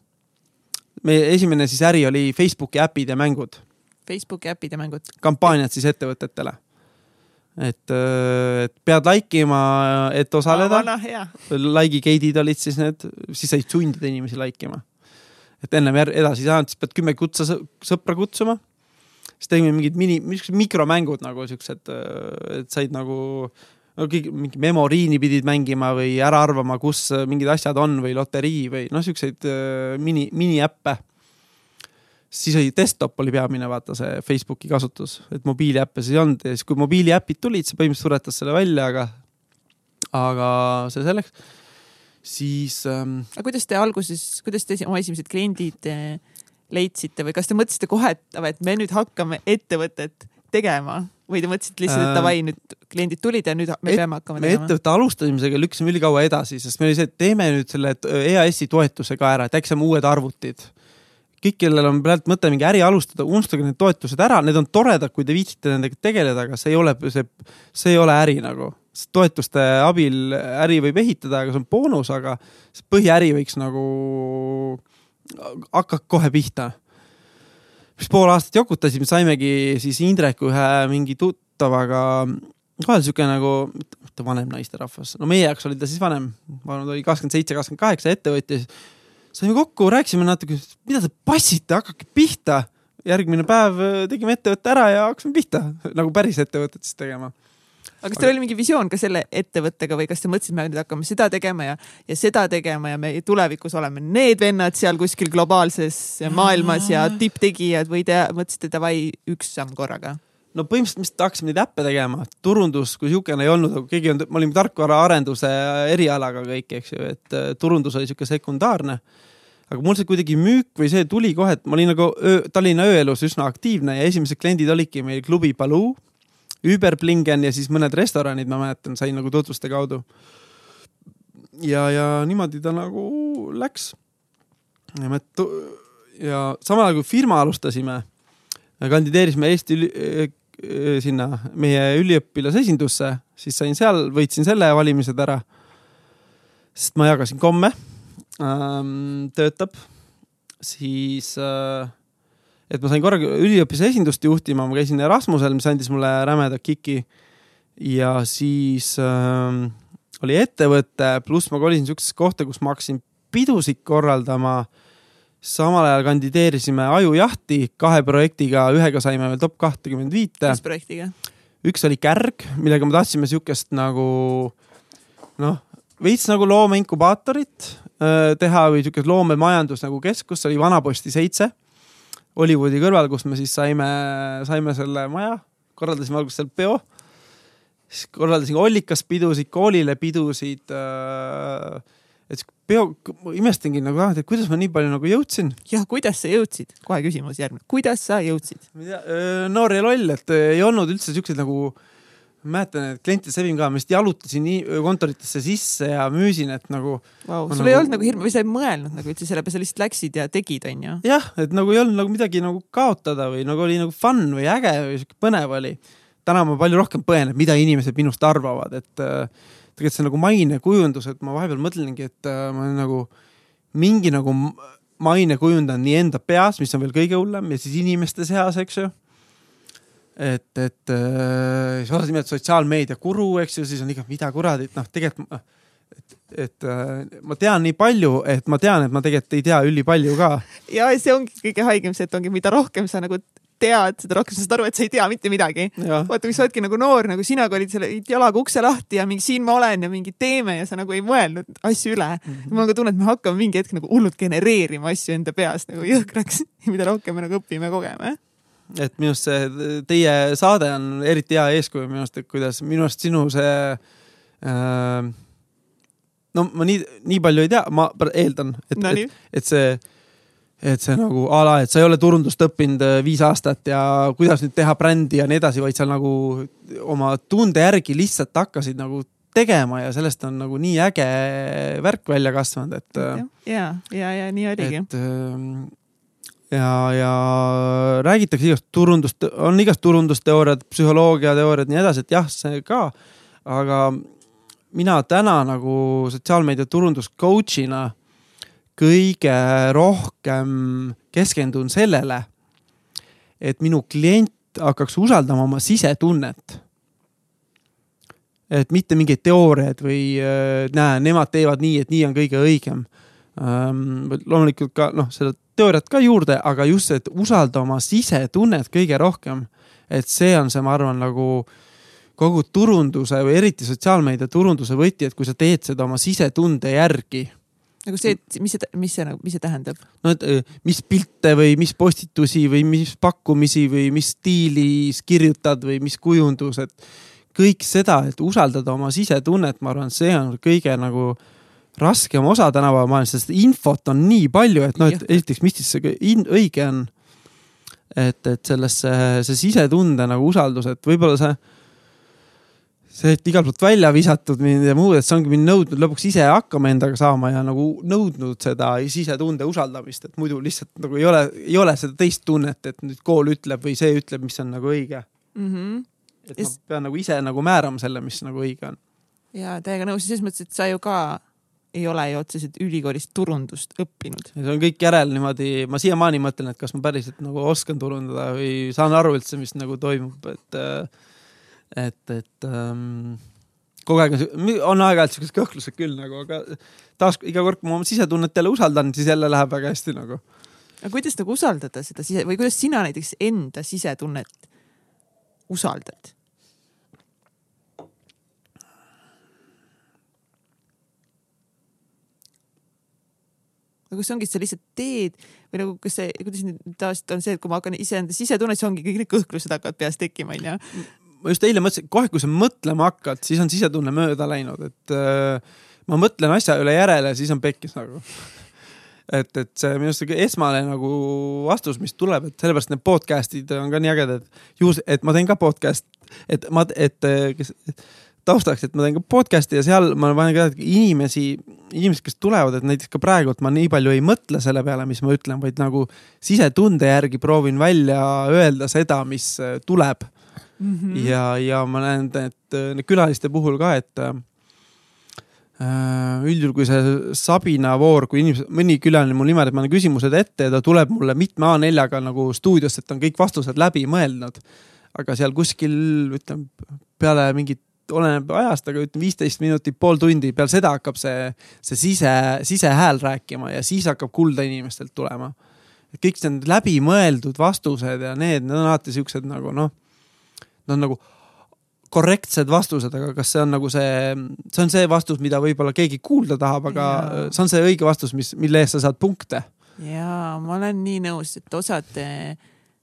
Speaker 2: meie esimene siis äri oli Facebooki äpid ja mängud
Speaker 1: Facebooki äpid ja mängud.
Speaker 2: kampaaniad siis ettevõtetele. et, äh, et pead like ima, et osaleda
Speaker 1: no,.
Speaker 2: Like'i gate'id olid siis need, siis said sundida inimesi like ima. et ennem edasi ei saanud, siis pead kümme kutsa sõpra kutsuma. siis tegime mingid mini, mikromängud nagu siuksed, äh, et said nagu no kõik mingi memoriini pidid mängima või ära arvama, kus mingid asjad on või loterii või noh, siukseid äh, mini, miniäppe siis oli desktop oli peamine, vaata see Facebooki kasutus, et mobiiliäppe siis ei olnud ja siis, kui mobiiliäpid tulid, see põhimõtteliselt suretas selle välja, aga, aga see selleks. siis ähm,.
Speaker 1: aga kuidas te alguses, kuidas te oma esimesed kliendid eh, leidsite või kas te mõtlesite kohe, et, et me nüüd hakkame ettevõtet tegema või te mõtlesite lihtsalt, et davai, nüüd kliendid tulid ja nüüd me et, peame hakkama tegema?
Speaker 2: ettevõtte alustamisega lükkasime ülikaua edasi, sest meil oli see, et teeme nüüd selle EAS-i toetuse ka ära, et äkki saame uued arvutid kõik, kellel on praegu mõte mingi äri alustada, unustage need toetused ära, need on toredad, kui te viitsite nendega tegeleda, aga see ei ole see, see ei ole äri nagu. toetuste abil äri võib ehitada, aga see on boonus, aga põhiäri võiks nagu hakata kohe pihta. siis pool aastat jokutasime, saimegi siis Indreku ühe mingi tuttavaga, ka sihuke nagu, mitte vanem naisterahvas, no meie jaoks oli ta siis vanem, ma arvan, ta oli kakskümmend seitse, kakskümmend kaheksa ettevõtja saime kokku, rääkisime natuke, mida te passite, hakake pihta. järgmine päev äh, tegime ettevõtte ära ja hakkasime pihta nagu päris ettevõtet siis tegema
Speaker 1: aga kas teil oli mingi visioon ka selle ettevõttega või kas te mõtlesite, me nüüd hakkame seda tegema ja, ja seda tegema ja me tulevikus oleme need vennad seal kuskil globaalses maailmas ja tipptegijad või te mõtlesite davai üks samm korraga?
Speaker 2: No põhimõtteliselt lihtsalt hakkasime neid äppe tegema, turundus kui niisugune ei olnud, aga keegi on, me olime tarkvaraarenduse erialaga kõik, eks ju, et äh, turundus oli niisugune sekundaarne. aga mul see kuidagi müük või see tuli kohe, et ma olin nagu öö, Tallinna ööelus üsna aktiivne ja esimesed kliendid olidki meil klubi Baloo, Überblingen ja siis mõned restoranid, ma mäletan, sain nagu tutvuste kaudu. ja, ja niimoodi ta nagu läks. ja me, ja samal ajal kui firma alustasime kandideerisime Eesti sinna meie üliõpilasesindusse, siis sain seal, võitsin selle valimised ära. sest ma jagasin komme ähm,, töötab, siis äh, et ma sain korraga üliõpilase esindust juhtima, ma käisin Erasmusel, mis andis mulle rämeda kiki. ja siis äh, oli ettevõte, pluss ma kolisin siuksesse kohta, kus ma hakkasin pidusid korraldama äh, samal ajal kandideerisime Ajujahti kahe projektiga, ühega saime veel top kahtekümmend viite.
Speaker 1: mis projektiga?
Speaker 2: üks oli Kärg, millega me tahtsime sihukest nagu noh, veits nagu loomeinkubaatorit äh, teha või sihukest loomemajandus nagu keskus, see oli Vanaposti seitse. Hollywoodi kõrval, kus me siis saime, saime selle maja, korraldasime alguses seal peo. siis korraldasin Ollikas pidusid, koolile pidusid äh, peo, ma imestangi nagu, et kuidas ma nii palju nagu jõudsin.
Speaker 1: jah, kuidas sa jõudsid? kohe küsimus järgmine, kuidas sa jõudsid?
Speaker 2: ma noor ja loll, et ei olnud üldse siukseid nagu, mäletan, et klientide sevim ka, ma lihtsalt jalutasin kontoritesse sisse ja müüsin, et nagu
Speaker 1: wow,. sul nagu... ei olnud nagu hirmu või sa ei mõelnud nagu üldse selle peale, sa lihtsalt läksid ja tegid, onju?
Speaker 2: jah, et nagu ei olnud nagu midagi nagu kaotada või nagu oli nagu fun või äge või siuke põnev oli. täna ma palju rohkem põen, et mida inimesed minust arvavad, et äh, tegelikult see nagu mainekujundus, et ma vahepeal mõtlengi, et äh, ma nagu mingi nagu maine kujundan nii enda peas, mis on veel kõige hullem ja siis inimeste seas, eks ju. et, et äh, siis osad nimetavad sotsiaalmeedia guru, eks ju, siis on ikka, mida kuradit, noh, tegelikult et, et äh, ma tean nii palju, et ma tean, et ma tegelikult ei tea ülipalju ka.
Speaker 1: ja see ongi kõige haigem see, et ongi, mida rohkem sa nagu tead, seda rohkem sa saad aru, et sa ei tea mitte midagi. vaata, kui sa oledki nagu noor, nagu sina olid selle jalaga ukse lahti ja mingi siin ma olen ja mingi teeme ja sa nagu ei mõelnud asju üle mm. -hmm. mul on ka tunne, et me hakkame mingi hetk nagu hullult genereerima asju enda peas nagu jõhkraks mida rohkem me nagu õpime kogeme
Speaker 2: et minu arust see teie saade on eriti hea eeskuju minu arust, et kuidas minu arust sinu see äh, no ma nii, nii palju ei tea, ma eeldan, et no,, et, et see et see nagu a la, et sa ei ole turundust õppinud äh, viis aastat ja kuidas nüüd teha brändi ja nii edasi, vaid sa nagu oma tunde järgi lihtsalt hakkasid nagu tegema ja sellest on nagu nii äge värk välja kasvanud, et.
Speaker 1: Äh, ja, ja, ja nii oligi. ähm,
Speaker 2: ja, ja räägitakse igast turundust, on igast turundusteooriad, psühholoogiateooriad, nii edasi, et jah, see ka. aga mina täna nagu sotsiaalmeedia turundus coach'ina kõige rohkem keskendun sellele, et minu klient hakkaks usaldama oma sisetunnet. et mitte mingeid teooriaid või äh, näe, nemad teevad nii, et nii on kõige õigem ähm,. loomulikult ka noh, seda teooriat ka juurde, aga just see, et usalda oma sisetunnet kõige rohkem. et see on see, ma arvan, nagu kogu turunduse või eriti sotsiaalmeedia turunduse võti, et kui sa teed seda oma sisetunde järgi
Speaker 1: nagu see, et mis see, mis see, mis see tähendab?
Speaker 2: no et äh, mis pilte või mis postitusi või mis pakkumisi või mis stiilis kirjutad või mis kujundus, et kõik seda, et usaldada oma sisetunnet, ma arvan, see on kõige nagu raskem osa tänapäeva maailmas, sest infot on nii palju, et noh, et esiteks, mis siis see õige on. et, et sellesse, see sisetunde nagu usaldus, et võib-olla see see, et igalt poolt välja visatud mind ja muud, et see ongi mind nõudnud lõpuks ise hakkama endaga saama ja nagu nõudnud seda sisetunde usaldamist, et muidu lihtsalt nagu ei ole, ei ole seda teist tunnet, et nüüd kool ütleb või see ütleb, mis on nagu õige
Speaker 1: mm. -hmm.
Speaker 2: et ma pean nagu ise nagu määrama selle, mis nagu õige on.
Speaker 1: ja täiega nõus, selles mõttes, et sa ju ka ei ole ju otseselt ülikoolis turundust õppinud.
Speaker 2: see on kõik järel niimoodi, ma siiamaani mõtlen, et kas ma päriselt nagu oskan turundada või saan aru üldse, mis nagu toimub, et äh, et, et ähm, kogu aeg on, on aeg-ajalt siuksed kõhklused küll nagu, aga taas iga kord, kui ma oma sisetunnet jälle usaldan, siis jälle läheb väga hästi nagu.
Speaker 1: aga kuidas nagu usaldada seda sise või kuidas sina näiteks enda sisetunnet usaldad? aga kas ongi, et sa lihtsalt teed või nagu, kas see, kuidas nüüd tavaliselt on see, et kui ma hakkan iseenda sisetunnet, siis ongi kõik need kõhklused hakkavad peas tekkima, onju
Speaker 2: ma just eile mõtlesin, kohe kui sa mõtlema hakkad, siis on sisetunne mööda läinud, et äh, ma mõtlen asja üle järele, siis on pekkis nagu. et, et see minu arust esmane nagu vastus, mis tuleb, et sellepärast need podcast'id on ka nii ägedad. juhus, et ma teen ka podcast, et ma, et, kes et, taustaks, et ma teen ka podcast'i ja seal ma panen ka inimesi, inimesed, kes tulevad, et näiteks ka praegu, et ma nii palju ei mõtle selle peale, mis ma ütlen, vaid nagu sisetunde järgi proovin välja öelda seda, mis tuleb mm. -hmm. ja, ja ma näen, et need külaliste puhul ka, et äh, üldjuhul, kui see Sabina voor, kui inimesed, mõni külaline mul niimoodi, et ma annan küsimused ette ja ta tuleb mulle mitme A4-ga nagu stuudiosse, et on kõik vastused läbi mõelnud. aga seal kuskil ütleme peale mingit oleneb ajast, aga ütleme viisteist minutit, pool tundi, peale seda hakkab see, see sise, sisehääl rääkima ja siis hakkab kulda inimestelt tulema. et kõik need läbimõeldud vastused ja need, need on alati siuksed nagu noh, Nad on nagu korrektsed vastused, aga kas see on nagu see, see on see vastus, mida võib-olla keegi kuulda tahab, aga ja. see on see õige vastus, mis, mille eest sa saad punkte.
Speaker 1: ja ma olen nii nõus, et osad eh,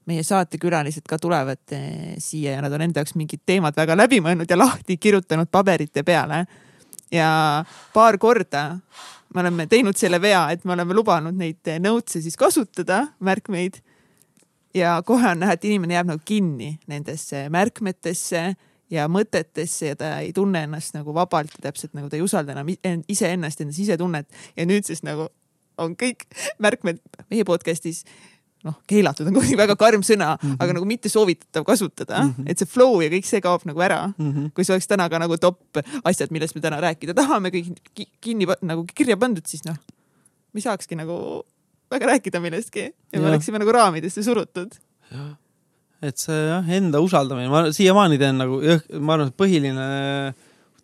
Speaker 1: meie saatekülalised ka tulevad eh, siia ja nad on enda jaoks mingid teemad väga läbi mõelnud ja lahti kirjutanud paberite peale. ja paar korda me oleme teinud selle vea, et me oleme lubanud neid notes'e siis kasutada, märkmeid ja kohe on näha, et inimene jääb nagu kinni nendesse märkmetesse ja mõtetesse ja ta ei tunne ennast nagu vabalt ja täpselt nagu ta ei usalda enam iseennast, enda sisetunnet ja nüüd siis nagu on kõik märkmed meie podcast'is noh, keelatud on kuidagi väga karm sõna mm, -hmm. aga nagu mitte soovitatav kasutada mm, -hmm. et see flow ja kõik see kaob nagu ära mm. -hmm. kui see oleks täna ka nagu top asjad, millest me täna rääkida tahame, kõik kinni nagu kirja pandud, siis noh, me saakski nagu väga rääkida millestki ja me oleksime nagu raamidesse surutud.
Speaker 2: et see jah, enda usaldamine, ma siiamaani teen nagu, ma arvan, et põhiline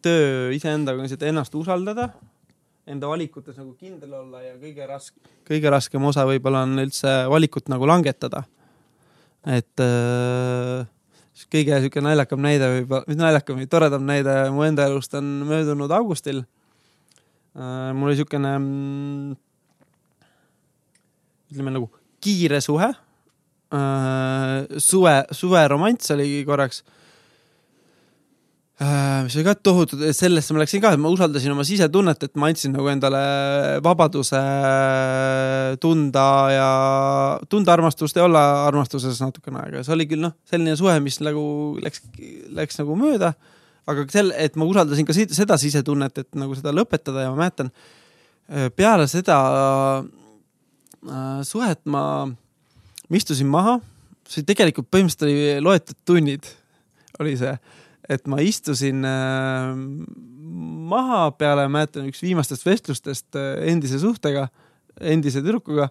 Speaker 2: töö iseendaga on et ennast usaldada, enda valikutes nagu kindel olla ja kõige raske, kõige raskem osa võib-olla on üldse valikut nagu langetada. et äh, kõige sihuke naljakam näide võib-olla, mitte naljakam, vaid toredam näide mu enda elust on möödunud augustil äh,. mul oli siukene mm, ütleme nagu kiire suhe äh,. suve, suveromanss oli korraks äh,. mis oli ka tohutu, sellesse ma läksin ka, et ma usaldasin oma sisetunnet, et ma andsin nagu endale vabaduse tunda ja tunda armastust ja olla armastuses natukene aega. see oli küll noh, selline suhe, mis nagu läks, läks nagu mööda. aga sel, et ma usaldasin ka seda sisetunnet, et nagu seda lõpetada ja ma mäletan äh, peale seda Äh, suhet ma, ma istusin maha, see tegelikult põhimõtteliselt oli loetud tunnid, oli see, et ma istusin äh, maha peale, mäletan üks viimastest vestlustest äh, endise suhtega, endise tüdrukuga.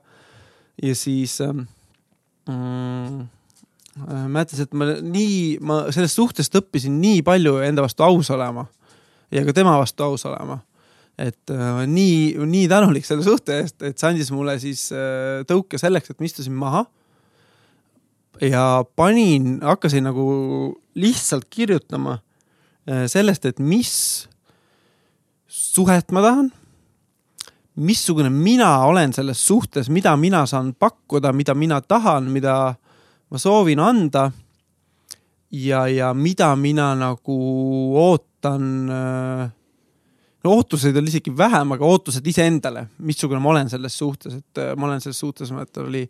Speaker 2: Ja siis mm, mäletan, et ma nii, ma sellest suhtest õppisin nii palju enda vastu aus olema ja ka tema vastu aus olema et äh, nii, nii tänulik selle suhte eest, et see andis mulle siis äh, tõuke selleks, et ma istusin maha. ja panin, hakkasin nagu lihtsalt kirjutama äh, sellest, et mis suhet ma tahan, missugune mina olen selles suhtes, mida mina saan pakkuda, mida mina tahan, mida ma soovin anda. ja, ja mida mina nagu ootan. No ootuseid oli isegi vähem, aga ootused iseendale, missugune ma olen selles suhtes, et ma olen selles suhtes, ma mäletan, oli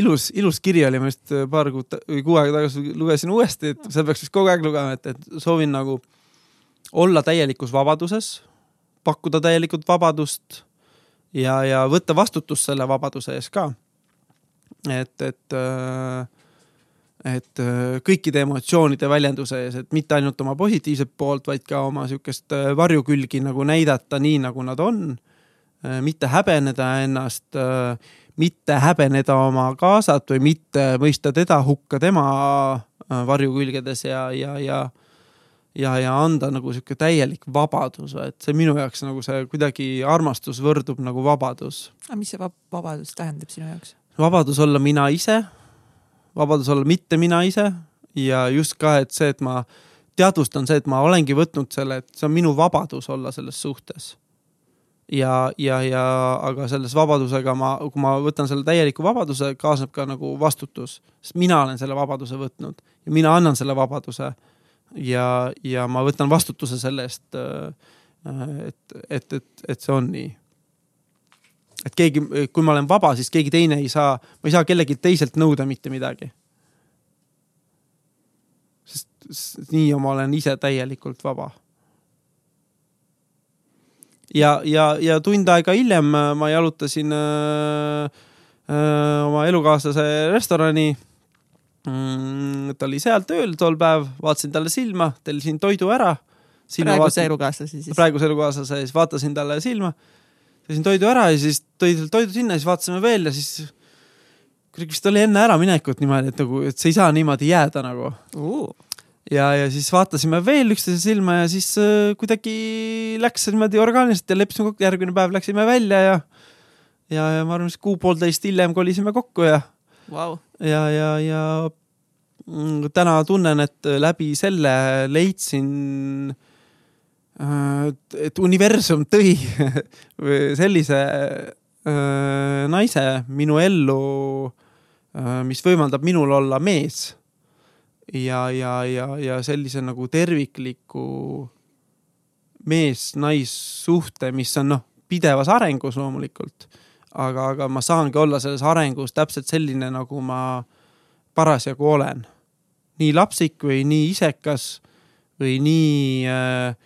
Speaker 2: ilus, ilus kiri oli, ma just paar kuud või kuu aega tagasi lugesin uuesti, et seda peaks vist kogu aeg lugema, et, et soovin nagu olla täielikus vabaduses, pakkuda täielikult vabadust ja, ja võtta vastutust selle vabaduse ees ka. et, et, et kõikide emotsioonide väljenduse ees, et mitte ainult oma positiivset poolt, vaid ka oma sihukest varjukülgi nagu näidata nii, nagu nad on. mitte häbeneda ennast mitte häbeneda oma kaasat või mitte mõista teda hukka tema äh, varjukülgedes ja, ja, ja ja, ja anda nagu sihuke täielik vabadus, et see minu jaoks nagu see kuidagi armastus võrdub nagu vabadus.
Speaker 1: aga mis see vab vabadus tähendab sinu jaoks?
Speaker 2: vabadus olla mina ise, vabadus olla mitte mina ise ja just ka, et see, et ma teadvustan see, et ma olengi võtnud selle, et see on minu vabadus olla selles suhtes ja, ja, ja aga selles vabadusega ma, kui ma võtan selle täieliku vabaduse, kaasneb ka nagu vastutus, sest mina olen selle vabaduse võtnud ja mina annan selle vabaduse. ja, ja ma võtan vastutuse selle eest. Äh, et, et, et, et see on nii. Et keegi, kui ma olen vaba, siis keegi teine ei saa, ma ei saa kellelgi teiselt nõuda mitte midagi. sest nii ma olen ise täielikult vaba ja, ja, ja tund aega hiljem äh, ma jalutasin äh, äh, oma elukaaslase restorani mm,. ta oli seal tööl tol päev, vaatasin talle silma, tellisin toidu ära.
Speaker 1: praeguse elukaaslase siis?
Speaker 2: praeguse elukaaslase, siis vaatasin talle silma, tellisin toidu ära ja siis tõi toidu sinna, siis vaatasime veel ja siis kuidagi vist oli enne äraminekut niimoodi, et nagu, et see ei saa niimoodi jääda nagu.
Speaker 1: Uh
Speaker 2: ja, ja siis vaatasime veel üksteise silma ja siis äh, kuidagi läks niimoodi orgaaniliselt ja leppisime kokku, järgmine päev läksime välja ja ja, ja ma arvan, et kuu-poolteist hiljem kolisime kokku ja
Speaker 1: wow..
Speaker 2: ja, ja, ja mm, täna tunnen, et läbi selle leidsin äh, et universum tõi sellise äh, naise minu ellu, mis võimaldab minul olla mees ja, ja, ja, ja sellise nagu tervikliku mees-naissuhte, mis on noh, pidevas arengus loomulikult. aga, aga ma saangi olla selles arengus täpselt selline, nagu ma parasjagu olen. nii lapsik või nii isekas või nii äh,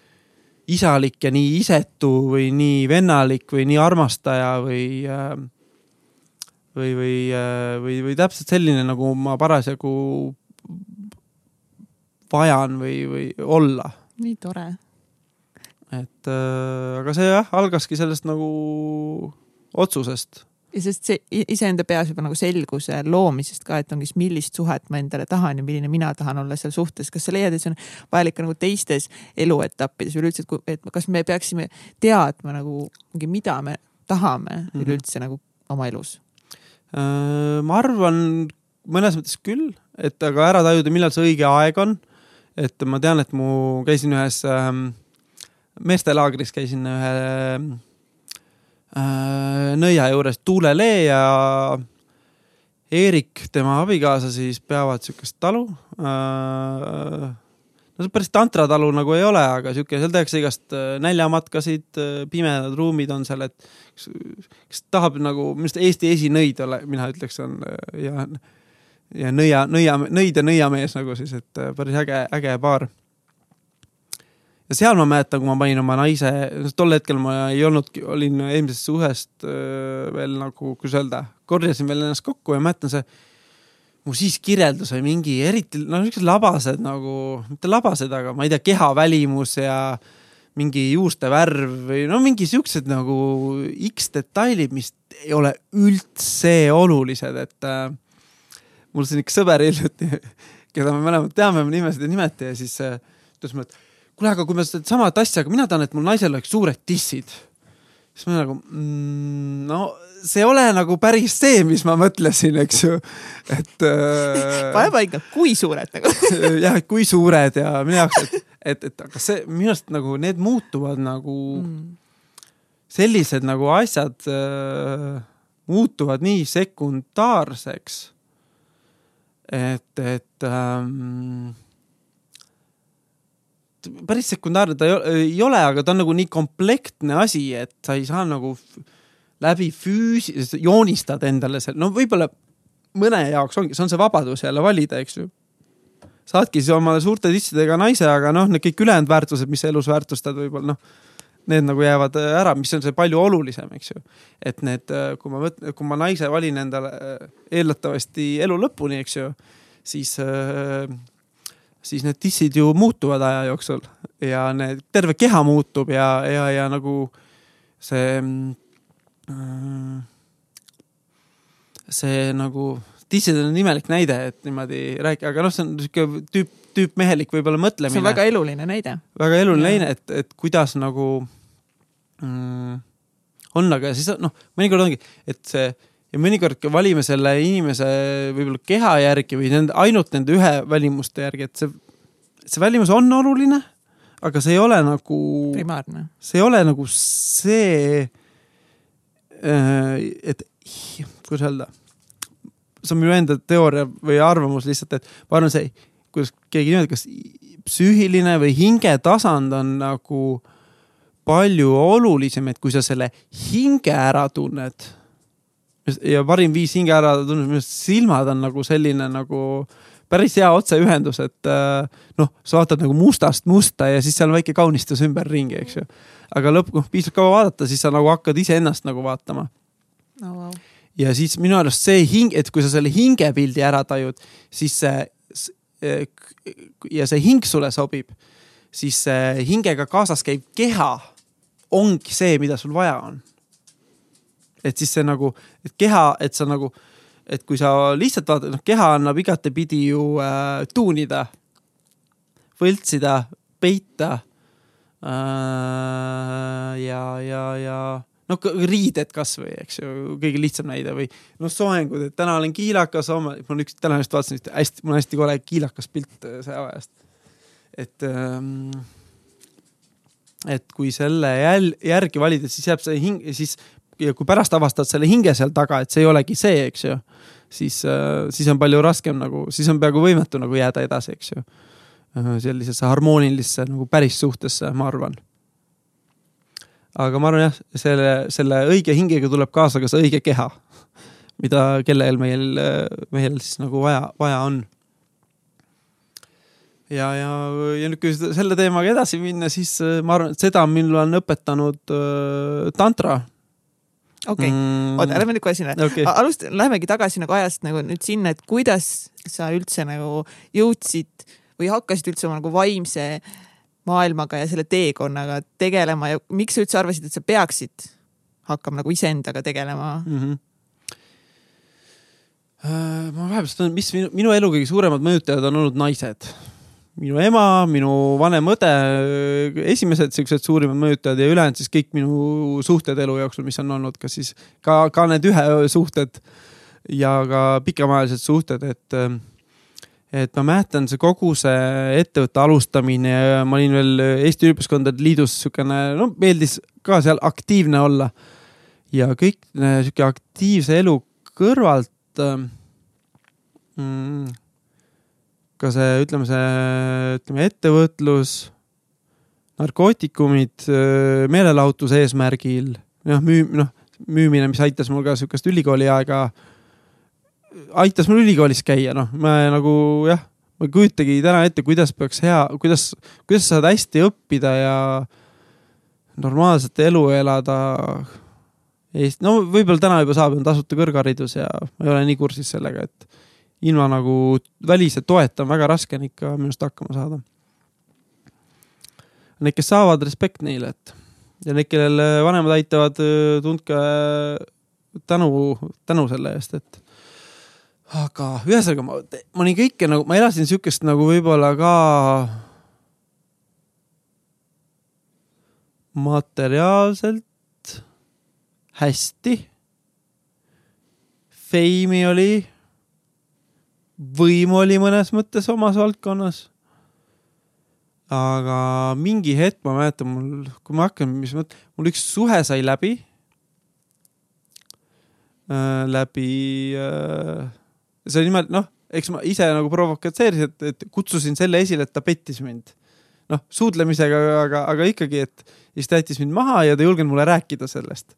Speaker 2: isalik ja nii isetu või nii vennalik või nii armastaja või või, või, või, või täpselt selline, nagu ma parasjagu vajan või, või olla.
Speaker 1: nii tore.
Speaker 2: et äh, aga see jah, algaski sellest nagu otsusest.
Speaker 1: Ja sest see iseenda peas juba nagu selguse loomisest ka, et ongi siis millist suhet ma endale tahan ja milline mina tahan olla seal suhtes. kas sa leiad, et see on vajalik ka nagu teistes eluetappides üleüldse, et, et kas me peaksime teadma nagu mingi, mida me tahame mm -hmm. üleüldse nagu oma elus?
Speaker 2: Äh, ma arvan mõnes mõttes küll, et aga ära tajuda, millal see õige aeg on et ma tean, et mu, käisin ühes ähm, meestelaagris, käisin ühe nõia juures Tuule Lee ja Eerik, tema abikaasa siis peavad siukest talu äh,. no see päris tantratalu nagu ei ole, aga sihuke, seal tehakse igast äh, näljamatkasid, äh, pimedad ruumid on seal, et kes, kes tahab nagu, minu arust Eesti esinõid ole, mina ütleks, on äh, ja ja nõia, nõia, nõid ja nõiamees nagu siis, et äh, päris äge, äge paar. Ja seal ma mäletan, kui ma panin oma naise, tol hetkel ma ei olnudki, olin eelmisest suhest äh, veel nagu, kuidas öelda, korjasin veel ennast kokku ja mäletan see mu siis kirjeldus või mingi eriti, no niisugused labased nagu, mitte labased, aga ma ei tea, keha välimus ja mingi juuste värv või no mingi siuksed nagu X detailid, mis ei ole üldse olulised, et äh, mul siin üks sõber hiljuti, keda me mõlemad teame, me nimesid ei nimeta ja siis äh, ütles mulle, et kuule, aga kui me sedasama asja, aga mina tahan, et mul naisel oleks suured tissid. siis ma nagu mm,, no see ei ole nagu päris see, mis ma mõtlesin, eks ju, et
Speaker 1: äh,. pane paika, kui suured nagu
Speaker 2: jah, et kui suured ja minu jaoks, et, et, et aga see minu arust nagu need muutuvad nagu mm. sellised nagu asjad äh, muutuvad nii sekundaarseks, et, et ähm, päris sekundaarne ta ei ole, aga ta on nagu nii komplektne asi, et sa ei saa nagu läbi füüsi-, joonistad endale seal, no võib-olla mõne jaoks ongi, see on see vabadus jälle valida, eks ju. saadki siis omale suurte tissidega naise, aga noh, need kõik ülejäänud väärtused, mis sa elus väärtustad, võib-olla noh, need nagu jäävad ära, mis on see palju olulisem, eks ju. et need, kui ma võt-, kui ma naise valin endale eeldatavasti elu lõpuni, eks ju, siis äh, siis need dissid ju muutuvad aja jooksul ja need, terve keha muutub ja, ja, ja nagu see äh,, see nagu, dissid on imelik näide, et niimoodi rääkida, aga noh, see on sihuke tüüp, tüüpmehelik võib-olla mõtlemine.
Speaker 1: see on väga eluline näide.
Speaker 2: väga eluline näide, et, et kuidas nagu mm, on, aga siis noh, mõnikord ongi, et see ja mõnikord valime selle inimese võib-olla keha järgi või nende, ainult nende ühe välimuste järgi, et see, see välimus on oluline, aga see ei ole nagu.
Speaker 1: primaarne.
Speaker 2: see ei ole nagu see, äh, et kuidas öelda, see on minu enda teooria või arvamus lihtsalt, et ma arvan, see, kuidas keegi nimetab, kas psüühiline või hingetasand on nagu palju olulisem, et kui sa selle hinge ära tunned ja parim viis hinge ära tunda, minu arust silmad on nagu selline nagu päris hea otseühendus, et äh, noh, sa vaatad nagu mustast musta ja siis seal on väike kaunistus ümberringi, eks ju. aga lõpp, noh, piisab kaua vaadata, siis sa nagu hakkad iseennast nagu vaatama
Speaker 1: oh,. Wow.
Speaker 2: ja siis minu arust see hing, et kui sa selle hingepildi ära tajud, siis see ja see hing sulle sobib, siis see hingega kaasas käiv keha ongi see, mida sul vaja on et siis see nagu, et keha, et sa nagu, et kui sa lihtsalt vaatad, noh, keha annab igatepidi ju äh, tuunida, võltsida, peita äh,. ja, ja, ja noh, riided kasvõi, eks ju, kõige lihtsam näide või noh, soengud, et täna olen kiilakas, homme, mul üks, täna just vaatasin ühte hästi, mul on hästi kole kiilakas pilt äh, sõjaväest. et ähm, et kui selle jäl, järgi valida, siis jääb see hing, siis ja kui pärast avastad selle hinge seal taga, et see ei olegi see, eks ju, siis, äh, siis on palju raskem nagu, siis on peaaegu võimetu nagu jääda edasi, eks ju. Äh, sellisesse harmoonilisse nagu päris suhtesse, ma arvan. aga ma arvan jah, selle, selle õige hingega tuleb kaasa ka see õige keha, mida, kellel meil, meil siis nagu vaja, vaja on ja, ja, ja nüüd, kui selle teemaga edasi minna, siis äh, ma arvan, et seda mind on õpetanud äh, tantra
Speaker 1: okei okay. mm., oota, lähme nüüd kohe sinna okay.. alust-, lähemegi tagasi nagu ajast nagu nüüd sinna, et kuidas sa üldse nagu jõudsid või hakkasid üldse oma nagu vaimse maailmaga ja selle teekonnaga tegelema ja miks sa üldse arvasid, et sa peaksid hakkama nagu iseendaga tegelema mm? -hmm
Speaker 2: ma vahepeal mõtlen, mis minu, minu elu kõige suuremad mõjutajad on olnud naised minu ema, minu vanem õde, esimesed siuksed suurimad mõjutajad ja ülejäänud siis kõik minu suhted elu jooksul, mis on olnud, kas siis ka, ka need ühe suhted ja ka pikemaajalised suhted, et et ma mäletan, see kogu see ettevõtte alustamine ja ma olin veel Eesti Üliõpilaskondade Liidus siukene, no meeldis ka seal aktiivne olla. ja kõik sihuke aktiivse elu kõrvalt mm, ka see, ütleme see, ütleme ettevõtlus, narkootikumid meelelahutuse eesmärgil, noh, müü-, noh, müümine, mis aitas mul ka sihukest ülikooli aega, aitas mul ülikoolis käia, noh, ma nagu jah, ma ei kujutagi täna ette, kuidas peaks hea, kuidas, kuidas saad hästi õppida ja normaalset elu elada Eest-, no võib-olla täna juba saab, on tasuta kõrgharidus ja ma ei ole nii kursis sellega, et ilma nagu välise toeta on väga raske on ikka minu arust hakkama saada. Need, kes saavad, respekt neile, et ja need, kellel vanemad aitavad, tundke tänu, tänu selle eest, et aga ühesõnaga ma, ma olin kõike nagu, ma elasin sihukest nagu võib-olla ka materiaalselt hästi. Feimi oli võim oli mõnes mõttes omas valdkonnas. aga mingi hetk ma mäletan, mul, kui ma hakkan, mis mõt-, mul üks suhe sai läbi äh,. läbi äh,, see oli niimoodi, noh, eks ma ise nagu provokatseerisin, et, et kutsusin selle esile, et ta pettis mind. noh, suudlemisega, aga, aga ikkagi, et siis ta jättis mind maha ja ta ei julgenud mulle rääkida sellest.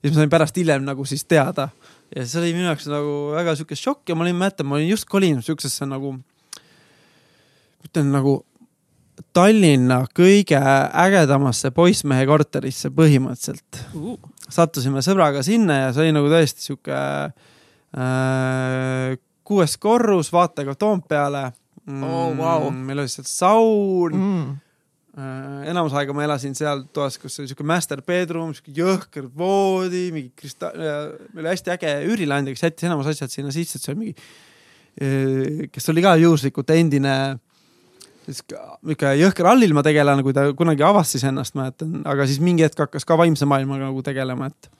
Speaker 2: siis ma sain pärast hiljem nagu siis teada ja see oli minu jaoks nagu väga sihuke šokk ja ma olin, mäletan, ma olin just kolinud siuksesse nagu, ütlen nagu Tallinna kõige ägedamasse poissmehe korterisse põhimõtteliselt uh.. sattusime sõbraga sinna ja see oli nagu tõesti sihuke äh, kuues korrus vaatega Toompeale
Speaker 1: mm,. Oh, wow.
Speaker 2: meil oli seal saun mm enamus aega ma elasin seal toas, kus oli siuke master bedroom, siuke jõhker voodi, mingi kristall, meil oli hästi äge üürileandja, kes jättis enamus asjad sinna sisse, et see oli mingi, äh, kes oli ka juhuslikult endine niisugune jõhker allilma tegelane, kui ta kunagi avastas ennast, mäletan, aga siis mingi hetk hakkas ka vaimse maailmaga nagu tegelema, et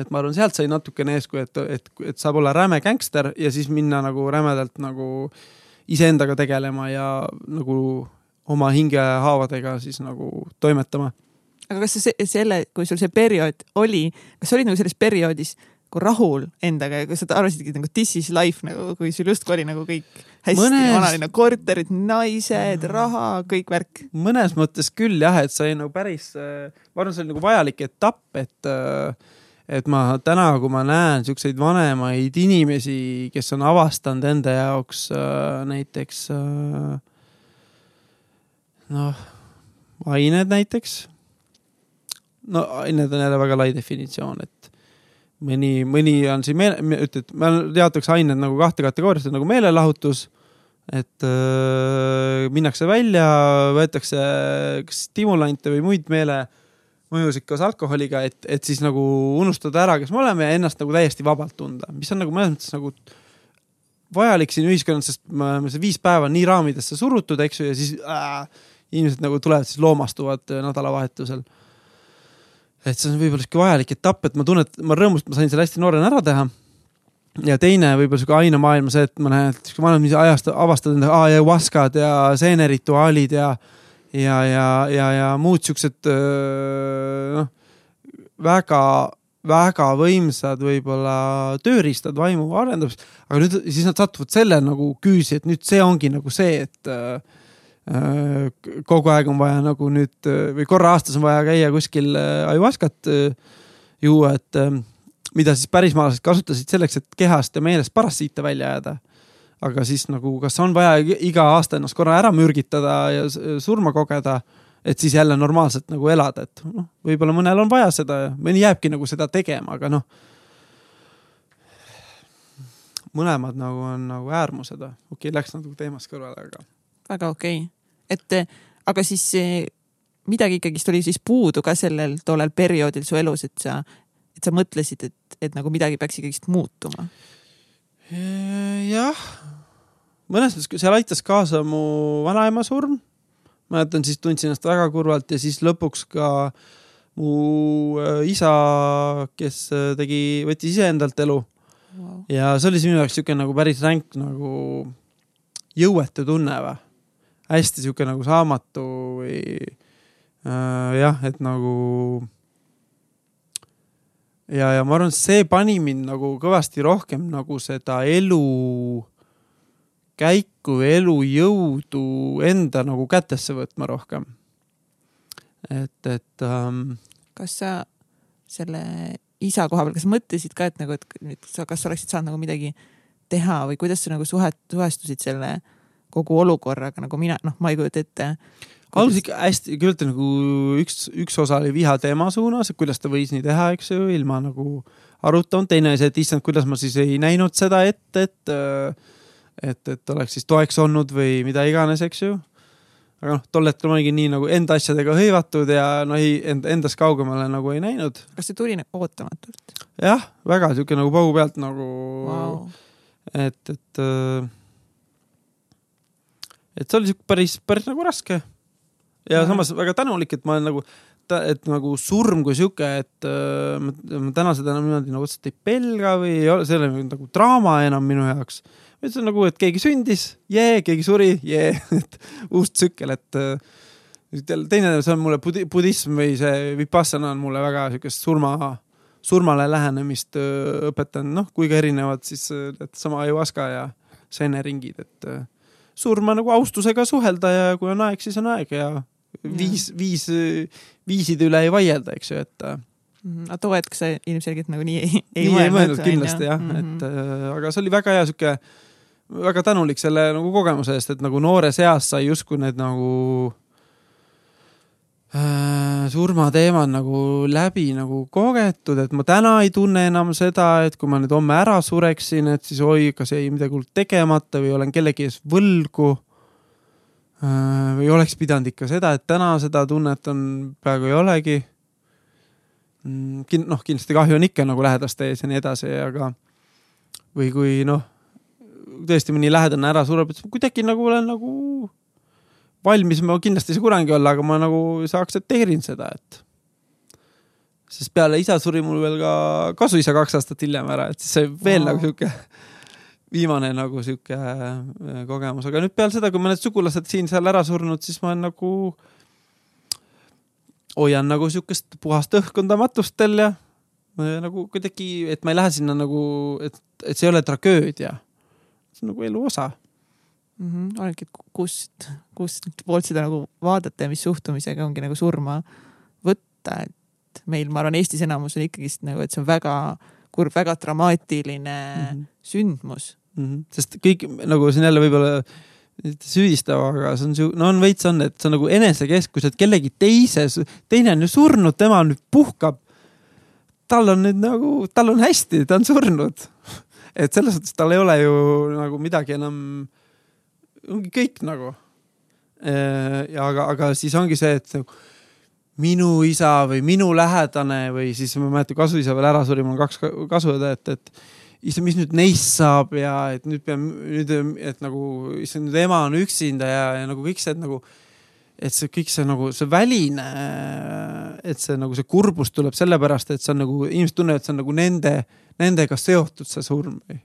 Speaker 2: et ma arvan, sealt sai natukene eeskuju, et, et, et saab olla räme gängster ja siis minna nagu rämedalt nagu iseendaga tegelema ja nagu oma hingehaavadega siis nagu toimetama.
Speaker 1: aga kas sa selle, kui sul see periood oli, kas sa olid nagu selles perioodis nagu rahul endaga ja kas sa arvasidki nagu this is life nagu, kui sul justkui oli nagu kõik hästi Mõnes... vanalinna korterid, naised, raha, kõik värk?
Speaker 2: mõnes mõttes küll jah, et see oli nagu päris, ma arvan, see oli nagu vajalik etapp, et et ma täna, kui ma näen siukseid vanemaid inimesi, kes on avastanud enda jaoks näiteks noh, ained näiteks. no ained on jälle väga lai definitsioon, et mõni, mõni on siin meele, ütled, ma jaotaks ained nagu kahte kategooriasse nagu meelelahutus. et äh, minnakse välja, võetakse kas stimulante või muid meelemõjusid koos alkoholiga, et, et siis nagu unustada ära, kes me oleme ja ennast nagu täiesti vabalt tunda, mis on nagu mõnes mõttes nagu vajalik siin ühiskonnas, sest me oleme see viis päeva nii raamidesse surutud, eks ju, ja siis äh, inimesed nagu tulevad siis loomastuvad nädalavahetusel et see on võib-olla sihuke vajalik etapp, et ma tunnen, et ma rõõmus, et ma sain selle hästi noorena ära teha. ja teine võib-olla sihuke ainamaailm, see, et ma näen, et sihuke vanemad ajast avastad enda ayahuaskad ja seenerituaalid ja, ja, ja, ja, ja muud siuksed noh, väga, väga võimsad võib-olla tööriistad vaimu arendamiseks. aga nüüd siis nad satuvad selle nagu küüsi, et nüüd see ongi nagu see, et Äh, kogu aeg on vaja nagu nüüd või korra aastas on vaja käia kuskil äh, ajuvaskat äh, juua, et mida siis pärismaalased kasutasid selleks, et kehast ja meelest parasiite välja ajada. aga siis nagu, kas on vaja iga aasta ennast korra ära mürgitada ja surma kogeda, et siis jälle normaalselt nagu elada, et noh, võib-olla mõnel on vaja seda mõni jääbki nagu seda tegema, aga noh. mõlemad nagu on nagu äärmused, okei okay,, läks natuke teemast kõrvale, aga
Speaker 1: väga okei okay., et aga siis midagi ikkagist oli siis puudu ka sellel tollel perioodil su elus, et sa, et sa mõtlesid, et, et nagu midagi peaks ikkagist muutuma?
Speaker 2: jah, mõnes mõttes seal aitas kaasa mu vanaema surm. mäletan, siis tundsin ennast väga kurvalt ja siis lõpuks ka mu äh, isa, kes tegi, võttis iseendalt elu wow.. ja see oli siis minu jaoks siuke nagu päris ränk nagu jõuetu tunne või hästi sihuke nagu saamatu või äh, jah, et nagu. ja, ja ma arvan, see pani mind nagu kõvasti rohkem nagu seda elu käiku, elujõudu enda nagu kätesse võtma rohkem. et, et ähm,.
Speaker 1: kas sa selle isa koha peal, kas mõtlesid ka, et nagu, et sa, kas sa oleksid saanud nagu midagi teha või kuidas sa nagu suhet, suhestusid selle äh, kogu olukorraga, nagu mina, noh, ma ei kujuta ette
Speaker 2: alguses ikka hästi, kõigepealt nagu üks, üks osa oli viha tema suunas, et kuidas ta võis nii teha, eks ju, ilma nagu arutanud, teine oli see, et issand, kuidas ma siis ei näinud seda ette, et, et, et oleks siis toeks olnud või mida iganes, eks ju. aga noh, tol hetkel ma olingi nii nagu enda asjadega hõivatud ja no ei, end, endast kaugemale nagu ei näinud.
Speaker 1: kas see tuli nagu ootamatult?
Speaker 2: jah, väga sihuke nagu paugu pealt nagu wow., et, et äh, et see oli siuke päris, päris nagu raske. ja mm. samas väga tänulik, et ma olen nagu et, nagu surm kui sihuke, et äh, ma, ma täna seda enam niimoodi nagu otseselt ei pelga või ei ole, see ei ole nagu draama enam minu jaoks. see on nagu, et keegi sündis, jee, keegi suri, jee, et uus tsükkel, et äh, teine, see on mulle budi-, budism või see vipassana on mulle väga siukest surma, surmale lähenemist äh, õpetanud, noh, kuigi erinevad siis needsama ayahuasca ja seeneringid, et äh, surma nagu austusega suhelda ja kui on aeg, siis on aeg ja viis, viis, viiside üle ei vaielda, eks ju, et
Speaker 1: mhm. aga too hetk sa ilmselgelt nagu nii ei,
Speaker 2: ei nii ei mõelnud kindlasti jah mm, -hmm. et äh, aga see oli väga hea sihuke, väga tänulik selle nagu kogemuse eest, et nagu noores eas sai justkui need nagu Äh, surmateemad nagu läbi nagu kogetud, et ma täna ei tunne enam seda, et kui ma nüüd homme ära sureksin, et siis oi, kas jäi midagi hullu tegemata või olen kellegi ees võlgu. Äh, või oleks pidanud ikka seda, et täna seda tunnet on, praegu ei olegi. Mm, noh, kindlasti kahju on ikka nagu lähedaste ees ja nii edasi, aga või kui noh, tõesti mõni lähedane ära sureb, et kuidagi nagu olen nagu valmis ma kindlasti ei saa kunagi olla, aga ma nagu sa aktsepteerin seda, et. sest peale isa suri mul veel ka kasuisa kaks aastat hiljem ära, et siis see veel oh. nagu sihuke viimane nagu sihuke äh, kogemus, aga nüüd peale seda, kui mõned sugulased siin-seal ära surnud, siis ma olen nagu, hoian nagu sihukest puhast õhkkonda matustel ja nagu kuidagi, et ma ei lähe sinna nagu, et, et see ei ole tragöödia. see on nagu elu osa
Speaker 1: mm. -hmm. olenebki, kust, kust poolt seda nagu vaadata ja mis suhtumisega ongi nagu surma võtta, et meil, ma arvan, Eestis enamus on ikkagist nagu, et see on väga kurb, väga dramaatiline mm -hmm. sündmus
Speaker 2: mm. -hmm. sest kõik nagu siin jälle võib-olla süüdistav, aga see on siu-, no on veits on, et see on nagu enesekeskus, et kellegi teise, teine on ju surnud, tema nüüd puhkab. tal on nüüd nagu, tal on hästi, ta on surnud. et selles suhtes tal ei ole ju nagu midagi enam ongi kõik nagu. Äh, aga, aga siis ongi see, et nagu minu isa või minu lähedane või siis ma mäletan, kasuisa veel ära suri, mul on kaks kasuõde, et, et issand, mis nüüd neist saab ja et nüüd pean nüüd, et nagu issand, nüüd ema on üksinda ja, ja nagu kõik see, et nagu, et see kõik see nagu see väline, et see nagu see kurbus tuleb sellepärast, et see on nagu, inimesed tunnevad, et see on nagu nende, nendega seotud see surm või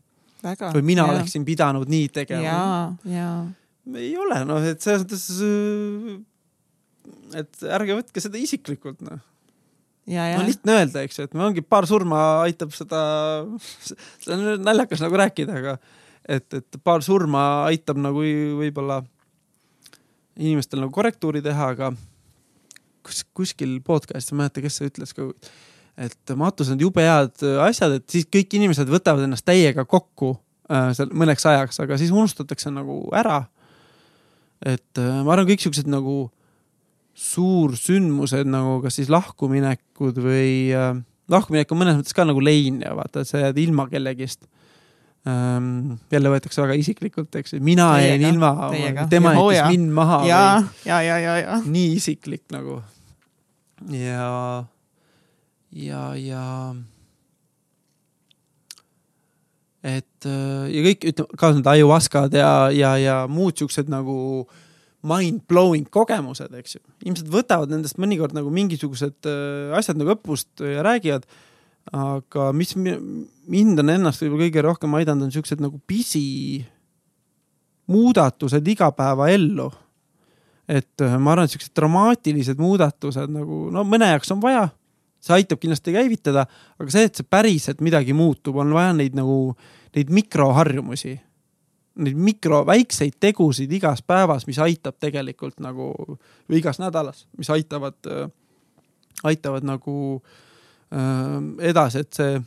Speaker 1: Väga,
Speaker 2: või mina ja. oleksin pidanud nii tegema. ei ole noh, et selles mõttes, et ärge võtke seda isiklikult noh. no lihtne öelda, eks ju, et ongi paar surma aitab seda, see on naljakas nagu rääkida, aga et, et paar surma aitab nagu võib-olla inimestel nagu korrektuuri teha, aga kus, kuskil podcast'is, ma ei mäleta, kes see ütles ka et matus on jube head asjad, et siis kõik inimesed võtavad ennast täiega kokku äh, seal mõneks ajaks, aga siis unustatakse nagu ära. et äh, ma arvan, kõik siuksed nagu suursündmused nagu kas siis lahkuminekud või äh, lahkuminek on mõnes mõttes ka nagu lein ja vaata, et sa jääd ilma kellegist ähm,. jälle võetakse väga isiklikult, eks ju, mina jäin ilma, tema jättis mind maha.
Speaker 1: ja, ja, ja, ja, ja.
Speaker 2: nii isiklik nagu ja ja, ja et äh, ja kõik ütleme, kaasa need ayahuascad ja, ja, ja muud siuksed nagu mind-blowing kogemused, eks ju. inimesed võtavad nendest mõnikord nagu mingisugused äh, asjad nagu õppust ja räägivad. aga mis mind on ennast võib-olla kõige rohkem aidanud, on siuksed nagu pisi muudatused igapäevaellu. et äh, ma arvan, et siuksed dramaatilised muudatused nagu no mõne jaoks on vaja see aitab kindlasti käivitada, aga see, et see päriselt midagi muutub, on vaja neid nagu, neid mikroharjumusi. Neid mikro, väikseid tegusid igas päevas, mis aitab tegelikult nagu või igas nädalas, mis aitavad äh,, aitavad nagu äh, edasi, et see,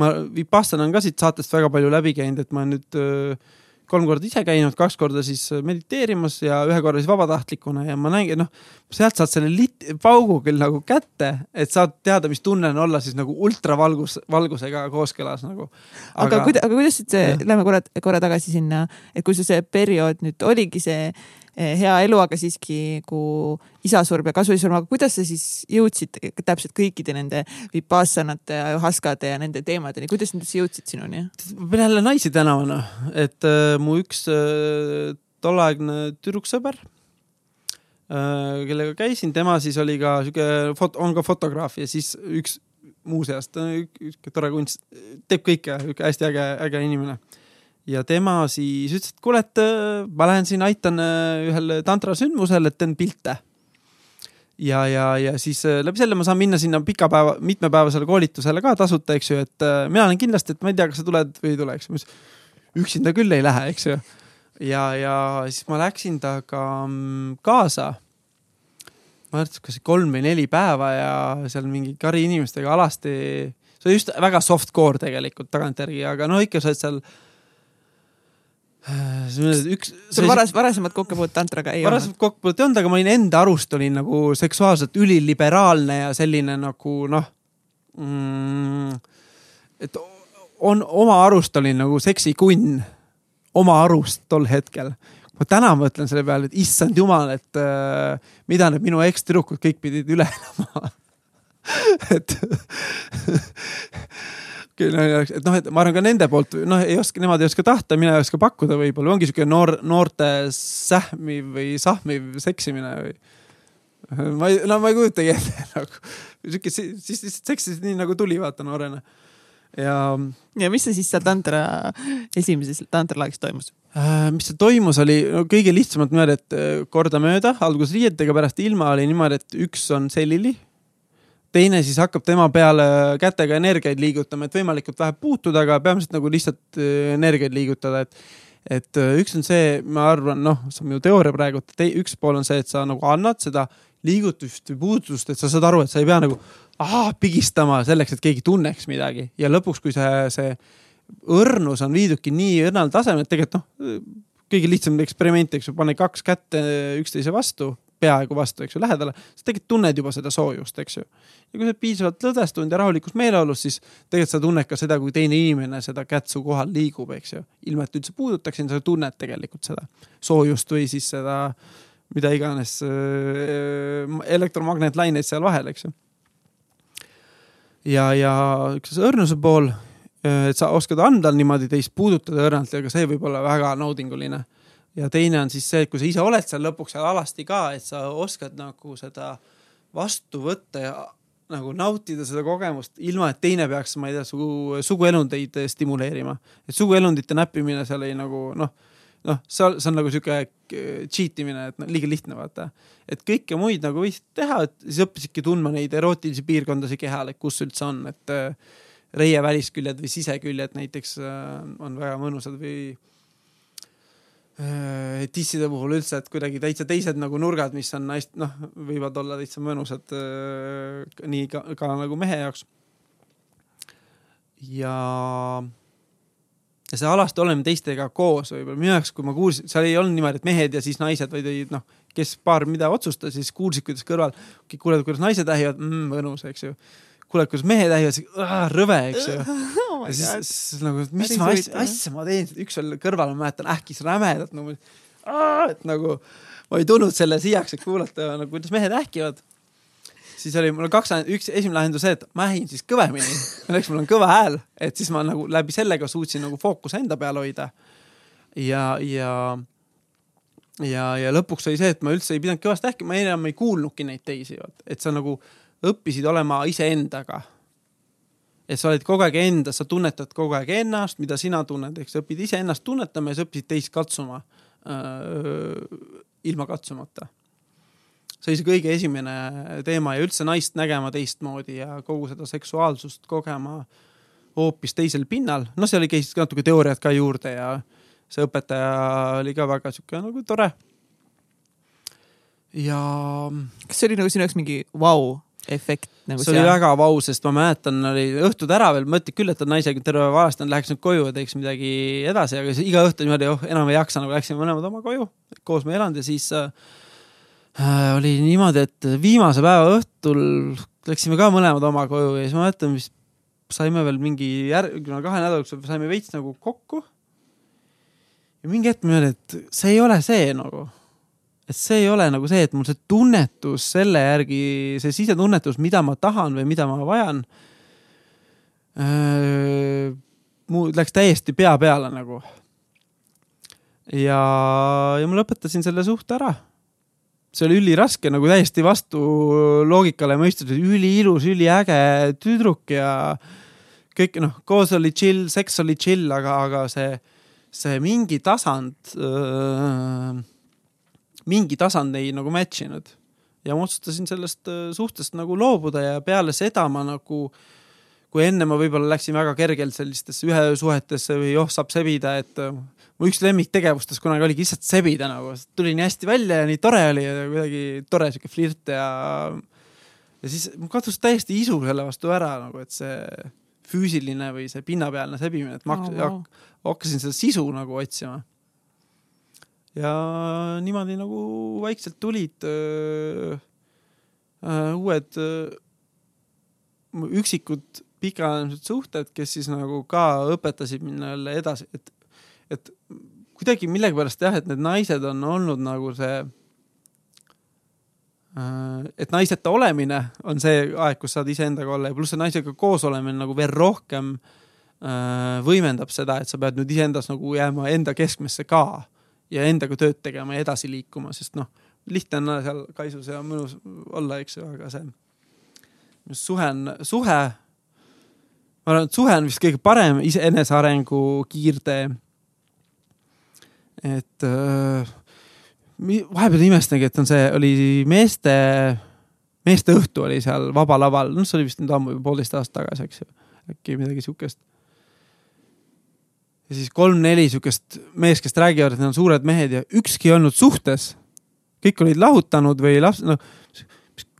Speaker 2: ma Vipassana on ka siit saatest väga palju läbi käinud, et ma nüüd äh, kolm korda ise käinud, kaks korda siis mediteerimas ja ühe korra siis vabatahtlikuna ja ma näingi, noh, sealt saad selle lit-, paugu küll nagu kätte, et saad teada, mis tunne on olla siis nagu ultravalgus, valgusega kooskõlas nagu.
Speaker 1: aga, aga, kuida, aga kuidas see, lähme korra, korra tagasi sinna, et kui sul see periood nüüd oligi see hea elu, aga siiski kui isa surm ja kasuisa surm, aga kuidas sa siis jõudsid täpselt kõikide nende vipassanate ja haskade ja nende teemadeni, kuidas nad üldse jõudsid sinuni?
Speaker 2: ma pean jälle naisi tänavana, et äh, mu üks äh, tolleaegne tüdruksõber äh, kellega käisin, tema siis oli ka sihuke on ka fotograaf ja siis üks muuseas, ta on ük- üks tore kunst, teeb kõike, hästi äge, äge inimene. Ja tema siis ütles, et kuule, et äh, ma lähen siin aitan äh, ühel tantra sündmusel, et teen pilte ja, ja, ja siis äh, läbi selle ma saan minna sinna pika päeva, mitmepäevasele koolitusele ka tasuta, eks ju, et mina olen kindlasti, et ma ei tea, kas sa tuled või ei tule, eks ju. üksinda küll ei lähe, eks ju. ja, ja siis ma läksin temaga mm, kaasa. ma arvan, et kas kolm või neli päeva ja seal mingi kari inimestega alasti. see oli just väga soft core tegelikult tagantjärgi, aga no ikka sa oled seal. üks.
Speaker 1: sul varas, varasemat kokkupuudet tantraga ei olnud?
Speaker 2: varasemat kokkupuudet ei olnud, aga ma olin enda arust olin nagu seksuaalselt üliliberaalne ja selline nagu noh mm,. et on oma arust olin nagu seksikunn, oma arust tol hetkel. ma täna mõtlen selle peale, et issand jumal, et äh, mida need minu ekstüdrukud kõik pidid üle elama. et et noh, et ma arvan ka nende poolt, noh, ei oska, nemad ei oska tahta, mina ei oska pakkuda, võib-olla ongi sihuke noor, noorte sähmiv või sahmiv seksimine või. ma ei, no ma ei kujutagi ette nagu sihuke, siis lihtsalt seksisid nii nagu tuli, vaata noorena. ja
Speaker 1: ja mis see siis seal tantra, esimeses tantralaagis toimus?
Speaker 2: äh, mis seal toimus, oli no, kõige lihtsamalt niimoodi, et äh, kordamööda, alguses riietega, pärast ilma oli niimoodi, et üks on selili teine siis hakkab tema peale kätega energiaid liigutama, et võimalikult vähe puutuda, aga peamiselt nagu lihtsalt äh, energiaid liigutada, et et äh, üks on see, ma arvan, noh, see on minu teooria praegu, üks pool on see, et sa nagu annad seda liigutust või puudutust, et sa saad aru, et sa ei pea nagu ahaa, pigistama selleks, et keegi tunneks midagi. Ja lõpuks, kui see, see õrnus on viidudki nii õrnal tasemel, et tegelikult noh, kõige lihtsam eksperiment, eks ju, pane kaks kätt äh, üksteise vastu, peaaegu vastu, eks ju, lähedale, sa tegelikult tunned juba seda soojust, eks ju. ja kui sa oled piisavalt lõdvestunud ja rahulikus meeleolus, siis tegelikult sa tunned ka seda, kui teine inimene seda kätt su kohal liigub, eks ju. ilma, et üldse puudutaksin, sa tunned tegelikult seda soojust või siis seda, mida iganes äh, elektromagnetlained seal vahel, eks ju. ja, ja üks õrnuse pool, et sa oskad anda niimoodi teist puudutada õrnalt, aga see võib olla väga naudinguline ja teine on siis see, et kui sa ise oled seal lõpuks seal alasti ka, et sa oskad nagu seda vastu võtta ja nagu nautida seda kogemust, ilma et teine peaks, ma ei tea, sugu, suguelundeid stimuleerima. et suguelundite näppimine seal ei nagu noh, noh, see see on nagu sihuke cheat imine, et no, liiga lihtne vaata. et kõike muid nagu võisid teha, et siis õppisidki tundma neid erootilisi piirkondasid kehal, et kus üldse on, et äh, reie välisküljed või siseküljed näiteks äh, on väga mõnusad või äh, tisside puhul üldse, et kuidagi täitsa teised nagu nurgad, mis on hästi noh, võivad olla täitsa mõnusad äh, nii ka, ka nagu mehe jaoks. ja, ja see alasti olemine teistega koos võib-olla. Minu jaoks, kui ma kuulsin, seal ei olnud niimoodi, et mehed ja siis naised, vaid olid noh, kes paar mida otsustas, siis kuulsid, kuidas kõrval, kuuled, kuidas naised ähivad? Mm,, mõnus, eks ju kuuled, kuidas mehed ähivad, rõve, eks ju.
Speaker 1: Oh
Speaker 2: ja siis, siis nagu, mis ma asja, asja ma teen, üks veel kõrval, ma mäletan, ähkis rämedalt nagu, et nagu ma ei tulnud selle siiaks, et kuulata nagu, kuidas mehed ähkivad. siis oli mul kaks, üks esimene lahendus see, et ma ähin siis kõvemini, õnneks mul on kõva hääl, et siis ma nagu läbi sellega suutsin nagu fookuse enda peal hoida. ja, ja, ja, ja lõpuks oli see, et ma üldse ei pidanud kõvasti ähkima, ma enam ei kuulnudki neid teisi, et sa nagu õppisid olema iseendaga et sa oled kogu aeg endas, sa tunnetad kogu aeg ennast, mida sina tunned, eks sa õpid iseennast tunnetama ja sa õppisid teist katsuma äh, ilma katsumata. see oli see kõige esimene teema ja üldse naist nägema teistmoodi ja kogu seda seksuaalsust kogema hoopis teisel pinnal. noh, seal oli käis natuke teooriat ka juurde ja see õpetaja oli ka väga sihuke nagu tore. ja
Speaker 1: kas see oli nagu sinu jaoks mingi vau efekt nagu
Speaker 2: see oli väga vau, sest ma mäletan, oli õhtud ära veel, mõtled küll, et on naisega terve päeva valastanud, läheks nüüd koju ja teeks midagi edasi, aga siis iga õhtu niimoodi, oh enam ei jaksa, nagu läksime mõlemad oma koju, koos me elanud ja siis äh, oli niimoodi, et viimase päeva õhtul läksime ka mõlemad oma koju ja siis ma mäletan, vist saime veel mingi järgmine kahe nädala jooksul saime veits nagu kokku. ja mingi hetk ma öeldi, et see ei ole see nagu et see ei ole nagu see, et mul see tunnetus selle järgi, see sisetunnetus, mida ma tahan või mida ma vajan. mul läks täiesti pea peale nagu. ja, ja ma lõpetasin selle suhte ära. see oli üliraske nagu täiesti vastu loogikale mõistus, üliilus, üliäge tüdruk ja kõik noh, koos oli chill, seks oli chill, aga, aga see, see mingi tasand äh,, mingi tasand ei nagu match inud ja ma otsustasin sellest äh, suhtest nagu loobuda ja peale seda ma nagu kui enne ma võib-olla läksin väga kergelt sellistesse ühesuhetesse või oh, saab sebida, et äh, mu üks lemmiktegevustes kunagi oligi lihtsalt sebida nagu, tuli nii hästi välja ja nii tore oli ja kuidagi tore sihuke flirt ja. ja siis kadus täiesti isu selle vastu ära nagu, et see füüsiline või see pinnapealne sebimine, et ma oh, wow. hakkasin seda sisu nagu otsima. Ja niimoodi nagu vaikselt tulid öö, öö, uued öö, üksikud pikaajalised suhted, kes siis nagu ka õpetasid mind jälle edasi, et et kuidagi millegipärast jah, et need naised on olnud nagu see äh, et naiseta olemine on see aeg, kus saad iseendaga olla ja pluss see naisega koos olemine nagu veel rohkem äh, võimendab seda, et sa pead nüüd iseendas nagu jääma enda keskmesse ka ja endaga tööd tegema ja edasi liikuma, sest noh, lihtne on seal kaisus ja mõnus olla, eks ju, aga see suhe on, suhe, ma arvan, et suhe on vist kõige parem iseenesearengu kiirtee et äh, vahepeal imestangi, et on see, oli meeste, meeste õhtu oli seal Vaba Laval, noh, see oli vist nüüd ammu, poolteist aastat tagasi, eks ju, äkki midagi siukest. Ja siis kolm-neli siukest meest, kes räägivad, et nad on suured mehed ja ükski ei olnud suhtes. kõik olid lahutanud või laps-, noh,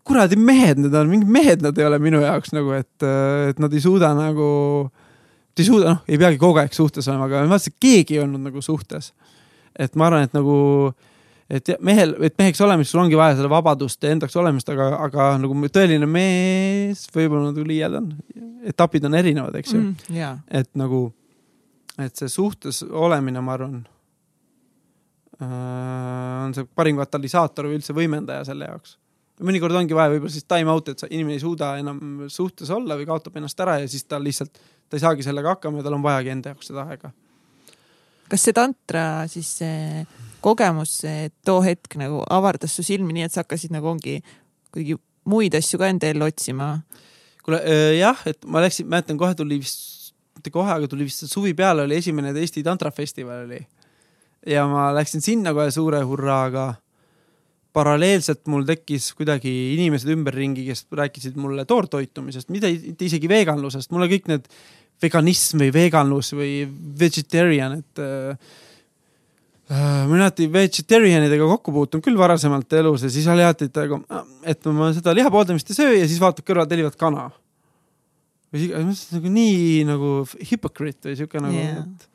Speaker 2: kuradi mehed need on, mingid mehed nad ei ole minu jaoks nagu, et, et nad ei suuda nagu, ei suuda, noh, ei peagi kogu aeg suhtes olema, aga ma vaatasin, et keegi ei olnud nagu suhtes et ma arvan, et nagu, et mehel, et meheks olemisel ongi vaja seda vabadust ja endaks olemist, aga, aga nagu tõeline mees võib-olla natuke liialdan. etapid on erinevad, eks ju
Speaker 1: mm,. Yeah.
Speaker 2: et nagu, et see suhtes olemine, ma arvan äh,, on see parim katalüsaator või üldse võimendaja selle jaoks mõnikord ongi vaja võib-olla siis time out, et inimene ei suuda enam suhtes olla või kaotab ennast ära ja siis ta lihtsalt, ta ei saagi sellega hakkama ja tal on vajagi enda jaoks seda aega
Speaker 1: kas see tantra siis see kogemus see too hetk nagu avardas su silmi nii, et sa hakkasid nagu ongi kuidagi muid asju ka enda ellu otsima?
Speaker 2: kuule äh, jah, et ma läksin, mäletan kohe tuli vist, mitte kohe, aga tuli vist suvi peale oli esimene Eesti tantrafestival oli. ja ma läksin sinna kohe suure hurraaga. paralleelselt mul tekkis kuidagi inimesed ümberringi, kes rääkisid mulle toortoitumisest, mitte isegi veganlusest, mulle kõik need veganism või veganlus või vegetarian, et äh, äh ma olen alati vegetarian idega kokku puutunud küll varasemalt elus ja siis oli alati, et, et ma seda liha pooldamist ei söö ja siis vaatad kõrval tellivad kana. Või nagu nii nagu hypocrite või siuke nagu yeah., et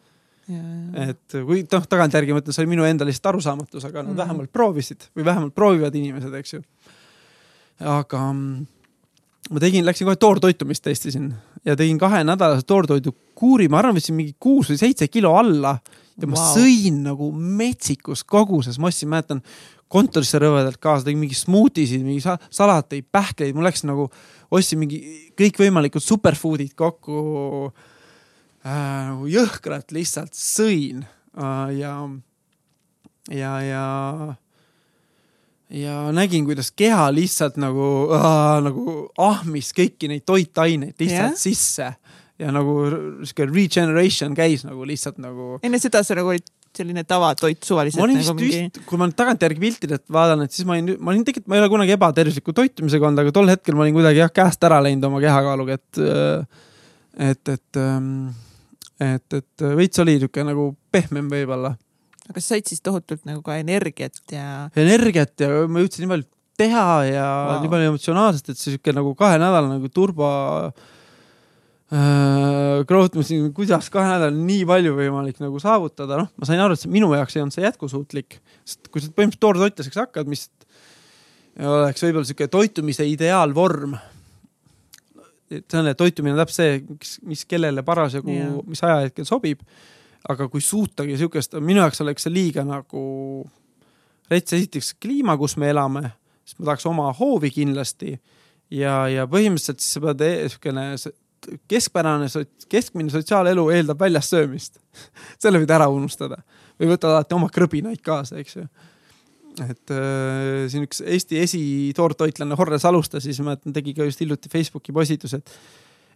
Speaker 2: Ja, ja. et kui noh, tagantjärgi mõtlen, see oli minu enda lihtsalt arusaamatus, aga nad mm. vähemalt proovisid või vähemalt proovivad inimesed, eks ju. aga mm, ma tegin, läksin kohe toortoitumist testisin ja tegin kahenädalase toortoidu kuuri, ma arvan, võtsin mingi kuus või seitse kilo alla ja ma wow. sõin nagu metsikus koguses, ma ostsin, mäletan kontorisse rõvedalt kaasa, tegin mingi smuutisid, mingi salateid, pähkleid, mul läks nagu, ostsin mingi kõikvõimalikud superfood'id kokku äh,. jõhkralt lihtsalt sõin äh, ja, ja, ja ja nägin, kuidas keha lihtsalt nagu äh,, nagu ahmis kõiki neid toitaineid lihtsalt yeah. sisse ja nagu sihuke regeneration käis nagu lihtsalt nagu.
Speaker 1: enne seda sa nagu olid selline tavatoit suvaliselt.
Speaker 2: ma olin vist nagu mingi... vist, kui ma nüüd tagantjärgi piltidelt vaatan, et siis ma olin, ma olin tegelikult, ma ei ole kunagi ebatervisliku toitumisega olnud, aga tol hetkel ma olin kuidagi jah käest ära läinud oma kehakaaluga, et, et, et, et, et veits oli sihuke nagu pehmem võib-olla
Speaker 1: aga sa said siis tohutult nagu ka energiat ja.
Speaker 2: energiat ja ma jõudsin nii palju teha ja wow. nii palju emotsionaalselt, et see sihuke nagu kahe nädala nagu turbo äh,. Growth, ma siin, kuidas kahe nädalal nii palju võimalik nagu saavutada, noh, ma sain aru, et see minu jaoks ei olnud see jätkusuutlik, sest kui sa põhimõtteliselt toortoitlaseks hakkad, mis oleks võib-olla sihuke toitumise ideaalvorm. Et selle toitumine on täpselt see, mis, kellele parasjagu yeah., mis ajahetkel sobib. Aga kui suutagi siukest, minu jaoks oleks see liiga nagu rets, esiteks kliima, kus me elame, siis ma tahaks oma hoovi kindlasti. Ja, ja põhimõtteliselt siis sa pead e-, siukene keskpärane, keskmine sotsiaalelu eeldab väljas söömist selle võid ära unustada või võtad alati oma krõbinaid kaasa, eks ju. et äh, siin üks Eesti esitoortoitlane Horre Saluste siis mäletan, tegi ka just hiljuti Facebooki postituse, et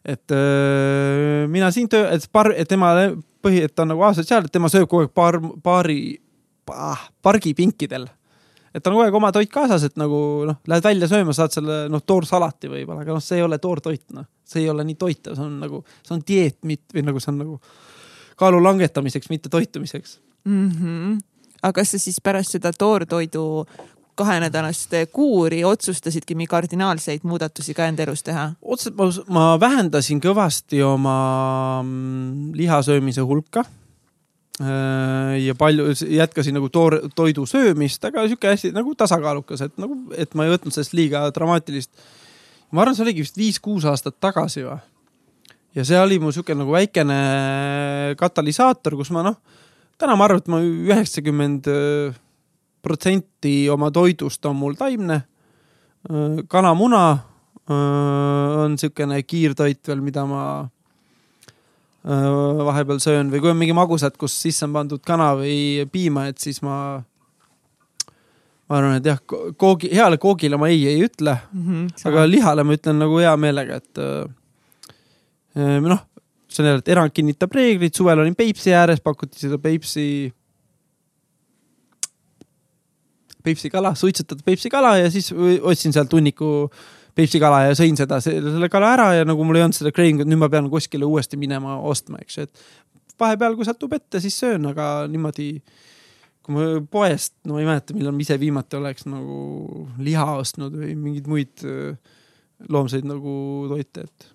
Speaker 2: et äh, mina siin töö, et par-, et tema põhi, et ta on nagu asotsiaal, et tema sööb kogu aeg paar, paari ah,, pargipinkidel. Et on kogu aeg oma toit kaasas, et nagu noh, lähed välja sööma, saad selle noh, toorsalati võib-olla, aga noh, see ei ole toortoit, noh. see ei ole nii toitav, see on nagu, see on dieet, mitte või nagu see on nagu kaalu langetamiseks, mitte toitumiseks
Speaker 1: mm. -hmm. aga kas sa siis pärast seda toortoidu kahenädalast kuuri otsustasidki mingi kardinaalseid muudatusi ka enda elus teha?
Speaker 2: otseselt ma, ma vähendasin kõvasti oma mm, lihasöömise hulka. Äh, ja palju, jätkasin nagu toor, toidu söömist, aga sihuke hästi nagu tasakaalukas, et nagu, et ma ei võtnud sellest liiga dramaatilist. ma arvan, see oligi vist viis-kuus aastat tagasi või. ja see oli mu sihuke nagu väikene katalüsaator, kus ma noh, täna ma arvan, et ma üheksakümmend protsenti oma toidust on mul taimne. kanamuna on niisugune kiirtoit veel, mida ma vahepeal söön või kui on mingi magusad, kus sisse on pandud kana või piima, et siis ma, ma arvan, et jah, koogi, heale koogile ma ei ei ütle mm. -hmm, aga lihale ma ütlen nagu hea meelega, et noh, see on jälle, et erand kinnitab reeglid, suvel olin Peipsi ääres, pakuti seda Peipsi Peipsi kala, suitsetatud Peipsi kala ja siis ostsin sealt hunniku Peipsi kala ja sõin seda, selle kala ära ja nagu mul ei olnud seda craving'ut, nüüd ma pean kuskile uuesti minema ostma, eks ju, et vahepeal, kui satub ette, siis söön, aga niimoodi kui ma poest, no ma ei mäleta, millal ma ise viimati oleks nagu liha ostnud või mingeid muid äh, loomseid nagu toite, et.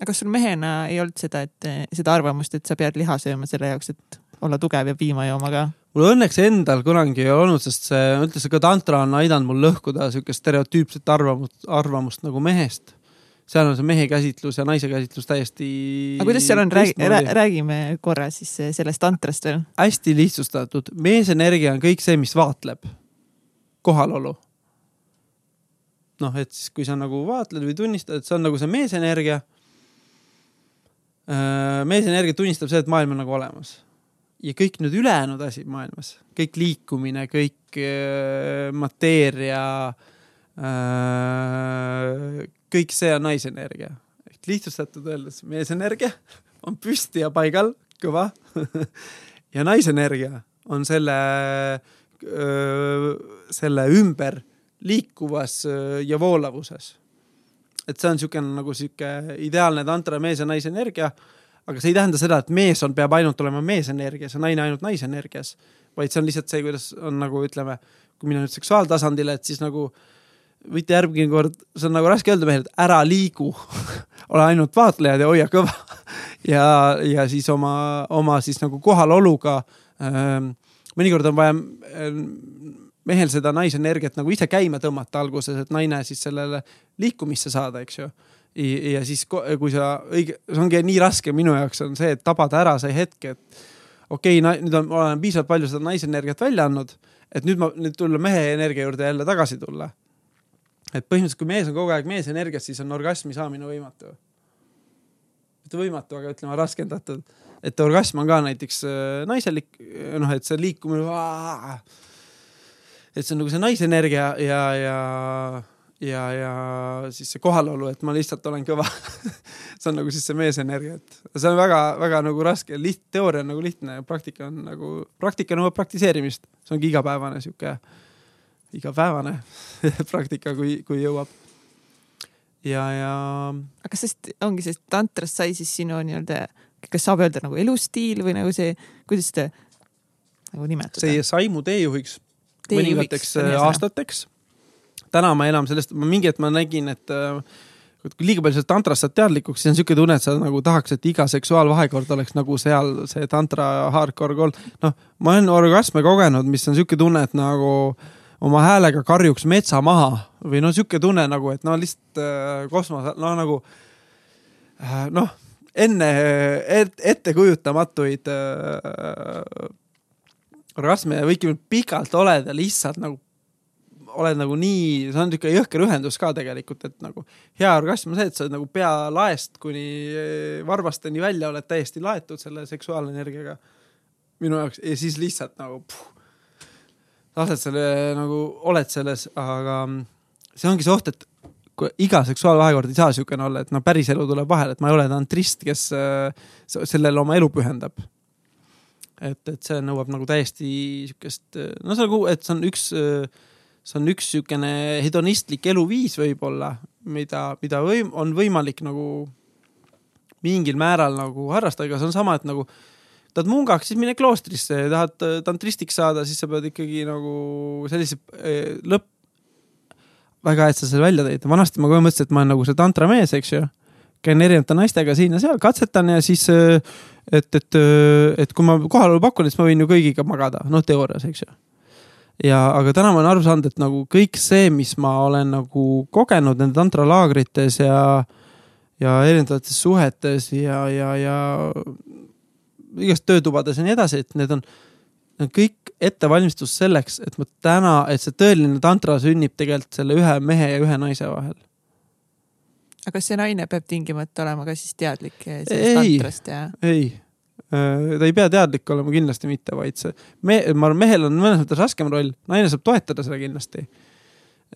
Speaker 1: aga kas sul mehena ei olnud seda, et seda arvamust, et sa pead liha sööma selle jaoks, et olla tugev ja piima jooma ka?
Speaker 2: Mul õnneks endal kunagi ei olnud, sest see, ütles ka tantra on aidanud mul lõhkuda siukest stereotüüpset arvamust, arvamust nagu mehest. seal on see mehe käsitlus ja naise käsitlus täiesti.
Speaker 1: aga kuidas seal on, räägi, räägime korra siis sellest tantrast veel.
Speaker 2: hästi lihtsustatud, meesenergia on kõik see, mis vaatleb, kohalolu. noh, et siis, kui sa nagu vaatled või tunnistad, et see on nagu see meesenergia. Äh, meesenergia tunnistab seda, et maailm on nagu olemas ja kõik need ülejäänud asjad maailmas, kõik liikumine, kõik äh, mateeria äh,, kõik see on naisenergia. ehk lihtsustatult öeldes, meesenergia on püsti ja paigal, kõva ja naisenergia on selle äh,, selle ümber liikuvas äh, ja voolavuses. et see on niisugune nagu sihuke ideaalne tantra mees ja naise energia aga see ei tähenda seda, et mees on, peab ainult olema meesenergias ja naine ainult naisenergias, vaid see on lihtsalt see, kuidas on nagu ütleme, kui minna nüüd seksuaaltasandile, et siis nagu võite järgmine kord, see on nagu raske öelda mehele, et ära liigu ole ainult vaatlejad ja hoia kõva ja, ja siis oma, oma siis nagu kohaloluga ähm,. mõnikord on vaja ähm, mehel seda naisenergiat nagu ise käima tõmmata alguses, et naine siis sellele liikumisse saada, eks ju ja siis, kui sa õige, see ongi nii raske minu jaoks on see, et tabada ära see hetk, et okei okay,, nüüd on, olen piisavalt palju seda naisenergiat välja andnud, et nüüd ma, nüüd tulla mehe energia juurde jälle tagasi tulla. et põhimõtteliselt, kui mees on kogu aeg meesenergias, siis on orgasmi saamine võimatu. mitte võimatu, aga ütleme raskendatud, et orgasm on ka näiteks äh, naiselik, noh, et see liikumine, et see on nagu see naisenergia ja, ja ja, ja siis see kohalolu, et ma lihtsalt olen kõva see on nagu siis see meesenergia, et see on väga-väga nagu raske, liht-, teooria on nagu lihtne, praktika on nagu, praktika nõuab praktiseerimist, see ongi igapäevane sihuke, igapäevane praktika, kui, kui jõuab. ja, ja.
Speaker 1: aga kas sest ongi see tantrast sai siis sinu nii-öelda, kas saab öelda nagu elustiil või nagu see, kuidas seda nagu nimetada?
Speaker 2: see sai mu teejuhiks mõningateks aastateks täna ma enam sellest, ma mingi hetk ma nägin, et äh, kui liiga palju sellest tantrast saad teadlikuks, siis on siuke tunne, et sa nagu tahaks, et iga seksuaalvahekord oleks nagu seal see tantra hardcore kool. noh, ma olen orgasme kogenud, mis on siuke tunne, et nagu oma häälega karjuks metsa maha või no sihuke tunne nagu, et no lihtsalt äh, kosmos, no nagu äh, noh, enne et, ettekujutamatuid äh, orgasme võibki pikalt oled ja lihtsalt nagu oled nagu nii, see on niisugune jõhker ühendus ka tegelikult, et nagu hea orgasm on see, et sa nagu pea laest kuni eh, varvasteni välja oled täiesti laetud selle seksuaalenergiaga. minu jaoks ja siis lihtsalt nagu puh, lased selle nagu, oled selles, aga see ongi see oht, et kui iga seksuaalvahekord ei saa niisugune olla, et no päris elu tuleb vahele, et ma ei ole tantrist, kes äh, sellele oma elu pühendab. et, et see nõuab nagu täiesti niisugust, no see nagu, et see on üks, see on üks niisugune hedonistlik eluviis võib-olla, mida, mida võim-, on võimalik nagu mingil määral nagu harrastada, aga see on sama, et nagu tahad mungaks, siis mine kloostrisse, tahad tantristiks saada, siis sa pead ikkagi nagu sellise eh, lõpp, väga hea, et sa selle välja tõid. vanasti ma kohe mõtlesin, et ma olen nagu see tantra mees, eks ju. käin erinevate naistega siin ja seal, katsetan ja siis, äh, et, et, äh, et kui ma kohalolu pakun, siis ma võin ju kõigiga magada, noh teoorias, eks ju. Ja, aga täna ma olen aru saanud, et nagu kõik see, mis ma olen nagu kogenud nende tantralaagrites ja, ja erinevates suhetes ja, ja, ja igast töötubades ja nii edasi, et need on Need on kõik ettevalmistus selleks, et ma täna, et see tõeline tantra sünnib tegelikult selle ühe mehe ja ühe naise vahel.
Speaker 1: aga kas see naine peab tingimata olema ka siis teadlik sellest tantrast ja?
Speaker 2: ei, ta ei pea teadlik olema, kindlasti mitte, vaid see me, ma arvan, mehel on mõnes mõttes raskem roll, naine saab toetada seda kindlasti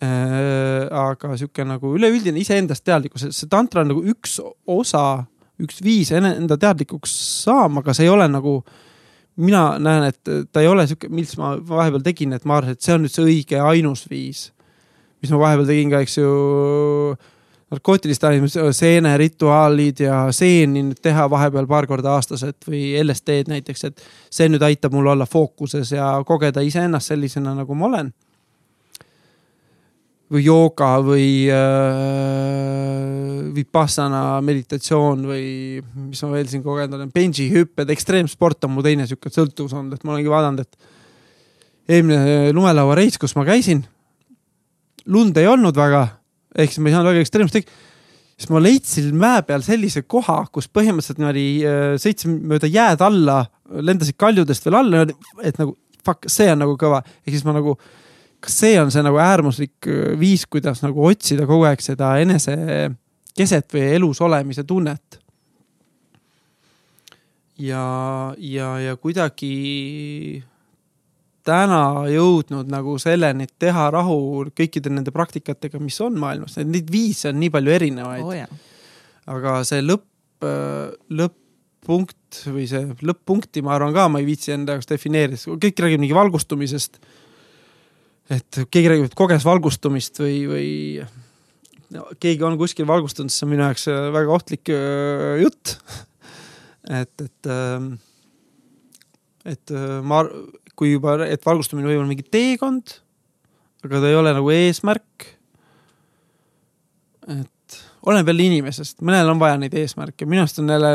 Speaker 2: äh,. aga sihuke nagu üleüldine iseendast teadlikkus, see tantra on nagu üks osa, üks viis enda teadlikuks saama, aga see ei ole nagu äh, mina näen, et ta ei ole sihuke, mis ma vahepeal tegin, et ma arvasin, et see on nüüd see õige ainus viis. mis ma vahepeal tegin ka, eks ju, narkootilist ainet, seenerituaalid ja seeni nüüd teha vahepeal paar korda aastaselt või LSD-d näiteks, et see nüüd aitab mul olla fookuses ja kogeda iseennast sellisena, nagu ma olen. Või jooga või äh, vipassana meditatsioon või mis ma veel siin kogenud olen, benji hüpped, ekstreemsport on mu teine sihuke sõltuvus olnud, et ma olengi vaadanud, et eelmine lumelauareis, kus ma käisin, lund ei olnud väga, ehk siis ma ei saanud väga ekstreemselt teha siis ma leidsin mäe peal sellise koha, kus põhimõtteliselt niimoodi äh, sõitsin mööda jääd alla, lendasid kaljudest veel alla, et nagu fuck, see on nagu kõva. ehk siis ma nagu kas see on see nagu äärmuslik äh, viis, kuidas nagu otsida kogu aeg seda enese keset või elus olemise tunnet? ja, ja, ja kuidagi täna jõudnud nagu selleni, et teha rahu kõikide nende praktikatega, mis on maailmas, neid viise on nii palju erinevaid
Speaker 1: oh,.
Speaker 2: aga see lõpp, äh, lõpp-punkt või see lõpp-punkti, ma arvan ka, ma ei viitsi enda jaoks defineerida, kõik räägib mingi valgustumisest et keegi räägib, et koges valgustumist või, või no, keegi on kuskil valgustunud, siis see on minu jaoks äh, väga ohtlik äh, jutt. et, et, ähm, et ma, kui juba, et valgustumine võib olla mingi teekond, aga ta ei ole nagu eesmärk. et oleneb jälle inimesest, mõnel on vaja neid eesmärke, minu arust on jälle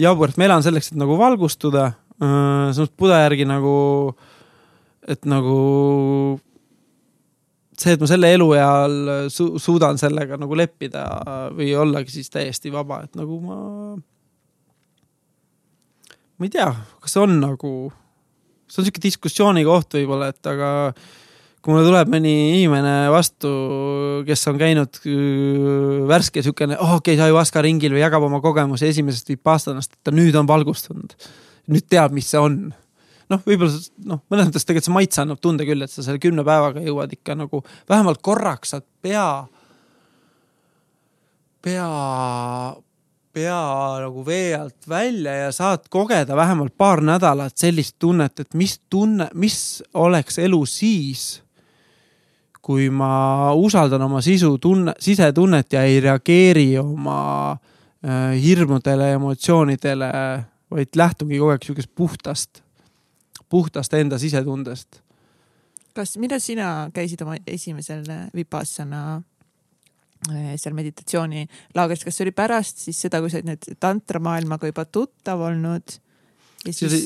Speaker 2: jabur, et ma elan selleks, et nagu valgustuda. samas Buda järgi nagu äh, et nagu see, et ma selle elueal su suudan sellega nagu leppida või ollagi siis täiesti vaba, et nagu ma. ma ei tea, kas on nagu, see on sihuke diskussiooni koht võib-olla, et aga kui mulle tuleb mõni inimene vastu, kes on käinud äh, värske siukene, oh okei okay,, ayahuasca ringil või jagab oma kogemusi esimesest vipassanast, et ta nüüd on valgustunud. nüüd teab, mis see on noh, võib-olla noh, mõnes mõttes tegelikult see maitse annab tunde küll, et sa selle kümne päevaga jõuad ikka nagu vähemalt korraks saad pea, pea, pea nagu vee alt välja ja saad kogeda vähemalt paar nädalat sellist tunnet, et mis tunne, mis oleks elu siis, kui ma usaldan oma sisu tunne, sisetunnet ja ei reageeri oma äh, hirmudele, emotsioonidele, vaid lähtungi kogu aeg sihukesest puhtast puhtast enda sisetundest.
Speaker 1: kas, mida sina käisid oma esimesel Vipassana eh, seal meditatsioonilaagris, kas see oli pärast siis seda, kui sa olid nüüd tantramaailmaga juba tuttav olnud?
Speaker 2: Siis...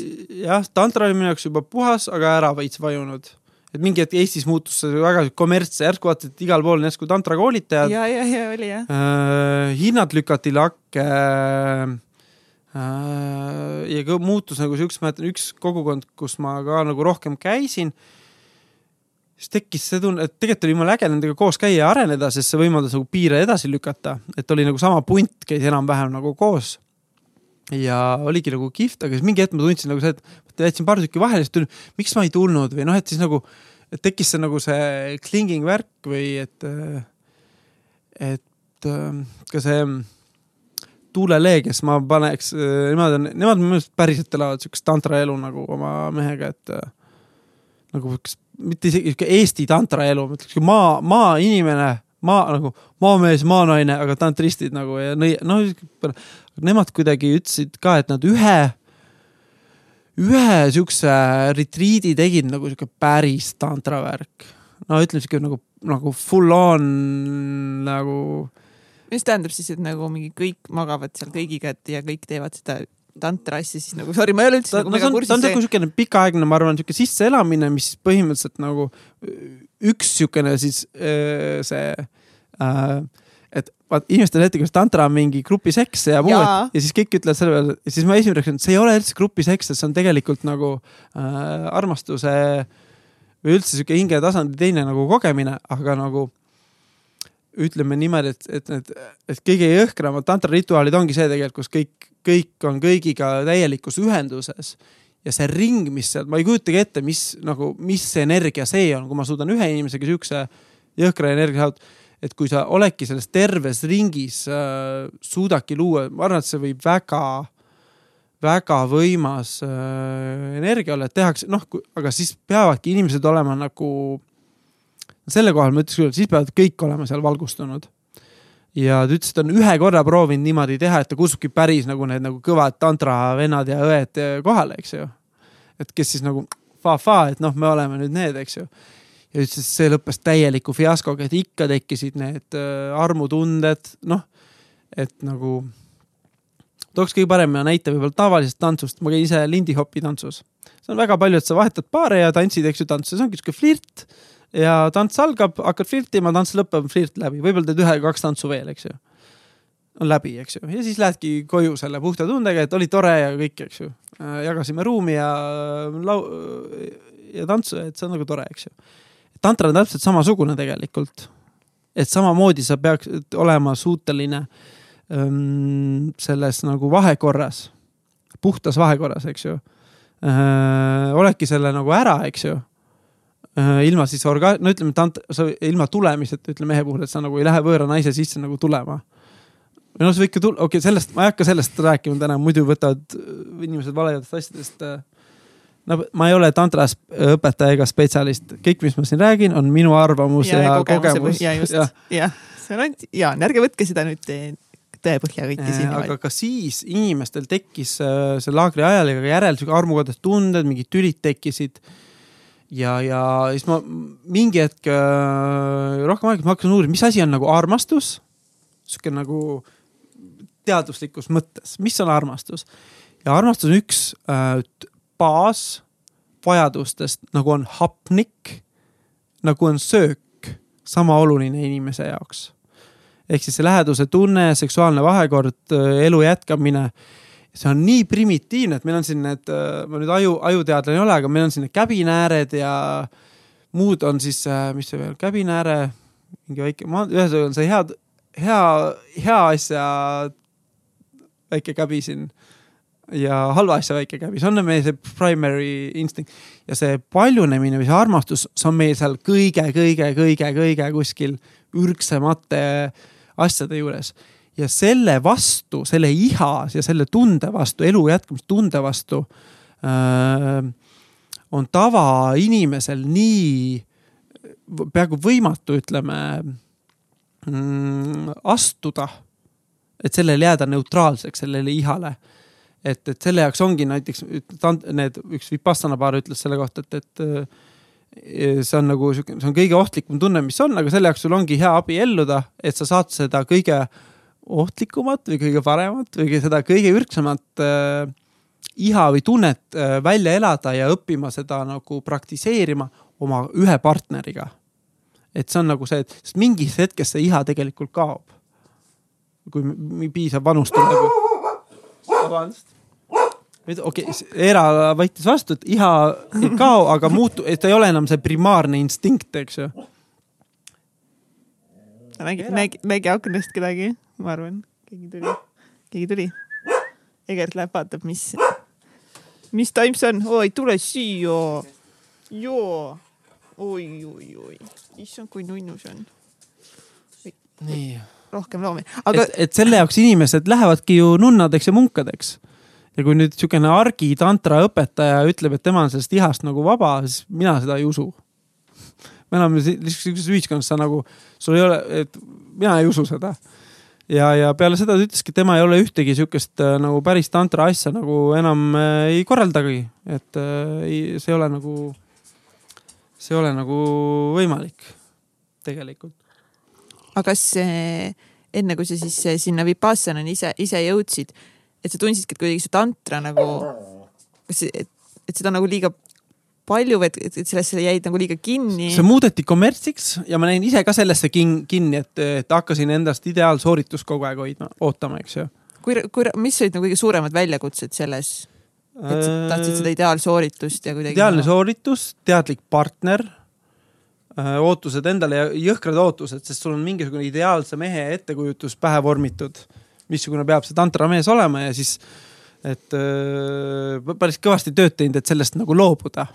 Speaker 2: jah, tantra oli minu jaoks juba puhas, aga ära veits vajunud et mingi hetk Eestis muutus see väga kommertse, järsku vaatasid, et igal pool on järsku tantrakoolitajad.
Speaker 1: ja, ja, ja oli jah
Speaker 2: äh,. hinnad lükati lakke äh, Äh, ja muutus nagu siukses, ma mäletan üks kogukond, kus ma ka nagu rohkem käisin. Siis tekkis see tunne, et tegelikult oli jumala äge nendega koos käia ja areneda, sest see võimaldas nagu piire edasi lükata, et oli nagu sama punt käis enam-vähem nagu koos. ja oligi nagu kihvt, aga siis mingi hetk ma tundsin nagu see, et jätsin paar tükki vahele, siis tuli, miks ma ei tulnud või noh, et siis nagu et tekkis see nagu see clinging värk või et, et ka see tuulelee, kes ma paneks, nemad on, nemad minu meelest päriselt elavad siukest tantraelu nagu oma mehega, et nagu mitte isegi sihuke Eesti tantraelu, ma ütleks maa, maainimene, maa nagu maamees, maanaine, aga tantristid nagu ja noh, nemad kuidagi ütlesid ka, et nad ühe ühe siukse retriidi tegid nagu sihuke päris tantra värk. no ütleme sihuke nagu, nagu full on nagu.
Speaker 1: mis tähendab siis, et nagu mingi kõik magavad seal kõigiga, et ja kõik teevad seda tantra asja, siis nagu sorry, ma ei ole üldse ta, nagu mega kursis.
Speaker 2: ta on siukene pikaaegne, ma arvan, sihuke sisseelamine, mis põhimõtteliselt nagu üks siukene siis äh, see äh, et vaat inimestel ette, kas tantra on mingi grupiseks ja muu, et ja siis kõik ütlevad selle peale, siis ma esimene reaktsioon, see ei ole üldse grupiseks, see on tegelikult nagu äh, armastuse või üldse sihuke hingetasandi teine nagu kogemine, aga nagu ütleme niimoodi, et, et need, et kõige jõhkramad tantra rituaalid ongi see tegelikult, kus kõik, kõik on kõigiga täielikus ühenduses ja see ring, mis seal, ma ei kujutagi ette, mis nagu, mis energia see on, kui ma suudan ühe inimesega siukse jõhkra energia saavutada et kui sa oledki selles terves ringis äh,, suudadki luua, ma arvan, et see võib väga, väga võimas äh, energia olla, et tehakse, noh, aga siis peavadki inimesed olema nagu. Selle kohal ma ütleks küll, et siis peavad kõik olema seal valgustunud. ja ta ütles, et ta on ühe korra proovinud niimoodi teha, et ta kutsubki päris nagu need nagu kõvad tantra vennad ja õed kohale, eks ju. et kes siis nagu fa-fa, et noh, me oleme nüüd need, eks ju ja ütles, et see lõppes täieliku fiaskoga, et ikka tekkisid need äh, armutunded, noh, et nagu. tooks kõige parema näite võib-olla tavalisest tantsust, ma käin ise lindihopi tantsus. see on väga palju, et sa vahetad paare ja tantsid, eks ju, tantsu, see ongi sihuke flirt. Ja tants algab, hakkad flirtima, tants lõpeb, flirt läbi, võib-olla teed ühe-kaks tantsu veel, eks ju on läbi, eks ju, ja siis lähedki koju selle puhta tundega, et oli tore ja kõik, eks ju. Äh, jagasime ruumi ja lau- ja tantsu, et see on nagu tore, eks ju tantra on täpselt samasugune tegelikult. et samamoodi sa peaks olema suuteline ähm, selles nagu vahekorras, puhtas vahekorras, eks ju äh,. oledki selle nagu ära, eks ju äh,. Ilma siis orga-, no ütleme, tant-, sa ilma tulemiseta, ütleme mehe puhul, et sa nagu ei lähe võõra naise sisse nagu tulema noh, sa võid ka tulla, okei okay,, sellest, ma ei hakka sellest rääkima täna, muidu võtavad inimesed valedest asjadest äh, no ma ei ole tantras õpetaja ega spetsialist, kõik, mis ma siin räägin, on minu arvamus ja, ja kogemus.
Speaker 1: ja just, jah, see on ainult, ja ärge võtke seda nüüd tõepõhja kõiki siin.
Speaker 2: aga ka siis inimestel tekkis äh, selle laagri ajal ja ka järel sihuke armukodus tunded, mingid tülid tekkisid. Ja, ja siis ma mingi hetk äh, rohkem aega, ma hakkasin uurima, mis asi on nagu armastus. sihuke nagu teaduslikus mõttes, mis on armastus ja armastus on üks äh, baasvajadustest nagu on hapnik, nagu on söök, sama oluline inimese jaoks. ehk siis see läheduse tunne, seksuaalne vahekord, elu jätkamine see on nii primitiivne, et meil on siin need, ma nüüd aju, ajuteadlane ei ole, aga meil on siin need käbinääred ja muud on siis, mis see veel, käbinääre, mingi väike, ühesõnaga on see hea, hea, hea asja väike käbi siin ja halva asja väike käbi, see on meie see primary instinct ja see paljunemine või see armastus, see on meil seal kõige-kõige-kõige-kõige kuskil ürgsemate asjade juures. Ja selle vastu, selle iha ja selle tunde vastu, elu jätkamise tunde vastu äh, on tavainimesel nii peaaegu võimatu, ütleme mm, astuda. et sellele jääda neutraalseks, sellele ihale et, et selle jaoks ongi näiteks need, üks Vipassana paar ütles selle kohta, et, et eh, see on nagu sihuke, see on kõige ohtlikum tunne, mis on, aga selle jaoks sul ongi hea abielluda, et sa saad seda kõige ohtlikumat või kõige paremat või seda kõige ürgsemat äh, iha või tunnet äh, välja elada ja õppima seda nagu praktiseerima oma ühe partneriga. et see on nagu see, et sest mingis hetkes see iha tegelikult kaob. kui piisav vanus tuleb vabandust. nüüd okei okay,, Eera võttis vastu, et iha ei kao, aga muutu-, et ta ei ole enam see primaarne instinkt, eks ju.
Speaker 1: nägi, nägi, nägi aknast kedagi, ma arvan, keegi tuli, keegi tuli. Egert läheb vaatab, mis, mis taim see on, oi tule siia. joo, oi, oi, oi, issand, kui nunnu see on,
Speaker 2: nii.
Speaker 1: rohkem loomi, aga
Speaker 2: et, et selle jaoks inimesed lähevadki ju nunnadeks ja munkadeks. ja kui nüüd niisugune argitantra õpetaja ütleb, et tema on sellest ihast nagu vaba, siis mina seda ei usu. me elame niisuguses ühiskonnas, sa nagu, sul ei ole, et mina ei usu seda. ja, ja peale seda ta ütleski, et tema ei ole ühtegi sihukest äh, nagu päris tantra asja nagu enam äh, ei korraldagi, et äh, ei, see ei ole nagu, see ei ole nagu võimalik tegelikult.
Speaker 1: aga kas eh, enne kui sa siis eh, sinna Vipassanani ise, ise jõudsid, et sa tundsidki, et kuidagi see tantra nagu, kas, et, et seda nagu liiga palju või et, et, et sellesse jäid nagu liiga kinni?
Speaker 2: see muudeti kommertsiks ja ma näin ise ka sellesse kin- kinni, et, et hakkasin endast ideaalsooritust kogu aeg hoidma, ootama, eks ju.
Speaker 1: kui, kui, mis olid nagu kõige suuremad väljakutsed selles, et sa tahtsid seda ideaalsooritust ja kuidagi?
Speaker 2: Äh, ideaalne sooritus, teadlik partner, ootused endale ja jõhkrad ootused, sest sul on mingisugune ideaalse mehe ettekujutus pähe vormitud, missugune peab see tantramees olema ja siis, et äh, päris kõvasti tööd teinud, et sellest nagu loobuda.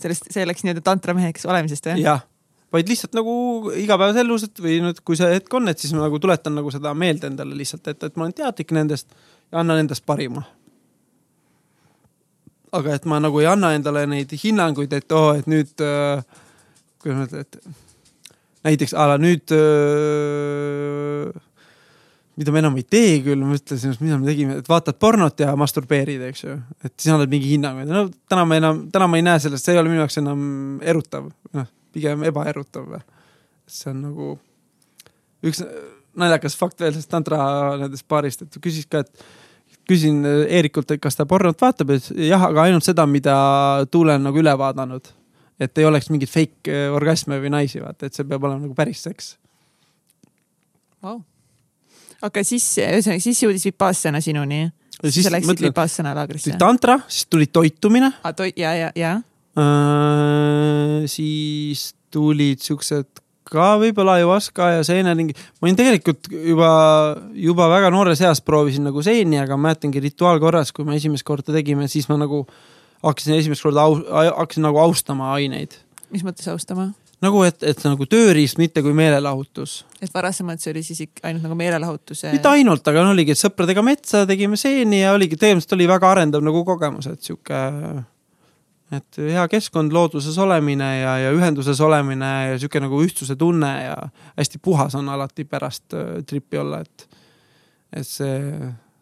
Speaker 1: sellest, see läks nii-öelda tantrameheks olemisest või?
Speaker 2: jah, vaid lihtsalt nagu igapäevases elus, et või nüüd, kui see hetk on, et siis ma nagu tuletan nagu seda meelde endale lihtsalt, et, et ma olen teadlik nendest ja annan endast parima. aga et ma nagu ei anna endale neid hinnanguid, et oo, et nüüd äh,, kuidas ma ütlen, et näiteks a la nüüd äh, mida me enam ei tee küll, ma ütlesin, mida me tegime, et vaatad pornot ja masturbeerid, eks ju. et siis annad mingi hinnangu, et no täna ma enam, täna ma ei näe sellest, see ei ole minu jaoks enam erutav, noh pigem ebaerutav. see on nagu üks naljakas fakt veel sellest tantra nendest paarist, et küsis ka, et küsin Eerikult, et kas ta pornot vaatab ütles jah, aga ainult seda, mida Tuule on nagu üle vaadanud. et ei oleks mingeid fake orgasme või naisi, vaata, et see peab olema nagu päris seks.
Speaker 1: wow.. Aga siis, ühesõnaga siis jõudis Vipassana sinuni. Siis sa läksid Vipassana laagrisse
Speaker 2: tuli. tantra, siis tuli toitumine
Speaker 1: Ah, toi- ja, ja, ja
Speaker 2: Äh, siis tulid siuksed ka võib-olla ayahuasca ja seeneringi. ma olin tegelikult juba, juba väga noores eas proovisin nagu seeni, aga ma mäletangi rituaalkorras, kui me esimest korda tegime, siis ma nagu hakkasin esimest korda au,, hakkasin nagu austama aineid.
Speaker 1: mis mõttes austama?
Speaker 2: nagu, et, et nagu tööriist, mitte kui meelelahutus.
Speaker 1: et varasemalt see oli siis ikka ainult nagu meelelahutuse.
Speaker 2: mitte ainult, aga no oligi, et sõpradega metsa tegime seeni ja oligi, tegelikult oli väga arendav nagu kogemus, et sihuke, et hea keskkond, looduses olemine ja, ja ühenduses olemine ja sihuke nagu ühtsuse tunne ja hästi puhas on alati pärast äh, tripi olla, et, et see,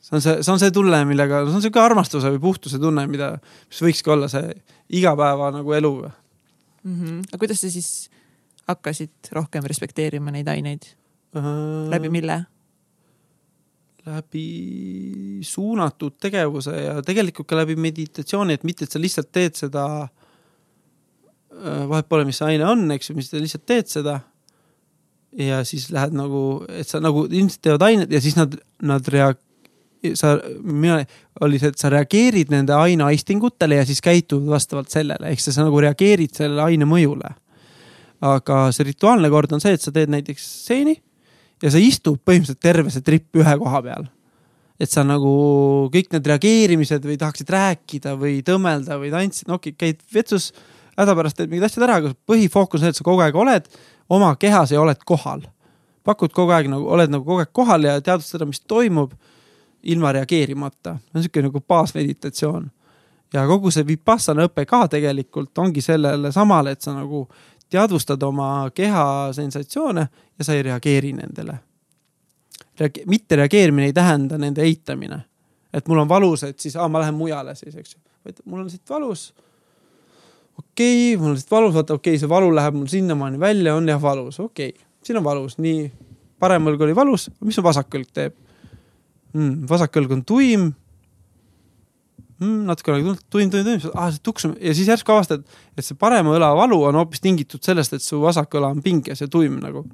Speaker 2: see on see, see on see tunne, millega, see on sihuke armastuse või puhtuse tunne, mida, mis võikski olla see igapäeva nagu elu.
Speaker 1: mm. -hmm. aga kuidas sa siis hakkasid rohkem respekteerima neid aineid, läbi mille?
Speaker 2: läbi suunatud tegevuse ja tegelikult ka läbi meditatsiooni, et mitte, et sa lihtsalt teed seda. vahet pole, mis see aine on, eks ju, mis sa lihtsalt teed seda. ja siis lähed nagu, et sa nagu ilmselt teevad ained ja siis nad, nad rea-, sa, mina, oli see, et sa reageerid nende aine aistingutele ja siis käitud vastavalt sellele, ehk sa, sa nagu reageerid sellele aine mõjule. aga see rituaalne kord on see, et sa teed näiteks seeni ja sa istud põhimõtteliselt terve see trip ühe koha peal. et sa nagu kõik need reageerimised või tahaksid rääkida või tõmmelda või tantsida, no okei käid vetsus, hädapärast teed mingid asjad ära, aga põhifookus on see, et sa kogu aeg oled oma kehas ja oled kohal. pakud kogu aeg nagu, oled nagu kogu aeg kohal ja teadvustada, mis toimub ilma reageerimata. on sihuke nagu baasmeditatsioon. ja kogu see Vipassana õpe ka tegelikult ongi sellele samale, et sa nagu teadvustad oma keha sensatsioone ja sa ei reageeri nendele Reage-. mitte reageerimine ei tähenda nende eitamine. et mul on valus, et siis aa, ma lähen mujale siis, eks ju. vaid mul on siit valus. okei okay,, mul on siit valus, vaata okei okay,, see valu läheb mul sinnamaani välja, on jah valus, okei okay., siin on valus, nii. parem õlg oli valus, mis su vasak õlg teeb mm,? vasak õlg on tuim mm,. natuke aega tund- tuim, tuim, tuim, ah see tuksum ja siis järsku avastad, et see parema õla valu on hoopis tingitud sellest, et su vasak õla on pinges ja tuim nagu.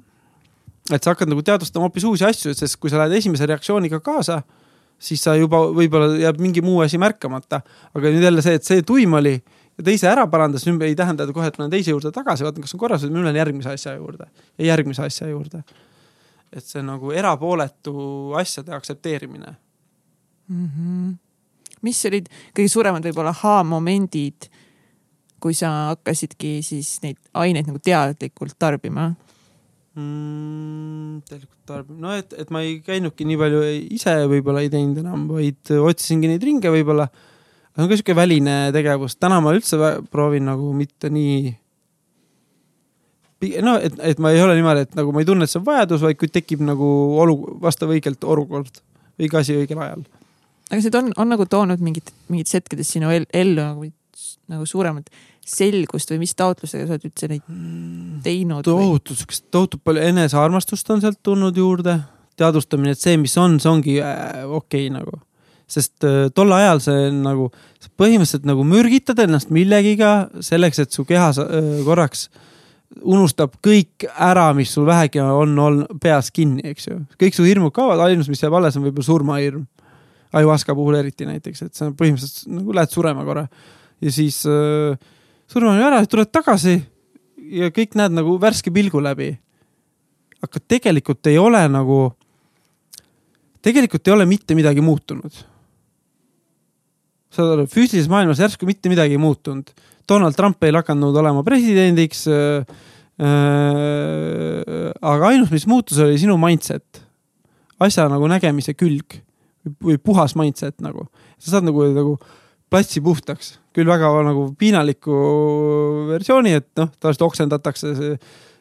Speaker 2: et sa hakkad nagu teadvustama hoopis uusi asju, sest kui sa lähed esimese reaktsiooniga kaasa, siis sa juba võib-olla jääb mingi muu asi märkamata. aga nüüd jälle see, et see tuim oli ja teise ära parandas, ei tähenda kohe, et ma lähen teise juurde tagasi, vaatan, kas on korras või ma lähen järgmise asja juurde ja järgmise asja juurde. Et see on nagu erapooletu asjade aktsepteerimine
Speaker 1: mm. -hmm. mis olid kõige suuremad võib-olla aha-momendid, kui sa hakkasidki siis neid aineid nagu teadlikult tarbima
Speaker 2: mm,? tegelikult tarbima, no et, et ma ei käinudki nii palju ise võib-olla ei teinud enam, vaid otsisingi neid ringe võib-olla. see on ka sihuke väline tegevus, täna ma üldse proovin nagu mitte nii no et, et ma ei ole niimoodi, et nagu ma ei tunne, et see on vajadus, vaid kui tekib nagu olu-, vastav õigelt olukord, õige asi õigel ajal.
Speaker 1: aga see on, on nagu toonud mingit, mingites hetkedes sinu ellu nagu, nagu suuremat selgust või mis taotlustega sa oled üldse neid mm, teinud?
Speaker 2: tohutult, siukest tohutult palju enesearmastust on sealt tulnud juurde, teadvustamine, et see, mis on, see ongi äh, okei okay, nagu. sest äh, tol ajal see nagu, põhimõtteliselt nagu mürgitad ennast millegiga selleks, et su keha äh, korraks äh, unustab kõik ära, mis sul vähegi on olnud peas kinni, eks ju. kõik su hirmud kaovad, ainus, mis jääb alles, on võib-olla surmahirm. ajuaska puhul eriti näiteks, et sa põhimõtteliselt nagu lähed surema korra ja siis äh, surma on ära, tuled tagasi ja kõik näed nagu värske pilgu läbi. aga tegelikult ei ole nagu, tegelikult ei ole mitte midagi muutunud. saad aru, füüsilises maailmas järsku mitte midagi ei muutunud Donald Trump ei lakanud olema presidendiks äh,. Äh, aga ainus, mis muutus, oli sinu mindset, asja nagu nägemise külg või puhas mindset nagu. sa saad nagu, nagu platsi puhtaks, küll väga nagu piinaliku versiooni, et noh, tavaliselt oksendatakse see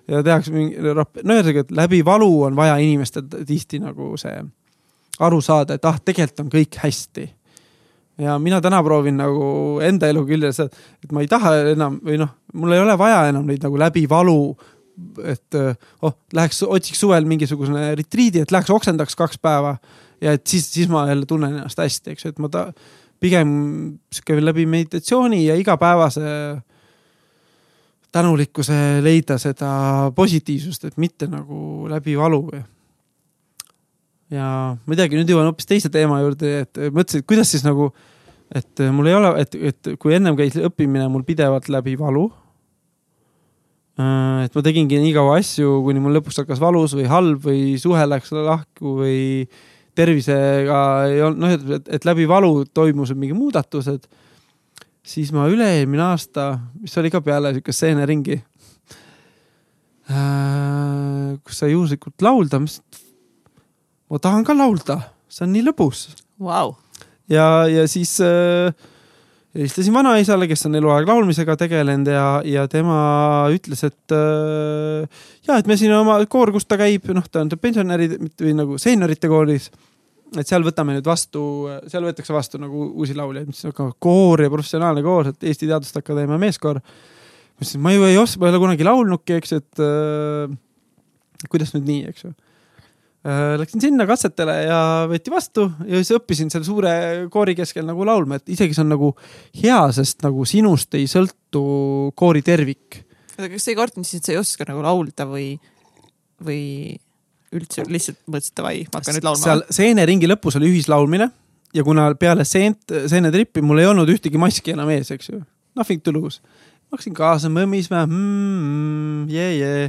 Speaker 2: ja tehakse mingi, no ühesõnaga, et läbi valu on vaja inimestel tihti nagu see aru saada, et ah, tegelikult on kõik hästi ja mina täna proovin nagu enda elu küljes, et ma ei taha enam või noh, mul ei ole vaja enam neid nagu läbi valu. et oh, läheks, otsiks suvel mingisugune retriidi, et läheks oksendaks kaks päeva ja et siis, siis ma jälle tunnen ennast hästi, eks ju, et ma ta pigem sihuke läbi meditatsiooni ja igapäevase tänulikkuse leida seda positiivsust, et mitte nagu läbi valu ja ma ei teagi, nüüd jõuan hoopis teise teema juurde, et mõtlesin, et kuidas siis nagu, et mul ei ole, et, et kui ennem käis õppimine mul pidevalt läbi valu. Äh, et ma tegingi nii kaua asju, kuni mul lõpuks hakkas valus või halb või suhe läks lahku või tervisega ei olnud, noh, et, et, läbi valu toimusid mingi muudatused. siis ma üle-eelmine aasta, mis oli ka peale siukest seeneringi äh,, kus sai juhuslikult laulda, et ma tahan ka laulda, see on nii lõbus
Speaker 1: wow..
Speaker 2: ja, ja siis äh, helistasin vanaisale, kes on eluaeg laulmisega tegelenud ja, ja tema ütles, et äh, ja, et me siin oma koor, kus ta käib, noh, ta on pensionärid või nagu seeniorite koolis. et seal võtame nüüd vastu, seal võetakse vastu nagu uusi lauljaid, mis on koor ja professionaalne koor, et Eesti Teaduste Akadeemia meeskoor. ma ütlesin, ma ju ei oska, ma ei ole kunagi laulnudki, eks, et äh, kuidas nüüd nii, eks ju läksin sinna katsetele ja võeti vastu ja siis õppisin selle suure koori keskel nagu laulma, et isegi see on nagu hea, sest nagu sinust ei sõltu koori tervik.
Speaker 1: aga kas sa ei kartnud siis, et sa ei oska nagu laulda või, või üldse lihtsalt mõtlesid davai, ma hakkan nüüd laulma?
Speaker 2: seal seeneringi lõpus oli ühislaulmine ja kuna peale seent, seenetrippi mul ei olnud ühtegi maski enam ees, eks ju. Nothing to lose. ma hakkasin kaasa mõmisema mm,, jee, jee.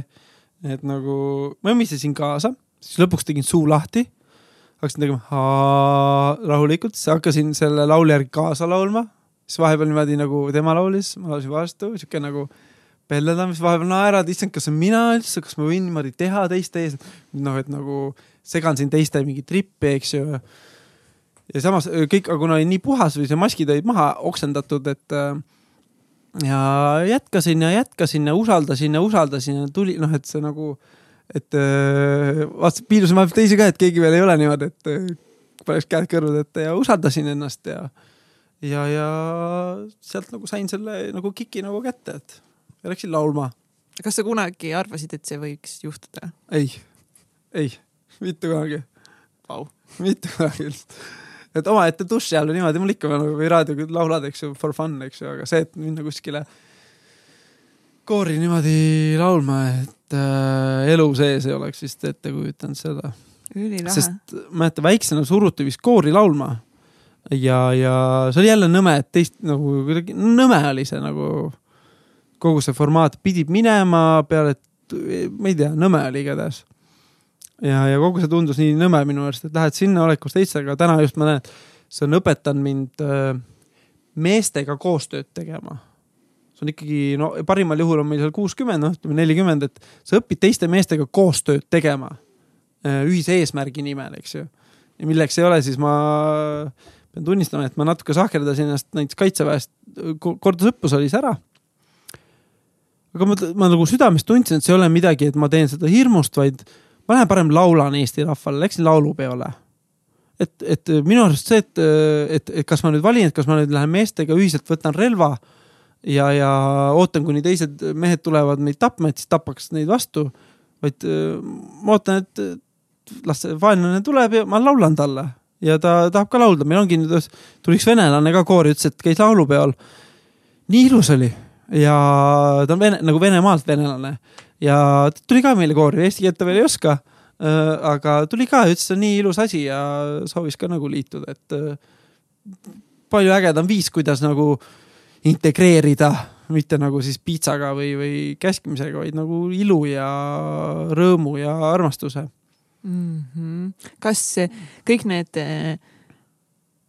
Speaker 2: et nagu mõmisesin kaasa siis lõpuks tegin suu lahti. hakkasin tegema rahulikult, siis hakkasin selle laulu järgi kaasa laulma. siis vahepeal niimoodi nagu tema laulis, ma laulsin vastu, sihuke nagu pelledamist, vahepeal naerad, issand, kas see olen mina üldse, kas ma võin niimoodi teha teiste ees. noh, et nagu segan siin teiste mingi trippi, eks ju. ja samas kõik, kuna oli nii puhas või see maskid olid maha oksendatud, et äh, ja jätkasin ja jätkasin ja usaldasin ja usaldasin ja tuli noh, et see nagu et äh, vaatasin, piilusin vahepeal teisi ka, et keegi veel ei ole niimoodi, et äh, paneks käed kõrvade ette ja usaldasin ennast ja, ja, ja sealt nagu sain selle nagu kiki nagu kätte, et ja läksin laulma.
Speaker 1: kas sa kunagi arvasid, et see võiks juhtuda?
Speaker 2: ei, ei, mitte kunagi.
Speaker 1: Wow..
Speaker 2: mitte kunagi üldse. Et omaette duši all või niimoodi, mul ikka nagu või raadioga laulad, eks ju, for fun, eks ju, aga see, et minna kuskile koori niimoodi laulma, et et äh, elu sees ei oleks vist ette kujutanud seda. sest mäletan, väiksena suruti vist koori laulma ja, ja see oli jälle nõme, et teist nagu kuidagi nõme oli see nagu kogu see formaat, pidid minema peale, et ma ei tea, nõme oli igatahes. ja, ja kogu see tundus nii nõme minu arust, et lähed sinna, oled koos teistega, täna just ma näen, see on õpetanud mind äh, meestega koostööd tegema. See on ikkagi, no parimal juhul on meil seal kuuskümmend, noh ütleme nelikümmend, et sa õpid teiste meestega koostööd tegema äh, ühise eesmärgi nimel, eks ju. ja milleks ei ole, siis ma pean tunnistama, et ma natuke sahkerdasin ennast näiteks kaitseväest, kordusõppus oli see ära aga ma, ma nagu südames tundsin, et see ei ole midagi, et ma teen seda hirmust, vaid ma lähen parem laulan Eesti rahvale, läksin laulupeole. et, et minu arust see, et, et, et kas ma nüüd valin, et kas ma nüüd lähen meestega ühiselt võtan relva ja, ja ootan, kuni teised mehed tulevad meid tapma, et siis tapaks neid vastu. vaid ma ootan, et las see vaenlane tuleb ja ma laulan talle ja ta tahab ka laulda, meil ongi nüüd, tuli üks venelane ka koori, ütles, et käis laulupeol. nii ilus oli ja ta on vene, nagu Venemaalt venelane ja tuli ka meile koori, eesti keelt ta veel ei oska. Äh, aga tuli ka ütles, et nii ilus asi ja soovis ka nagu liituda, et äh, palju ägedam viis, kuidas nagu integreerida, mitte nagu siis piitsaga või, või käskimisega, vaid nagu ilu ja rõõmu ja armastuse
Speaker 1: mm. -hmm. kas kõik need äh,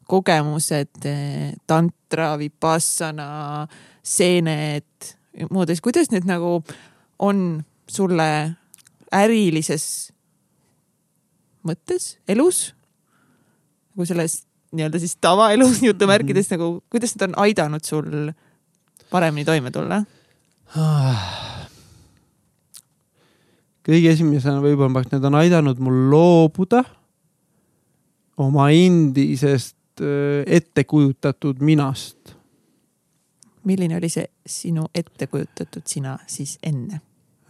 Speaker 1: kogemused, tantra, vipassana, seened, muudes, kuidas need nagu on sulle ärilises mõttes, elus? nagu selles nii-öelda siis tavaelus jutumärkides mm -hmm. nagu, kuidas need on aidanud sul paremini toime tulla?
Speaker 2: kõige esimesena võib-olla, need on aidanud mul loobuda oma endisest äh, ettekujutatud minast
Speaker 1: milline oli see sinu ettekujutatud sina siis enne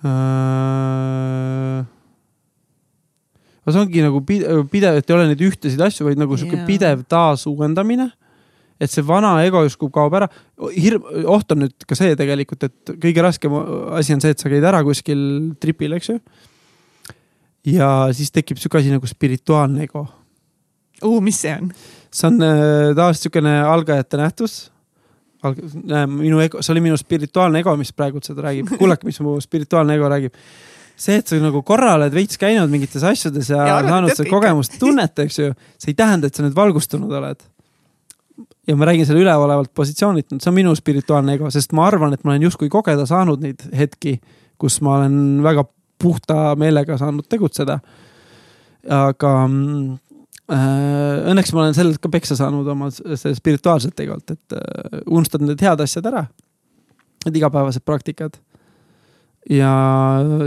Speaker 2: äh...? No see ongi nagu pidev, et ei ole neid ühtesid asju, vaid nagu sihuke pidev taasuuendamine. et see vana ego justkui kaob ära. hirm, oht on nüüd ka see tegelikult, et kõige raskem asi on see, et sa käid ära kuskil tripil, eks ju. ja siis tekib sihuke asi nagu spirituaalne ego.
Speaker 1: mis see on?
Speaker 2: see on äh, tavaliselt sihukene algajate nähtus minu ego, see oli minu spirituaalne ego, mis praegu seda räägib. kuulake, mis mu spirituaalne ego räägib. See, et sa nagu korra oled veits käinud mingites asjades ja, ja saanud seda kogemust, tunnet, eks ju, see ei tähenda, et sa nüüd valgustunud oled. ja ma räägin selle üleolevalt positsioonilt, see on minu spirituaalne ego, sest ma arvan, et ma olen justkui kogeda saanud neid hetki, kus ma olen väga puhta meelega saanud tegutseda. aga Äh, õnneks ma olen sellelt ka peksa saanud oma spirituaalselt tegelikult, et äh, unustad need head asjad ära. Need igapäevased praktikad. Ja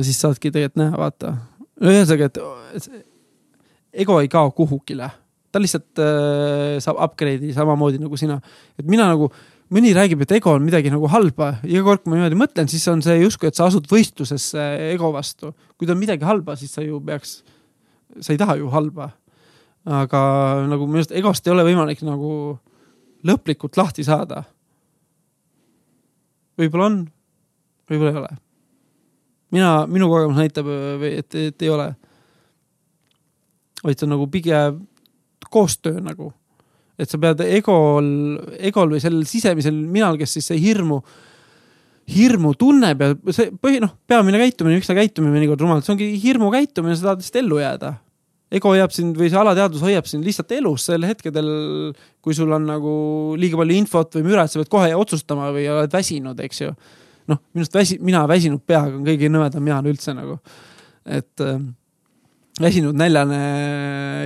Speaker 2: siis saadki tegelikult näha, vaata. ühesõnaga, et ego ei kao kuhugile, ta lihtsalt äh, saab upgrade'i samamoodi nagu sina. et mina nagu, mõni räägib, et ego on midagi nagu halba, iga kord, kui ma niimoodi mõtlen, siis on see justkui, et sa asud võistlusesse ego vastu. kui ta on midagi halba, siis sa ju peaks, sa ei taha ju halba aga nagu minu arust egost ei ole võimalik nagu lõplikult lahti saada. võib-olla on, võib-olla ei ole. Mina, minu kogemus näitab, et, et ei ole. vaid see on nagu pigem koostöö nagu, et sa pead egol, egol või sellel sisemisel minal, kes siis see hirmu hirmu tunneb ja see põhi, noh, peamine käitumine, miks me käitume mõnikord rumalalt, see ongi hirmu käitumine, sa tahad lihtsalt ellu jääda ego hoiab sind või see alateadvus hoiab sind lihtsalt elus sel hetkedel, kui sul on nagu liiga palju infot või müra, et sa pead kohe otsustama või oled väsinud, eks ju. Noh, minu arust väsi-, mina väsinud peaga on kõige nõmedam Jaan üldse nagu. et äh, väsinud näljane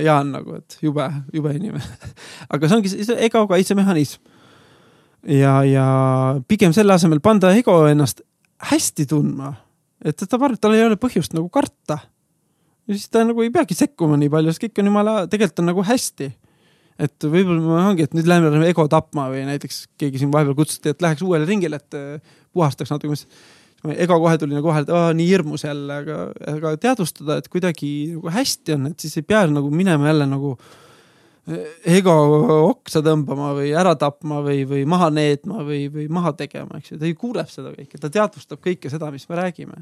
Speaker 2: Jaan nagu, et jube, jube inimene aga see ongi ego kaitsemehhanism. ja, ja pigem selle asemel panda ego ennast hästi tundma, et ta arvab, tal ei ole põhjust nagu karta ja siis ta nagu ei peagi sekkuma nii palju, sest kõik on jumala, tegelikult on nagu hästi. Et võib-olla ongi, et nüüd lähme ego tapma või näiteks keegi siin vahepeal kutsuti, et läheks uuele ringile, et äh, puhastaks natuke, mis. ego kohe tuli nagu vahele, et aa nii hirmus jälle, aga, aga teadvustada, et kuidagi nagu hästi on, et siis ei pea nagu minema jälle nagu äh, ego oksa tõmbama või ära tapma või, või maha neetma või, või maha tegema, eks ju, ta ju kuuleb seda kõike, ta teadvustab kõike seda, mis me räägime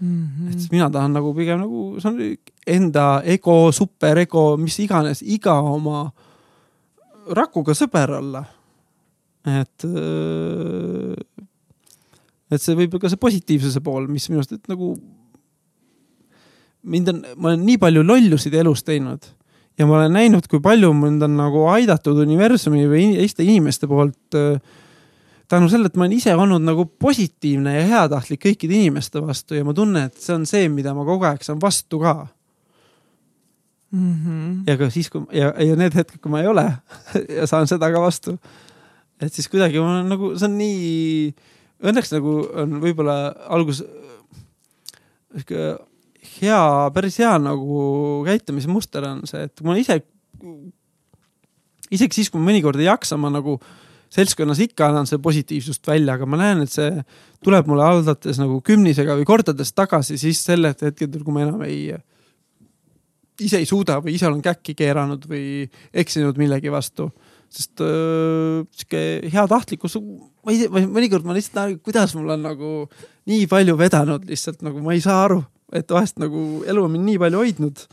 Speaker 2: mm. -hmm. et mina tahan nagu pigem nagu, see on enda ego, superego, mis iganes, iga oma rakuga sõber olla. et, äh, et see võib ka see positiivsuse pool, mis minu arust, et nagu mind on, ma olen nii palju lollusid elus teinud ja ma olen näinud, kui palju mind on nagu aidatud universumi või teiste inimeste poolt äh, tänu sellele, et ma olen ise olnud nagu positiivne ja heatahtlik kõikide inimeste vastu ja ma tunnen, et see on see, mida ma kogu aeg saan vastu ka
Speaker 1: mm. -hmm.
Speaker 2: ja ka siis, kui ja, ja need hetked, kui ma ei ole ja saan seda ka vastu. et siis kuidagi ma nagu, see on nii, õnneks nagu on võib-olla algus sihuke hea, päris hea nagu käitumismuster on see, et ma ise, isegi siis, kui ma mõnikord ei jaksa, ma nagu seltskonnas ikka annan seda positiivsust välja, aga ma näen, et see tuleb mulle haldates nagu kümnisega või kordades tagasi siis sellel hetkedel, kui ma enam ei, ise ei suuda või ise olen käkki keeranud või eksinud millegi vastu. sest äh, sihuke heatahtlikkus, ma ei tea, mõnikord ma lihtsalt näen, kuidas mul on nagu nii palju vedanud lihtsalt nagu ma ei saa aru, et vahest nagu elu on mind nii palju hoidnud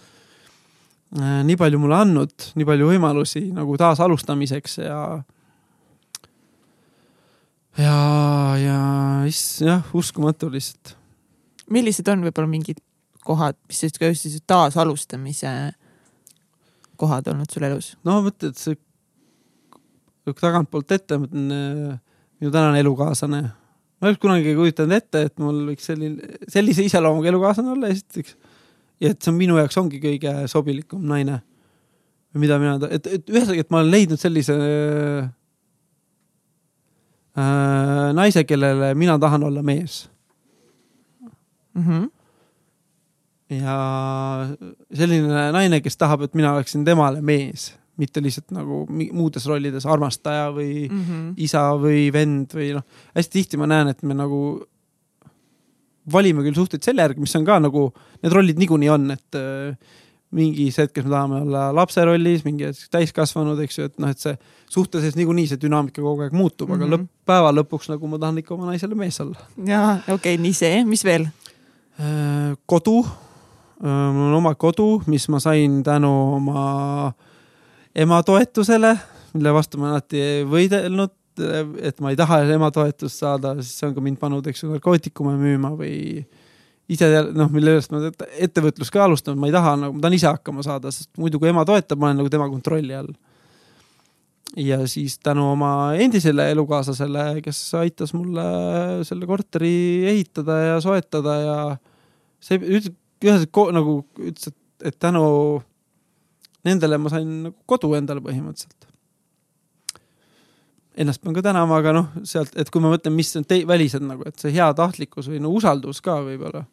Speaker 2: äh,. nii palju mulle andnud, nii palju võimalusi nagu taasalustamiseks ja ja, ja jah, uskumatu lihtsalt.
Speaker 1: millised on võib-olla mingid kohad, mis sellised taasalustamise kohad olnud sul elus?
Speaker 2: no mõtled, see tagantpoolt ette, ma mõtlen äh, minu tänane elukaaslane. ma ei oleks kunagi kujutanud ette, et mul võiks selline, sellise iseloomuga elukaaslane olla esiteks. ja et see on minu jaoks ongi kõige sobilikum naine. mida mina, et, et ühesõnaga, et ma olen leidnud sellise äh, naise, kellele mina tahan olla mees
Speaker 1: mm. -hmm.
Speaker 2: Ja selline naine, kes tahab, et mina oleksin temale mees, mitte lihtsalt nagu muudes rollides armastaja või
Speaker 1: mm -hmm.
Speaker 2: isa või vend või noh, hästi tihti ma näen, et me nagu valime küll suhteid selle järgi, mis on ka nagu, need rollid niikuinii on, et äh, mingis hetkes me tahame olla lapse rollis, mingi hetk täiskasvanud, eks ju, et noh, et see suhte sees niikuinii see dünaamika kogu aeg muutub mm, -hmm. aga
Speaker 1: Mhm.
Speaker 2: lõpp, päeva lõpuks nagu ma tahan ikka oma naisele mees olla.
Speaker 1: ja okei okay,, nii see, mis veel?
Speaker 2: Äh, kodu, mul on oma kodu, mis ma sain tänu oma ema toetusele, mille vastu ma alati võidelnud, et ma ei taha ema toetust saada, siis see on ka mind pannud, eks ju, narkootikume müüma või ise noh, mille eest ma ettevõtlust ka alustanud, ma ei taha nagu, ma tahan ise hakkama saada, sest muidu kui ema toetab, ma olen nagu tema kontrolli all. ja siis tänu oma endisele elukaaslasele, kes aitas mulle selle korteri ehitada ja soetada ja see üheselt nagu ütles, et, et tänu nendele ma sain nagu kodu endale põhimõtteliselt. Ennast pean ka tänama, aga noh, sealt, et kui ma mõtlen, mis on tei-, välised nagu, et see heatahtlikkus või no usaldus ka võib-olla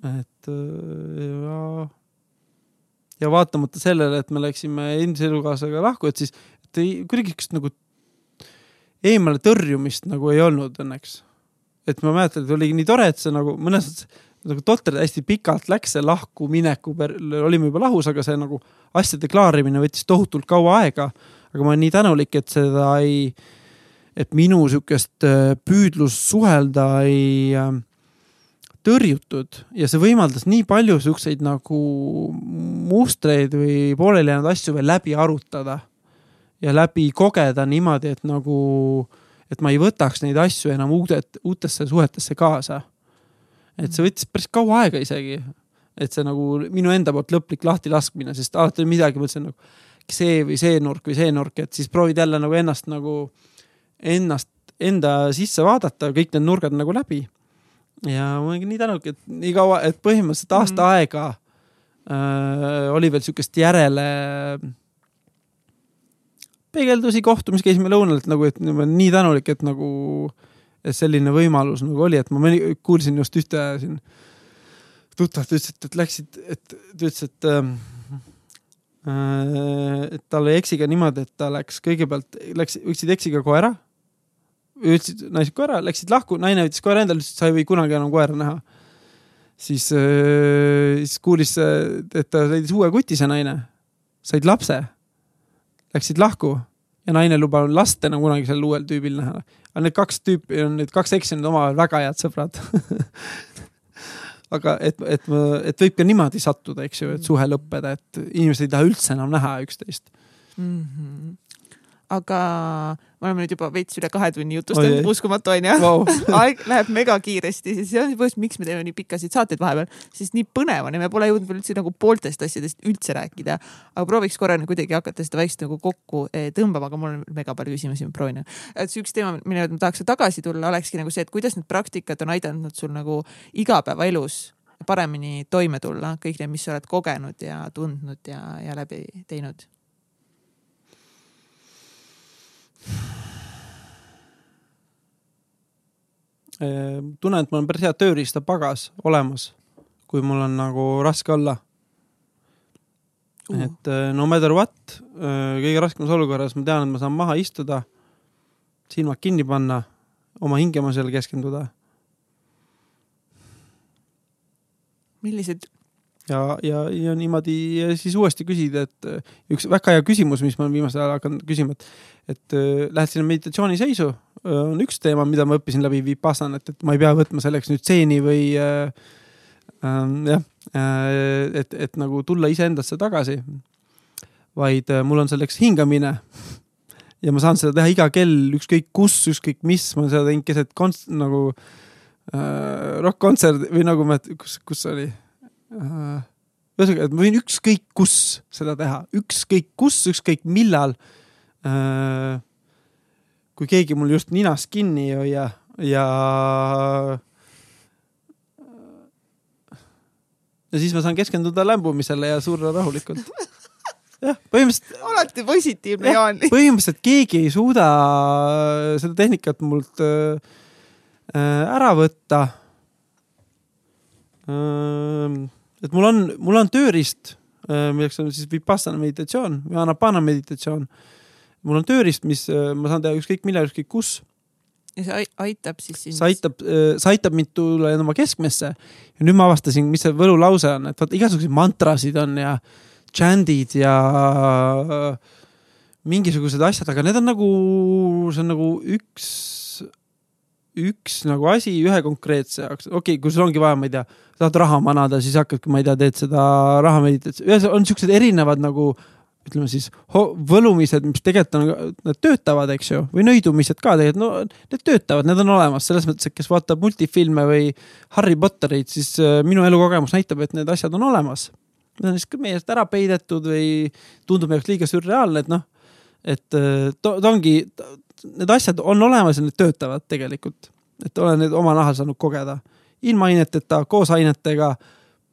Speaker 2: et ja, ja vaatamata sellele, et me läksime endise elukaaslasega lahku, et siis et ei, kuidagi siukest nagu eemale tõrjumist nagu ei olnud õnneks. Et ma mäletan, et oligi nii tore, et see nagu mõnes mõttes nagu totter, hästi pikalt läks see lahkumineku, olime juba lahus, aga see nagu asjade klaarimine võttis tohutult kaua aega. aga ma olen nii tänulik, et seda ei, et minu sihukest püüdlust suhelda ei äh, tõrjutud ja see võimaldas nii palju siukseid nagu mustreid või pooleli jäänud asju veel läbi arutada. ja läbi kogeda niimoodi, et nagu, et ma ei võtaks neid asju enam uudet, uutesse suhetesse kaasa. et see võttis päris kaua aega isegi. et see nagu minu enda poolt lõplik lahtilaskmine, sest alati oli midagi, mõtlesin nagu see või see nurk või see nurk, et siis proovid jälle nagu ennast nagu, ennast, enda sisse vaadata, kõik need nurgad nagu läbi ja ma olengi nii tänulik, et nii kaua, et põhimõtteliselt aasta mm -hmm. aega äh, oli veel sihukest järele peegeldusi, kohtumisi, käisime lõunal, et nagu, et ma olen nii tänulik, et nagu et selline võimalus nagu oli, et ma mõni, kuulsin just ühte siin tuttavat ütles, et, et läksid, et ta ütles, et ähm, äh, et tal oli eksiga niimoodi, et ta läks kõigepealt, läks, võtsid eksiga koera ütlesid naised koera, läksid lahku, naine võttis koera endale, ütles, et sa ei või kunagi enam koera näha. siis äh,, siis kuulis, et ta leidis uue kuti, see naine. said lapse. Läksid lahku ja naine ei luba last enam kunagi sellel uuel tüübil näha. aga need kaks tüüpi on, need kaks eksi on omavahel väga head sõbrad aga et, et, et võib ka niimoodi sattuda, eks ju, et suhe lõppeda, et inimesed ei taha üldse enam näha üksteist
Speaker 1: mm. -hmm aga me oleme nüüd juba veits üle kahe tunni jutustanud uskumatu onju
Speaker 2: Vau.
Speaker 1: aeg läheb megakiiresti, siis see on põhjus, miks me teeme nii pikkasid saateid vahepeal, siis nii põnev on ja me pole jõudnud veel üldse nagu pooltest asjadest üldse rääkida. aga prooviks korra nagu kuidagi hakata seda vaikselt nagu kokku eh, tõmbama, aga mul on mega palju küsimusi, ma proovin. et see üks teema, mille juurde ma tahaks tagasi tulla, olekski nagu see, et kuidas need praktikad on aidanud sul nagu igapäevaelus paremini toime tulla, kõik need, mis sa oled kogenud ja tundnud ja, ja läbi teinud.
Speaker 2: tunnen, et mul on päris hea tööriistapagas olemas, kui mul on nagu raske olla. et eh, no matter what, kõige raskemas olukorras ma tean, et ma saan maha istuda, silmad kinni panna, oma hingemisele keskenduda.
Speaker 1: Millised,
Speaker 2: ja, ja, ja niimoodi ja siis uuesti küsida, et eh, üks väga hea küsimus, mis ma olen viimasel ajal hakanud küsima, et, et eh, lähed sinna meditatsiooniseisu, on üks teema, mida ma õppisin läbi Vipassanat, et ma ei pea võtma selleks nüüd stseeni või äh, äh, jah äh,, et, et nagu tulla iseendasse tagasi. vaid äh, mul on selleks hingamine ja ma saan seda teha iga kell, ükskõik kus, ükskõik mis, ma olen seda teinud keset konst-, nagu äh, rokk-kontsert või nagu ma, kus, kus oli äh, ühesõnaga, et ma võin ükskõik kus seda teha, ükskõik kus, ükskõik millal äh,. Kui keegi mul just ninast kinni ei hoia ja. ja siis ma saan keskenduda lämbumisele ja surra rahulikult. jah, põhimõtteliselt
Speaker 1: alati positiivne Jaan.
Speaker 2: põhimõtteliselt keegi ei suuda seda tehnikat mult äh, äh, ära võtta. et mul on, mul on tööriist, milleks on siis Vipassana meditatsioon või Anapana meditatsioon. Mul on tööriist, mis äh, ma saan teha ükskõik millal, ükskõik kus.
Speaker 1: ja see ai- aitab siis sind.
Speaker 2: see aitab, see aitab mind tulla oma keskmesse. ja nüüd ma avastasin, mis see võlulause on, et vaata igasuguseid mantrasid on ja chant'id ja äh, mingisugused asjad, aga need on nagu, see on nagu üks, üks nagu asi ühe konkreetse jaoks. okei okay,, kui sul ongi vaja, ma ei tea, tahad raha manada, siis hakkadki, ma ei tea, teed seda raha meditatsiooni, ühesõnaga on siuksed erinevad nagu ütleme siis võlumised, mis tegelikult on, nad töötavad, eks ju, või nõidumised ka tegelikult, no need töötavad, need on olemas selles mõttes, et kes vaatab multifilme või Harry Potterit, siis äh, minu elukogemus näitab, et need asjad on olemas. Need on lihtsalt meie eest ära peidetud või tundub meie jaoks liiga sürreaalne, et noh, et äh, ta, ta ongi, need asjad on olemas ja need töötavad tegelikult, et olen need oma nahal saanud kogeda ilma aineteta, koos ainetega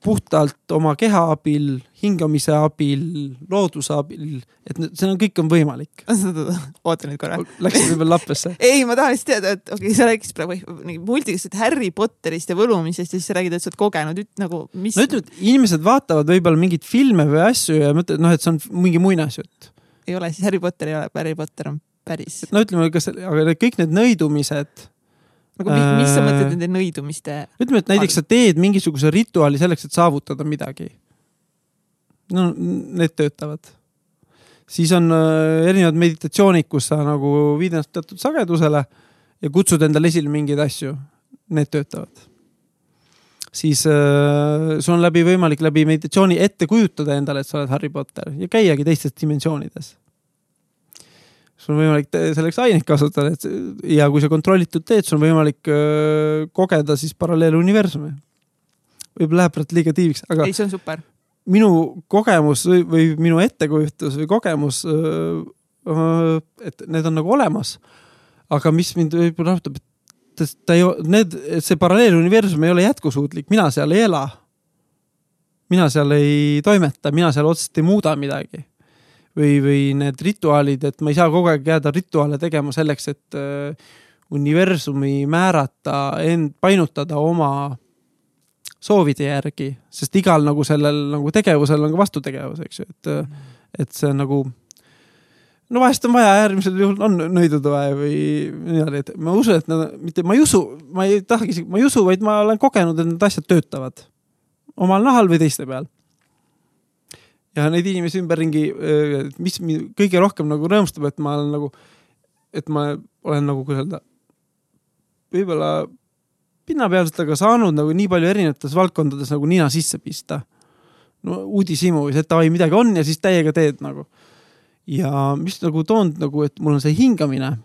Speaker 2: puhtalt oma keha abil, hingamise abil, looduse abil, et see on, kõik on võimalik.
Speaker 1: oota nüüd korra.
Speaker 2: Läksid võib-olla lappesse?
Speaker 1: ei, ma tahan lihtsalt teada, et okei okay,, sa rääkisid praegu multikast Harry Potterist ja võlumisest ja siis sa räägid, et sa oled kogenud üt- nagu, mis
Speaker 2: no ütleme, et inimesed vaatavad võib-olla mingeid filme või asju ja mõtlevad, noh, et see on mingi muinasjutt.
Speaker 1: ei ole, siis Harry Potter ei ole, Harry Potter on päris.
Speaker 2: no ütleme, kas, aga kõik need nõidumised,
Speaker 1: nagu mis, mis sa
Speaker 2: Äh,
Speaker 1: mõtled nende nõidumiste,
Speaker 2: ütleme, et näiteks sa teed mingisuguse rituaali selleks, et saavutada midagi. no need töötavad. siis on äh, erinevad meditatsioonid, kus sa nagu viid ennast teatud sagedusele ja kutsud endale esile mingeid asju. Need töötavad. siis äh, sul on läbi võimalik läbi meditatsiooni ette kujutada endale, et sa oled Harry Potter ja käiagi teistes dimensioonides. Sul on võimalik selleks aineid kasutada, et ja kui sa kontrollitud teed, sul on võimalik öö, kogeda siis paralleeluniversumi. võib-olla läheb praegu liiga tiiviks, aga
Speaker 1: ei, see on super.
Speaker 2: minu kogemus või, või minu ettekujutus või kogemus, et need on nagu olemas. aga mis mind võib-olla rahutab, et ta ei, need, see paralleeluniversum ei ole jätkusuutlik, mina seal ei ela. mina seal ei toimeta, mina seal otseselt ei muuda midagi. või, või need rituaalid, et ma ei saa kogu aeg jääda rituaale tegema selleks, et äh, universumi määrata, end painutada oma soovide järgi, sest igal nagu sellel nagu tegevusel on ka vastutegevus, eks ju, et, et see on nagu. no vahest on vaja, äärmisel juhul on nõiduda vaja või niimoodi, et ma usun, et nad, mitte ma ei usu, ma ei tahagi ma ei usu, vaid ma olen kogenud, et need asjad töötavad omal nahal või teiste peal. Ja neid inimesi ümberringi, mis mind kõige rohkem nagu rõõmustab, et ma olen nagu, et ma olen nagu, kuidas öelda, võib-olla pinnapealselt, aga saanud nagu nii palju erinevates valdkondades nagu nina sisse pista. no uudishimu, et davai, midagi on ja siis täiega teed nagu. ja mis nagu toonud nagu, et mul on see hingamine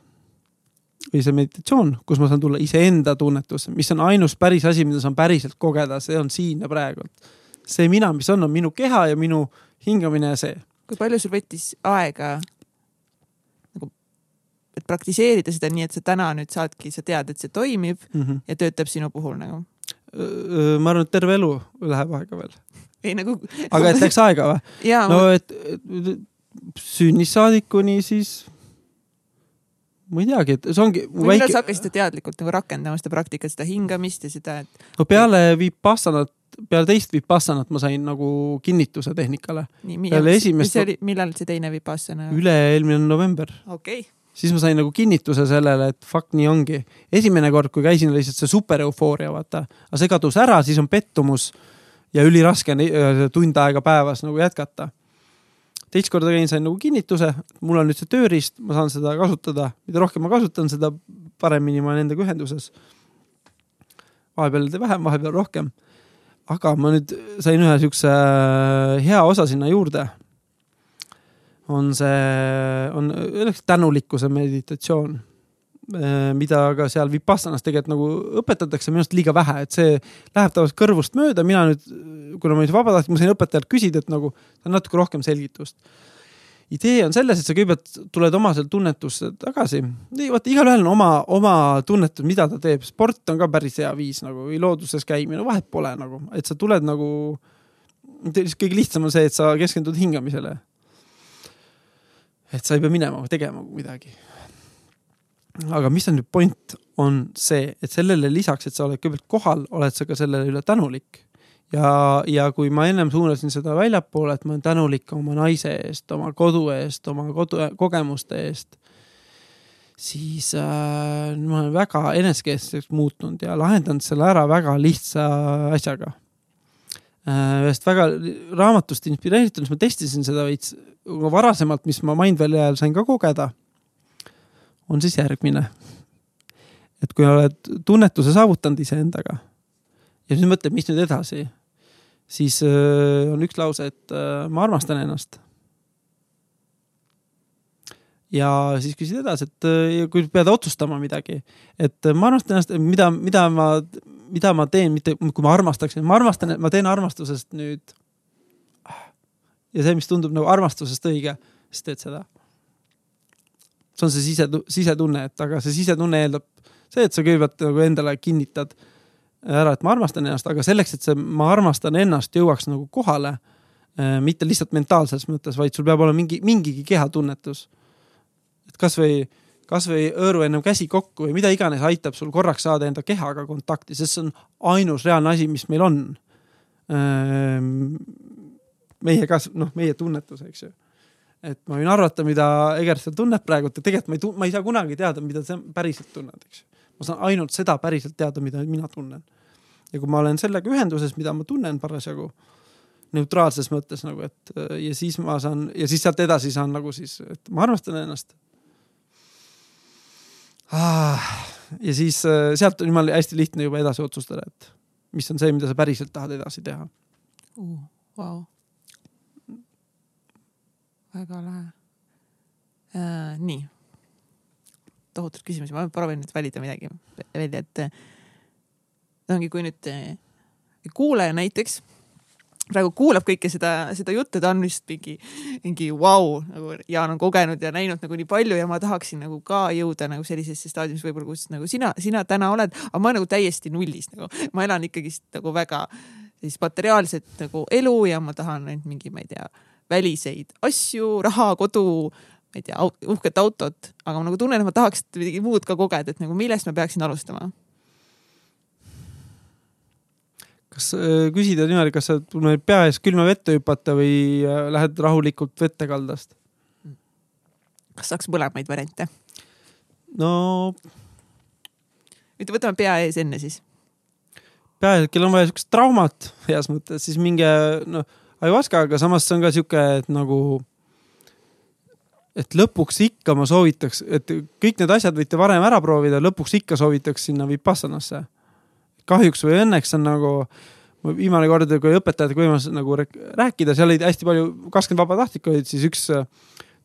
Speaker 2: või see meditatsioon, kus ma saan tulla iseenda tunnetusse, mis on ainus päris asi, mida saan päriselt kogeda, see on siin ja praegu. see mina, mis on, on minu keha ja minu hingamine ja see.
Speaker 1: kui palju sul võttis aega nagu, et praktiseerida seda nii, et sa täna nüüd saadki, sa tead, et see toimib mm -hmm. ja töötab sinu puhul nagu?
Speaker 2: ma arvan, et terve elu läheb aega veel.
Speaker 1: ei nagu.
Speaker 2: aga et läks aega või? no ma... et, et sünnist saadikuni siis ma ei teagi, et see ongi.
Speaker 1: millal väike... sa hakkasid teadlikult nagu rakendama seda praktikat, seda hingamist ja seda, et.
Speaker 2: no peale Vipassanat, peale teist Vipassanat ma sain nagu kinnituse tehnikale. peale esimest.
Speaker 1: millal see teine Vipassana?
Speaker 2: üle-eelmine november.
Speaker 1: okei okay.
Speaker 2: siis ma sain nagu kinnituse sellele, et fuck, nii ongi. esimene kord, kui käisin, oli lihtsalt see super eufooria, vaata. aga see kadus ära, siis on pettumus ja üliraske on äh, tund aega päevas nagu jätkata teist korda käin, sain nagu kinnituse, mul on nüüd see tööriist, ma saan seda kasutada, mida rohkem ma kasutan, seda paremini ma olen endaga ühenduses. vahepeal vähem, vahepeal rohkem. Aga ma nüüd sain ühe siukse äh, hea osa sinna juurde. on see, on tänulikkuse meditatsioon Äh, mida ka seal Vipassanas tegelikult nagu õpetatakse minu arust liiga vähe, et see läheb tavaliselt kõrvust mööda, mina nüüd, kuna ma olin vabatahtlik, ma sain õpetajalt küsida, et nagu natuke rohkem selgitust. Idee on selles, et sa kõigepealt tuled oma seal tunnetusse tagasi. vaata, igalühel on oma, oma tunnetus, mida ta teeb, sport on ka päris hea viis nagu või looduses käimine, vahet pole nagu, et sa tuled nagu. kõige lihtsam on see, et sa keskendud hingamisele. et sa ei pea minema tegema midagi aga mis on nüüd point, on see, et sellele lisaks, et sa oled kõigepealt kohal, oled sa ka selle üle tänulik. Ja, ja kui ma ennem suunasin seda väljapoole, et ma olen tänulik oma naise eest, oma kodu eest, oma kodu, kogemuste eest, siis äh, ma olen väga enesekeskseks muutunud ja lahendanud selle ära väga lihtsa asjaga äh,. ühest väga raamatust inspireerituna, siis ma testisin seda veits varasemalt, mis ma Mindvalley ajal sain ka kogeda on siis järgmine. et kui oled tunnetuse saavutanud iseendaga ja siis mõtled, mis nüüd edasi, siis äh, on üks lause, et äh, ma armastan ennast. ja siis küsid edasi, et äh, kui pead otsustama midagi, et ma armastan ennast, mida, mida ma, mida ma teen, mitte kui ma armastaksin, ma armastan, ma teen armastusest nüüd. ja see, mis tundub nagu armastusest õige, siis teed seda see on see sise, sisetunne, et aga see sisetunne eeldab see, et sa kõigepealt nagu endale kinnitad ära, et ma armastan ennast, aga selleks, et see ma armastan ennast jõuaks nagu kohale, äh, mitte lihtsalt mentaalses mõttes, vaid sul peab olema mingi, mingigi kehatunnetus. et kasvõi, kasvõi hõõru ennem käsi kokku või mida iganes aitab sul korraks saada enda kehaga kontakti, sest see on ainus reaalne asi, mis meil on. Ähm, meie kas-, noh, meie tunnetus, eks ju et ma võin arvata, mida Egert seal tunneb praegu, et tegelikult ma ei, ma ei saa kunagi teada, mida sa päriselt tunned, eks. Ma saan ainult seda päriselt teada, mida mina tunnen. ja kui ma olen sellega ühenduses, mida ma tunnen parasjagu neutraalses mõttes nagu, et ja siis ma saan ja siis sealt edasi saan nagu siis, et ma armastan ennast ah,. ja siis äh, sealt on jumala hästi lihtne juba edasi otsustada, et mis on see, mida sa päriselt tahad edasi teha
Speaker 1: uh,. Wow väga lahe äh,. nii, tohutult küsimusi, ma proovin nüüd valida midagi välja, et ongi, kui nüüd äh, kuulaja näiteks praegu kuulab kõike seda, seda juttu, ta on vist mingi, mingi vau wow,, nagu Jaan on kogenud ja näinud nagu nii palju ja ma tahaksin nagu ka jõuda nagu sellisesse staadiumisse võib-olla, kus nagu sina, sina täna oled, aga ma nagu täiesti nullis nagu, ma elan ikkagist nagu väga siis materiaalset nagu elu ja ma tahan ainult mingi, ma ei tea väliseid asju, raha, kodu, ma ei tea, uhket autot, aga ma nagu tunnen, et ma tahaks midagi muud ka kogeda, et nagu millest ma peaksin alustama?
Speaker 2: kas äh, küsida niimoodi, kas sa tunned pea ees külma vette hüpata või äh, lähed rahulikult vette kaldast?
Speaker 1: kas saaks mõlemaid variante?
Speaker 2: no.
Speaker 1: ütle, võtame pea ees enne siis.
Speaker 2: pea ees, kellel on vaja siukest traumat heas mõttes, siis minge noh Ayahuasca, aga samas see on ka sihuke, et nagu, et lõpuks ikka ma soovitaks, et kõik need asjad võite varem ära proovida, lõpuks ikka soovitaks sinna Vipassanasse. kahjuks või õnneks on nagu, viimane kord, kui õpetajatega võimalus nagu rääkida, seal oli hästi palju, kakskümmend vabatahtlikku olid, siis üks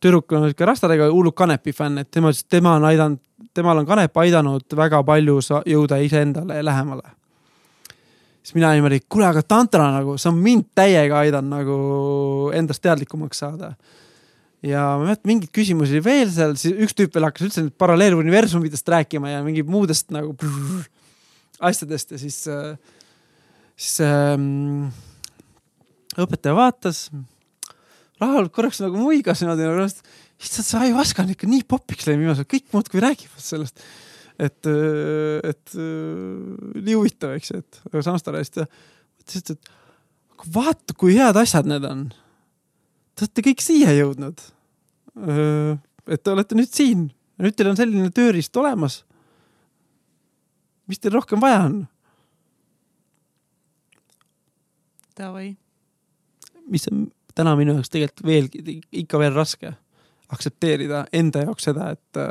Speaker 2: tüdruk on sihuke rastadega hullult kanepi fänn, et tema ütles, et tema on aidanud, temal on kanep aidanud väga palju jõuda iseendale lähemale. siis mina niimoodi, kuule, aga tantra nagu, see on mind täiega aidanud nagu endast teadlikumaks saada. Ja ma mäletan mingeid küsimusi veel seal, siis üks tüüp veel hakkas üldse nüüd paralleeluniversumidest rääkima ja mingi muudest nagu brrr, asjadest ja siis, siis ähm, õpetaja vaatas Rahul korraks nagu muigas niimoodi issand, see ajuvaska on ikka nii popiks läinud viimasel ajal, kõik muudkui räägivad sellest. et, et nii huvitav, eks ju, et aga samas ta rääkis, ta ütles, et vaata, kui head asjad need on. Te olete kõik siia jõudnud. et te olete nüüd siin, nüüd teil on selline tööriist olemas. mis teil rohkem vaja on?
Speaker 1: Davai.
Speaker 2: mis on täna minu jaoks tegelikult veelgi, ikka veel raske aktsepteerida enda jaoks seda, et,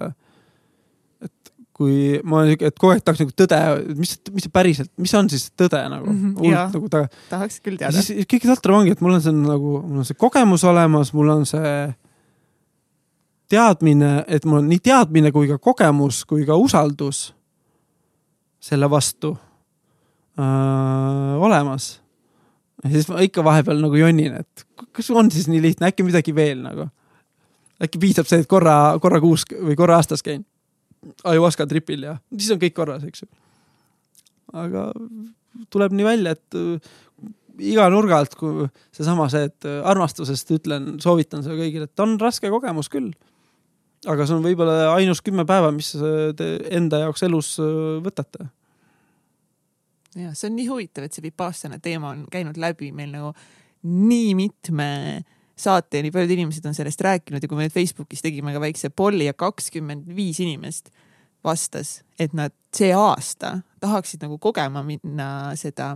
Speaker 2: kui ma olen siuke, et kogu aeg tahaks nagu tõde, mis, mis see päriselt, mis on siis tõde nagu mm,
Speaker 1: jaa.
Speaker 2: nagu ta.
Speaker 1: tahaks küll teada.
Speaker 2: siis kõige totram ongi, et mul on see nagu, mul on see kogemus olemas, mul on see teadmine, et mul on nii teadmine kui ka kogemus kui ka usaldus selle vastu öö, olemas ja siis ma ikka vahepeal nagu jonnin, et kas on siis nii lihtne, äkki midagi veel nagu. äkki piisab see, et korra, korra kuus või korra aastas käin ajuvaska tripil ja siis on kõik korras, eks ju. aga tuleb nii välja, et äh, iga nurga alt, kui seesama see, et äh, armastusest ütlen, soovitan seda kõigile, et on raske kogemus küll. aga see on võib-olla ainus kümme päeva, mis äh, te enda jaoks elus äh, võtate
Speaker 1: ja see on nii huvitav, et see Vipassana teema on käinud läbi meil nagu nii mitme saate nii paljud inimesed on sellest rääkinud ja kui me nüüd Facebookis tegime ka väikse polli ja kakskümmend viis inimest vastas, et nad see aasta tahaksid nagu kogema minna seda,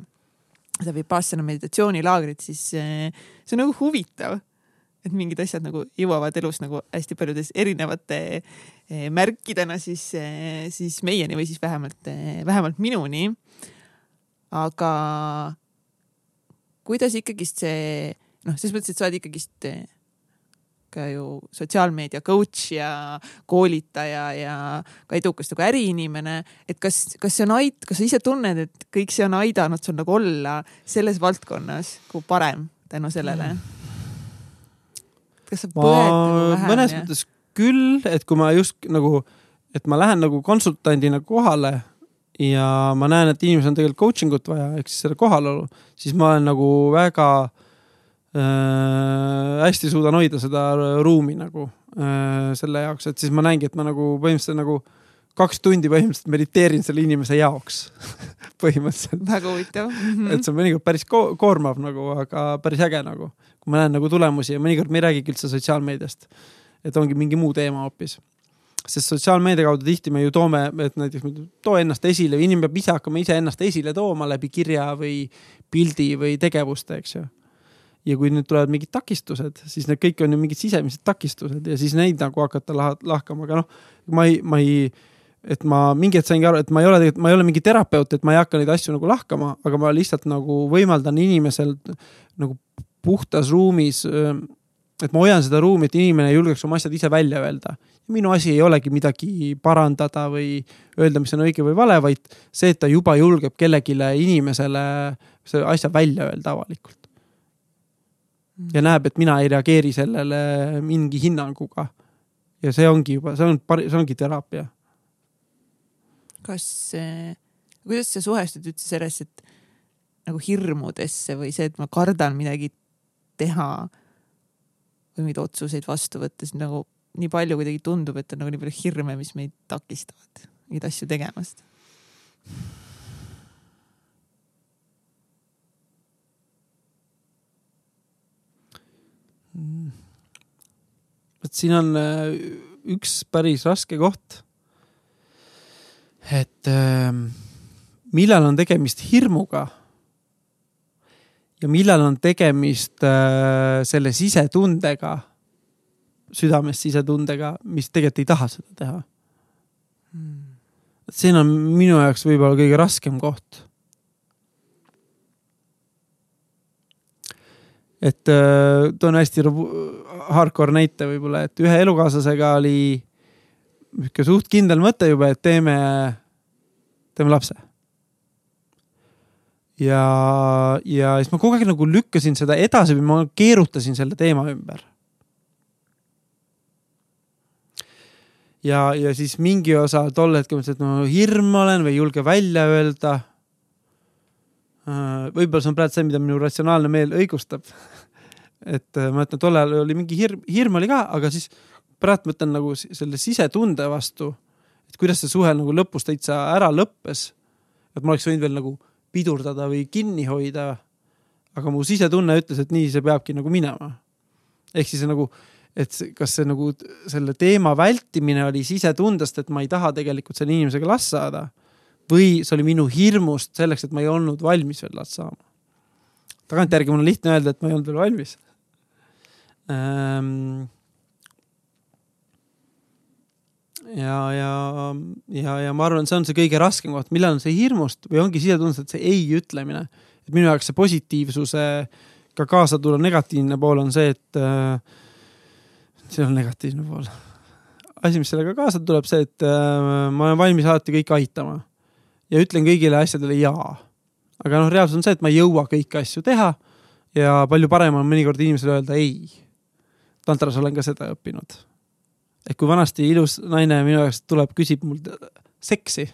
Speaker 1: seda Vipassana meditatsioonilaagrit, siis eh, see on nagu huvitav. et mingid asjad nagu jõuavad elus nagu hästi paljudes erinevate eh, märkidena siis, siis meieni või siis vähemalt, vähemalt minuni aga kuidas ikkagist see noh, selles mõttes, et sa oled ikkagist ka ju sotsiaalmeedia coach ja koolitaja ja ka edukas nagu äriinimene, et kas, kas see on ait-, kas sa ise tunned, et kõik see on aidanud sul nagu olla selles valdkonnas nagu parem tänu sellele? kas sa põed nagu vähem
Speaker 2: mõnes
Speaker 1: ja...
Speaker 2: mõttes küll, et kui ma just nagu, et ma lähen nagu konsultandina kohale ja ma näen, et inimesel on tegelikult coaching ut vaja, ehk siis selle kohalolu, siis ma olen nagu väga äh, hästi suudan hoida seda ruumi nagu äh, selle jaoks, et siis ma näengi, et ma nagu põhimõtteliselt nagu kaks tundi põhimõtteliselt mediteerin selle inimese jaoks põhimõtteliselt.
Speaker 1: väga huvitav mm. -hmm.
Speaker 2: et see on mõnikord päris ko koormav nagu, aga päris äge nagu, kui ma näen nagu tulemusi ja mõnikord me ei räägigi üldse sotsiaalmeediast. et ongi mingi muu teema hoopis sest sotsiaalmeedia kaudu tihti me ju toome, et näiteks too ennast esile või inimene peab ise hakkama iseennast esile tooma läbi kirja või pildi või tegevuste, eks ju. Ja kui nüüd tulevad mingid takistused, siis need kõik on ju mingid sisemised takistused ja siis neid nagu hakata lah lahkama, aga noh, ma ei, ma ei, et ma mingi hetk saingi aru, et ma ei ole tegelikult, ma ei ole mingi terapeut, et ma ei hakka neid asju nagu lahkama, aga ma lihtsalt nagu võimaldan inimesel nagu puhtas ruumis et ma hoian seda ruumi, et inimene julgeks oma asjad ise välja öelda. minu asi ei olegi midagi parandada või öelda, mis on õige või vale, vaid see, et ta juba julgeb kellelegi inimesele selle asja välja öelda avalikult. Ja näeb, et mina ei reageeri sellele mingi hinnanguga. ja see ongi juba, see on, see ongi teraapia.
Speaker 1: kas, kuidas sa suhestud üldse sellesse, et nagu hirmudesse või see, et ma kardan midagi teha või mingeid otsuseid vastu võttes nagu nii palju kuidagi tundub, et on nagu nii palju hirme, mis meid takistavad neid asju tegemast.
Speaker 2: Vot siin on üks päris raske koht. et äh, millal on tegemist hirmuga ja millal on tegemist äh, selle sisetundega, südames sisetundega, mis tegelikult ei taha seda teha hmm.. siin on minu jaoks võib-olla kõige raskem koht. Et äh, toon hästi hardcore näite võib-olla, et ühe elukaaslasega oli niisugune suht kindel mõte juba, et teeme, teeme lapse. ja, ja siis ma kogu aeg nagu lükkasin seda edasi või ma keerutasin selle teema ümber. ja, ja siis mingi osa tol hetkel mõtles, et no hirm olen või ei julge välja öelda võib-olla see on praegu see, mida minu ratsionaalne meel õigustab. et äh, ma ütlen, tol ajal oli mingi hirm, hirm oli ka, aga siis praegu mõtlen nagu selle sisetunde vastu, et kuidas see suhe nagu lõpus täitsa ära lõppes. et ma oleks võinud veel nagu pidurdada või kinni hoida. aga mu sisetunne ütles, et nii see peabki nagu minema. ehk siis nagu, et kas see nagu selle teema vältimine oli sisetundest, et ma ei taha tegelikult selle inimesega last saada või see oli minu hirmust selleks, et ma ei olnud valmis veel last saama. tagantjärgi mul on lihtne öelda, et ma ei olnud veel valmis ähm,. ja, ja, ja, ja ma arvan, see on see kõige raskem koht, millal on see hirmust või ongi sisetundest, et see ei ütlemine. et minu jaoks see positiivsuse ka kaasa tulla negatiivne pool on see, et äh, see on negatiivne pool asi, mis sellega kaasa tuleb, see, et äh, ma olen valmis alati kõike aitama ja ütlen kõigile asjadele jaa. aga noh, reaalsus on see, et ma ei jõua kõiki asju teha ja palju parem on mõnikord inimesele öelda ei. tantras olen ka seda õppinud. et kui vanasti ilus naine minu jaoks tuleb, küsib mult seksi,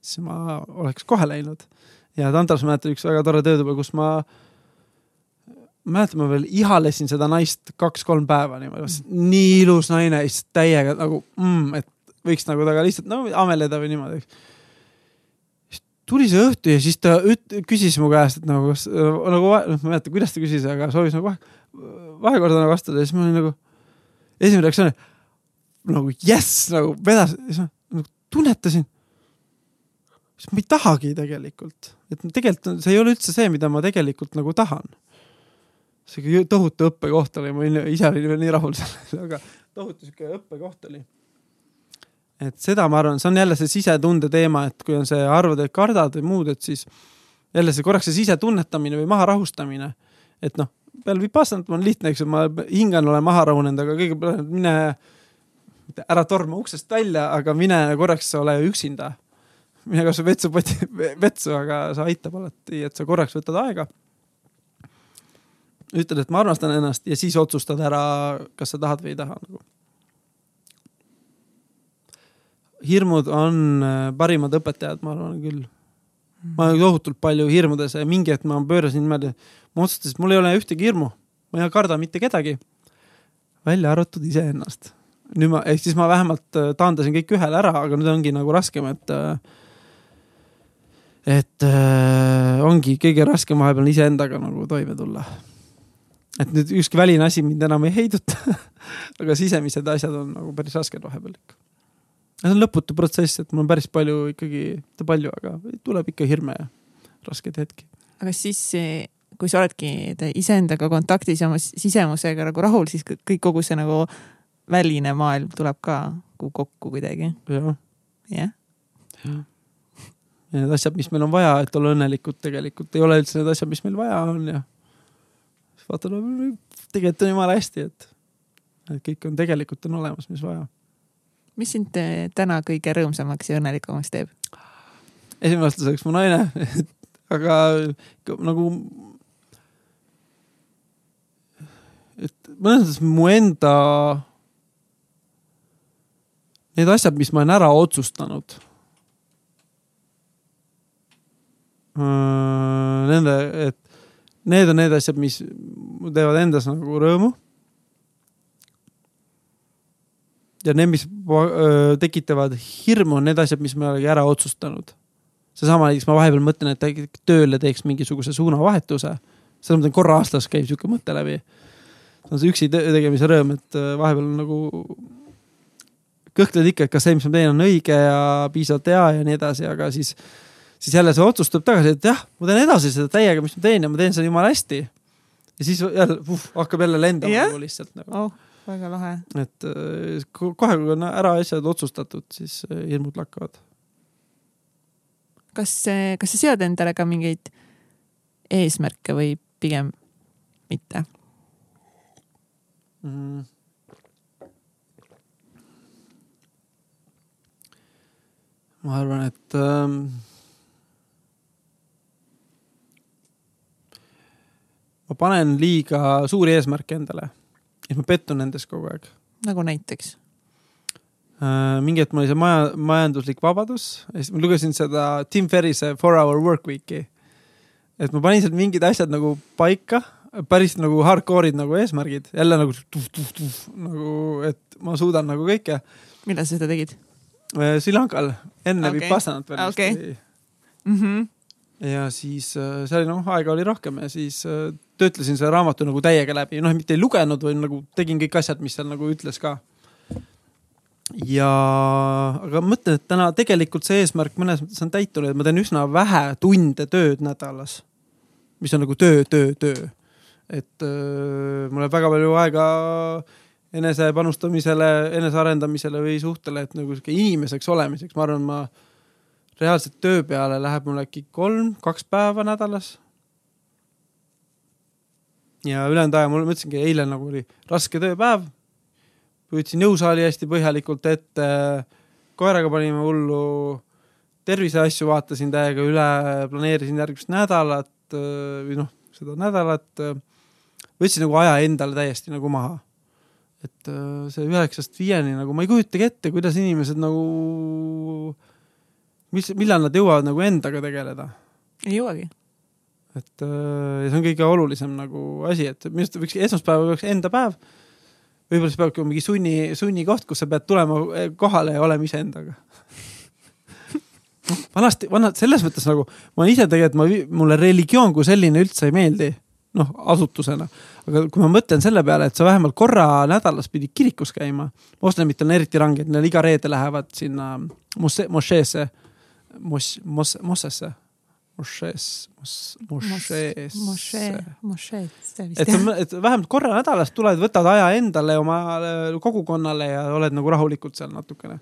Speaker 2: siis ma oleks kohe läinud. ja tantras ma mäletan üks väga tore töötuba, kus ma mäletan, ma veel ihalesin seda naist kaks-kolm päeva niimoodi, nii ilus naine, täiega nagu mm,, et võiks nagu temaga lihtsalt no ameleda või niimoodi, eks tuli see õhtu ja siis ta üt-, küsis mu käest, et nagu kas nagu, noh, ma ei mäleta, kuidas ta küsis, aga soovis nagu vahe, vahekorda nagu astuda ja siis ma olin nagu, esimene reaktsioon nagu jess, nagu vedas, siis ma nagu tunnetasin. siis ma ei tahagi tegelikult, et tegelikult see ei ole üldse see, mida ma tegelikult nagu tahan. sihuke tohutu õppekoht oli, ma olin ise olin veel nii rahul sellega, aga tohutu sihuke õppekoht oli et seda ma arvan, see on jälle see sisetunde teema, et kui on see arvad, et kardad või muud, et siis jälle see korraks see sisetunnetamine või maha rahustamine. et noh, peale Vipassanat on lihtne, eks ju, ma hingan, olen maha rahunenud, aga kõigepealt mine, ära torma uksest välja, aga mine korraks ole üksinda. mine kasvõi vetsupoti, vetsu, aga see aitab alati, et sa korraks võtad aega. ütled, et ma armastan ennast ja siis otsustad ära, kas sa tahad või ei taha nagu hirmud on äh, parimad õpetajad, ma arvan küll. ma olen tohutult palju hirmudes ja mingi hetk ma pöörasin niimoodi, ma otsustasin, et mul ei ole ühtegi hirmu, ma ei karda mitte kedagi. välja arvatud iseennast. nüüd ma, ehk siis ma vähemalt äh, taandasin kõik ühele ära, aga nüüd ongi nagu raskem, et äh, et äh, ongi kõige raskem vahepeal iseendaga nagu toime tulla. et nüüd ükski väline asi mind enam ei heiduta aga sisemised asjad on nagu päris rasked vahepeal ikka see on lõputu protsess, et mul on päris palju ikkagi, mitte palju, aga tuleb ikka hirme ja raskeid hetki.
Speaker 1: aga siis, kui sa oledki iseendaga kontaktis ja oma sisemusega nagu rahul, siis kõik, kogu see nagu väline maailm tuleb ka kokku kuidagi.
Speaker 2: jah.
Speaker 1: jah.
Speaker 2: ja need asjad, mis meil on vaja, et olla õnnelikud, tegelikult ei ole üldse need asjad, mis meil vaja on ja vaata no,, tegelikult on jumala hästi, et, et kõik on tegelikult on olemas, mis vaja
Speaker 1: mis sind eh, täna kõige rõõmsamaks ja õnnelikumaks teeb?
Speaker 2: esimene vastus oleks mu naine aga nagu. et mõnes mõttes mu enda. Need asjad, mis ma olen ära otsustanud. Äh, nende, et need on need asjad, mis teevad endas nagu rõõmu ja need, mis tekitavad hirmu, on need asjad, mis me oleme ära otsustanud. seesama näiteks ma vahepeal mõtlen, et tööle teeks mingisuguse suunavahetuse. selles mõttes korra aastas käib sihuke mõte läbi. see on see üksi tegemise rõõm, et vahepeal nagu kõhkled ikka, et kas see, mis ma teen, on õige ja piisavalt hea ja nii edasi, aga siis, siis jälle see otsus tuleb tagasi, et jah, ma teen edasi seda täiega, mis ma teen ja ma teen seda jumala hästi. ja siis jälle uh, hakkab jälle lendama yeah. nagu lihtsalt nagu
Speaker 1: oh väga lahe.
Speaker 2: et äh, kohe, kui on ära asjad otsustatud, siis äh, hirmud lakkavad.
Speaker 1: kas, kas sa sead endale ka mingeid eesmärke või pigem mitte
Speaker 2: mm.? ma arvan, et ähm, ma panen liiga suuri eesmärke endale ja ma pettun nendes kogu aeg.
Speaker 1: nagu näiteks
Speaker 2: äh,? mingi hetk mul oli see maja, majanduslik vabadus ja siis ma lugesin seda Tim Ferrise Four Hour Work Weeki. et ma panin sealt mingid asjad nagu paika, päris nagu hardcore'id nagu eesmärgid, jälle nagu tuh-tuh-tuh nagu, et ma suudan nagu kõike.
Speaker 1: millal sa seda tegid?
Speaker 2: Äh, Sri Lankal, enne okay. Vipassanat veel
Speaker 1: okay. mm. -hmm.
Speaker 2: Ja siis äh, seal noh, aega oli rohkem ja siis äh, töötlesin selle raamatu nagu täiega läbi, noh, mitte ei lugenud, vaid nagu tegin kõik asjad, mis seal nagu ütles ka. ja, aga mõtlen, et täna tegelikult see eesmärk mõnes mõttes on täitunud, et ma teen üsna vähe tunde tööd nädalas. mis on nagu töö, töö, töö. et äh, mul läheb väga palju aega enese panustamisele, enesearendamisele või suhtele, et nagu sihuke inimeseks olemiseks, ma arvan, ma reaalselt töö peale läheb mul äkki kolm, kaks päeva nädalas ja ülejäänud aja mul, ma ütlesingi, eile nagu oli raske tööpäev. võtsin jõusaali hästi põhjalikult ette. koeraga panime hullu terviseasju, vaatasin täiega üle, planeerisin järgmist nädalat või noh, seda nädalat. võtsin nagu aja endale täiesti nagu maha. et see üheksast viieni nagu ma ei kujutagi ette, kuidas inimesed nagu, mis, millal nad jõuavad nagu endaga tegeleda.
Speaker 1: ei jõuagi
Speaker 2: et äh, ja see on kõige olulisem nagu asi, et minu arust võiks esmaspäev oleks enda päev. võib-olla siis peabki mingi sunni, sunnikoht, kus sa pead tulema eh, kohale ja olema iseendaga vanasti, vana, selles mõttes nagu ma ise tegelikult, ma, mulle religioon kui selline üldse ei meeldi, noh, asutusena. aga kui ma mõtlen selle peale, et sa vähemalt korra nädalas pidid kirikus käima, moslemid on eriti ranged, neil iga reede lähevad sinna mošeesse, mos-, mos-, mossesse mošees, mošees.
Speaker 1: mošee, mošeed, see
Speaker 2: vist. et, et vähemalt korra nädalas tuled, võtad aja endale, oma kogukonnale ja oled nagu rahulikult seal natukene.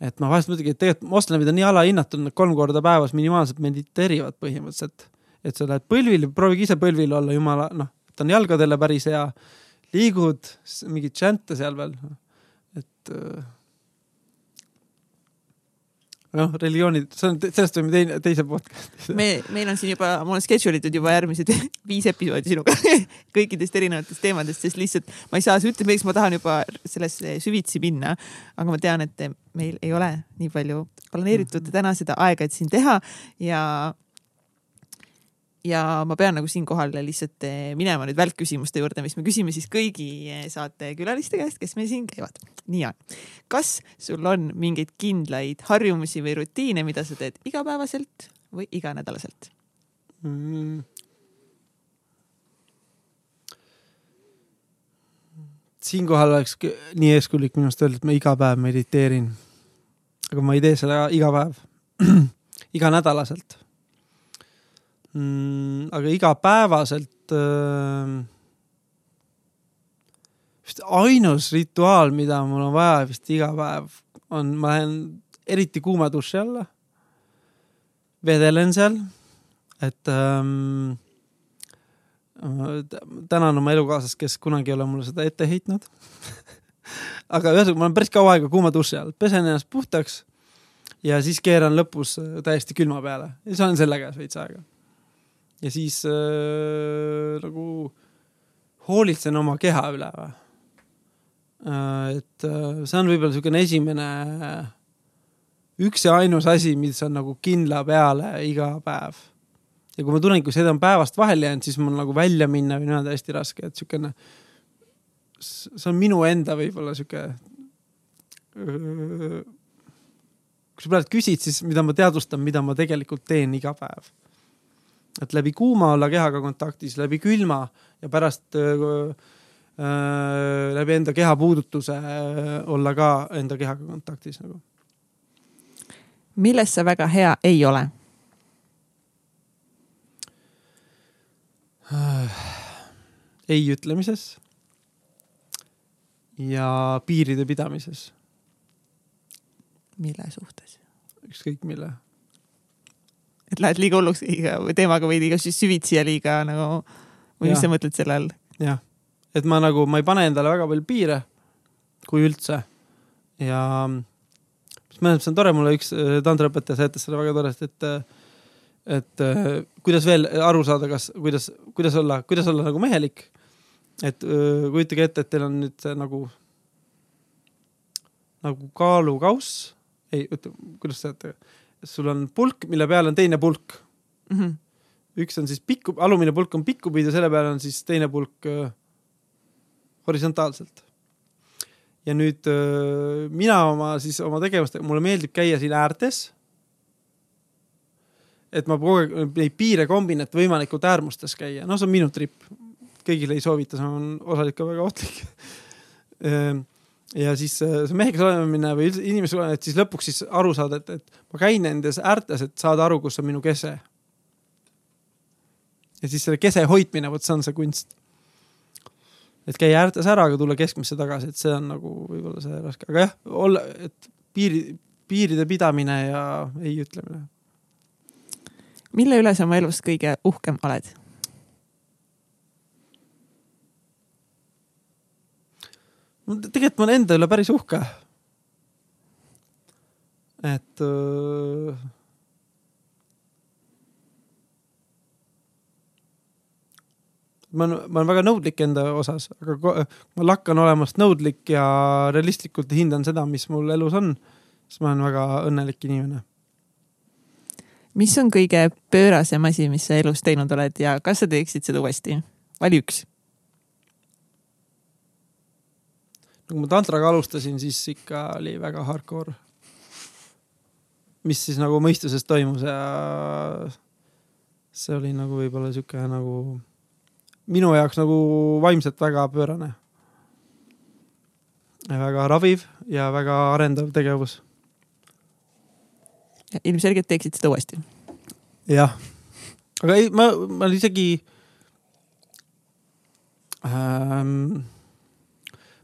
Speaker 2: et ma vahest mõtlengi, et tegelikult moslemid on nii alahinnatud, nad kolm korda päevas minimaalselt mediteerivad põhimõtteliselt. et sa lähed põlvili, proovige ise põlvil olla, jumala, noh, ta on jalgadele päris hea. liigud, mingeid džänte seal veel, et noh, religioonid, see on, sellest võime teine, teise podcast'i.
Speaker 1: me, meil on siin juba, mul on schedule itud juba järgmised viis episoodi sinuga kõikidest erinevatest teemadest, sest lihtsalt ma ei saa, sa ütled, miks ma tahan juba sellesse süvitsi minna. aga ma tean, et meil ei ole nii palju planeeritud täna seda aega, et siin teha ja ja ma pean nagu siinkohal lihtsalt eh, minema nüüd välkküsimuste juurde, mis me küsime siis kõigi eh, saatekülaliste käest, kes meil siin käivad. nii on. kas sul on mingeid kindlaid harjumusi või rutiine, mida sa teed igapäevaselt või iganädalaselt mm.?
Speaker 2: siinkohal oleks nii eeskujulik minu arust öelda, et ma iga päev mediteerin. aga ma ei tee seda iga päev iganädalaselt mm,. aga igapäevaselt äh, vist ainus rituaal, mida mul on vaja vist iga päev, on, ma lähen eriti kuuma duši alla. vedelen seal, et ähm, tänan oma elukaaslast, kes kunagi ei ole mulle seda ette heitnud aga ühesõnaga, ma olen päris kaua aega kuuma duši all, pesen ennast puhtaks ja siis keeran lõpus täiesti külma peale ja siis olen selle käes veits aega ja siis äh, nagu hoolitsen oma keha üle või äh,. et äh, see on võib-olla niisugune esimene, üks ja ainus asi, mis on nagu kindla peale iga päev. ja kui ma tunnen, kui see on päevast vahele jäänud, siis mul nagu välja minna või niimoodi hästi raske, et niisugune, see on minu enda võib-olla sihuke kui sa praegu küsid, siis mida ma teadvustan, mida ma tegelikult teen iga päev et läbi kuuma olla kehaga kontaktis, läbi külma ja pärast äh, äh, läbi enda keha puudutuse äh, olla ka enda kehaga kontaktis nagu.
Speaker 1: milles sa väga hea ei ole
Speaker 2: äh,? ei ütlemises ja piiride pidamises.
Speaker 1: mille suhtes?
Speaker 2: ükskõik mille
Speaker 1: et lähed liiga hulluks teemaga või liiga süvitsi ja liiga nagu või mis
Speaker 2: Jah.
Speaker 1: sa mõtled selle all?
Speaker 2: jah, et ma nagu, ma ei pane endale väga palju piire, kui üldse. ja mis mõnes mõttes on tore, mulle üks äh, tantraõpetaja seletas seda väga toredasti, et, et äh, kuidas veel aru saada, kas, kuidas, kuidas olla, kuidas olla nagu mehelik. et kujutage ette, et teil on nüüd see nagu, nagu kaalukauss, ei, kuidas öelda, sul on pulk, mille peal on teine pulk
Speaker 1: Mhm.
Speaker 2: üks on siis pikku, alumine pulk on pikkupidi ja selle peal on siis teine pulk äh, horisontaalselt. ja nüüd äh, mina oma siis oma tegevustega, mulle meeldib käia siin äärtes. et ma kogu aeg neid piire kombin, et võimalikult äärmustes käia, no see on minu trip. kõigile ei soovita, see on osaliselt ka väga ohtlik. ja siis äh, see meheks olemine või üldse inimesega olemine, et siis lõpuks siis aru saada, et, et ma käin nendes äärtes, et saada aru, kus on minu kese ja siis selle kese hoidmine, vot see on see kunst. et käia äärtes ära, aga tulla keskmisse tagasi, et see on nagu võib-olla see raske, aga jah, olla, et piiri, piiride pidamine ja ei ütlemine.
Speaker 1: mille üle sa oma elus kõige uhkem oled?
Speaker 2: Tegelikult ma olen enda üle päris uhke. et öö, ma olen, ma olen väga nõudlik enda osas, aga ma lakkan olemast nõudlik ja realistlikult hindan seda, mis mul elus on, siis ma olen väga õnnelik inimene.
Speaker 1: mis on kõige pöörasem asi, mis sa elus teinud oled ja kas sa teeksid seda uuesti? vali üks.
Speaker 2: Kui ma tantraga alustasin, siis ikka oli väga hardcore. mis siis nagu mõistuses toimus ja see oli nagu võib-olla sihuke nagu minu jaoks nagu vaimselt väga pöörane. väga raviv ja väga arendav tegevus.
Speaker 1: ilmselgelt teeksid seda uuesti.
Speaker 2: jah, aga ei, ma, ma isegi ähm,.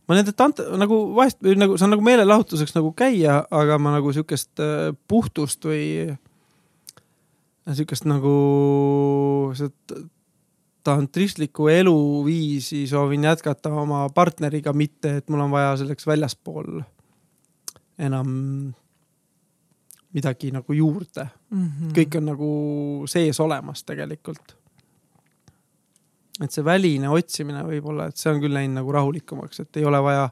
Speaker 2: Ma nende tant- nagu vahest nagu on nagu meelelahutuseks nagu käia, aga ma nagu siukest äh, puhtust või siukest nagu seda tantristlikku eluviisi soovin jätkata oma partneriga, mitte et mul on vaja selleks väljaspool enam midagi nagu juurde
Speaker 1: Mhm.
Speaker 2: kõik on nagu sees olemas tegelikult. Et see väline otsimine võib-olla, et see on küll läinud nagu rahulikumaks, et ei ole vaja.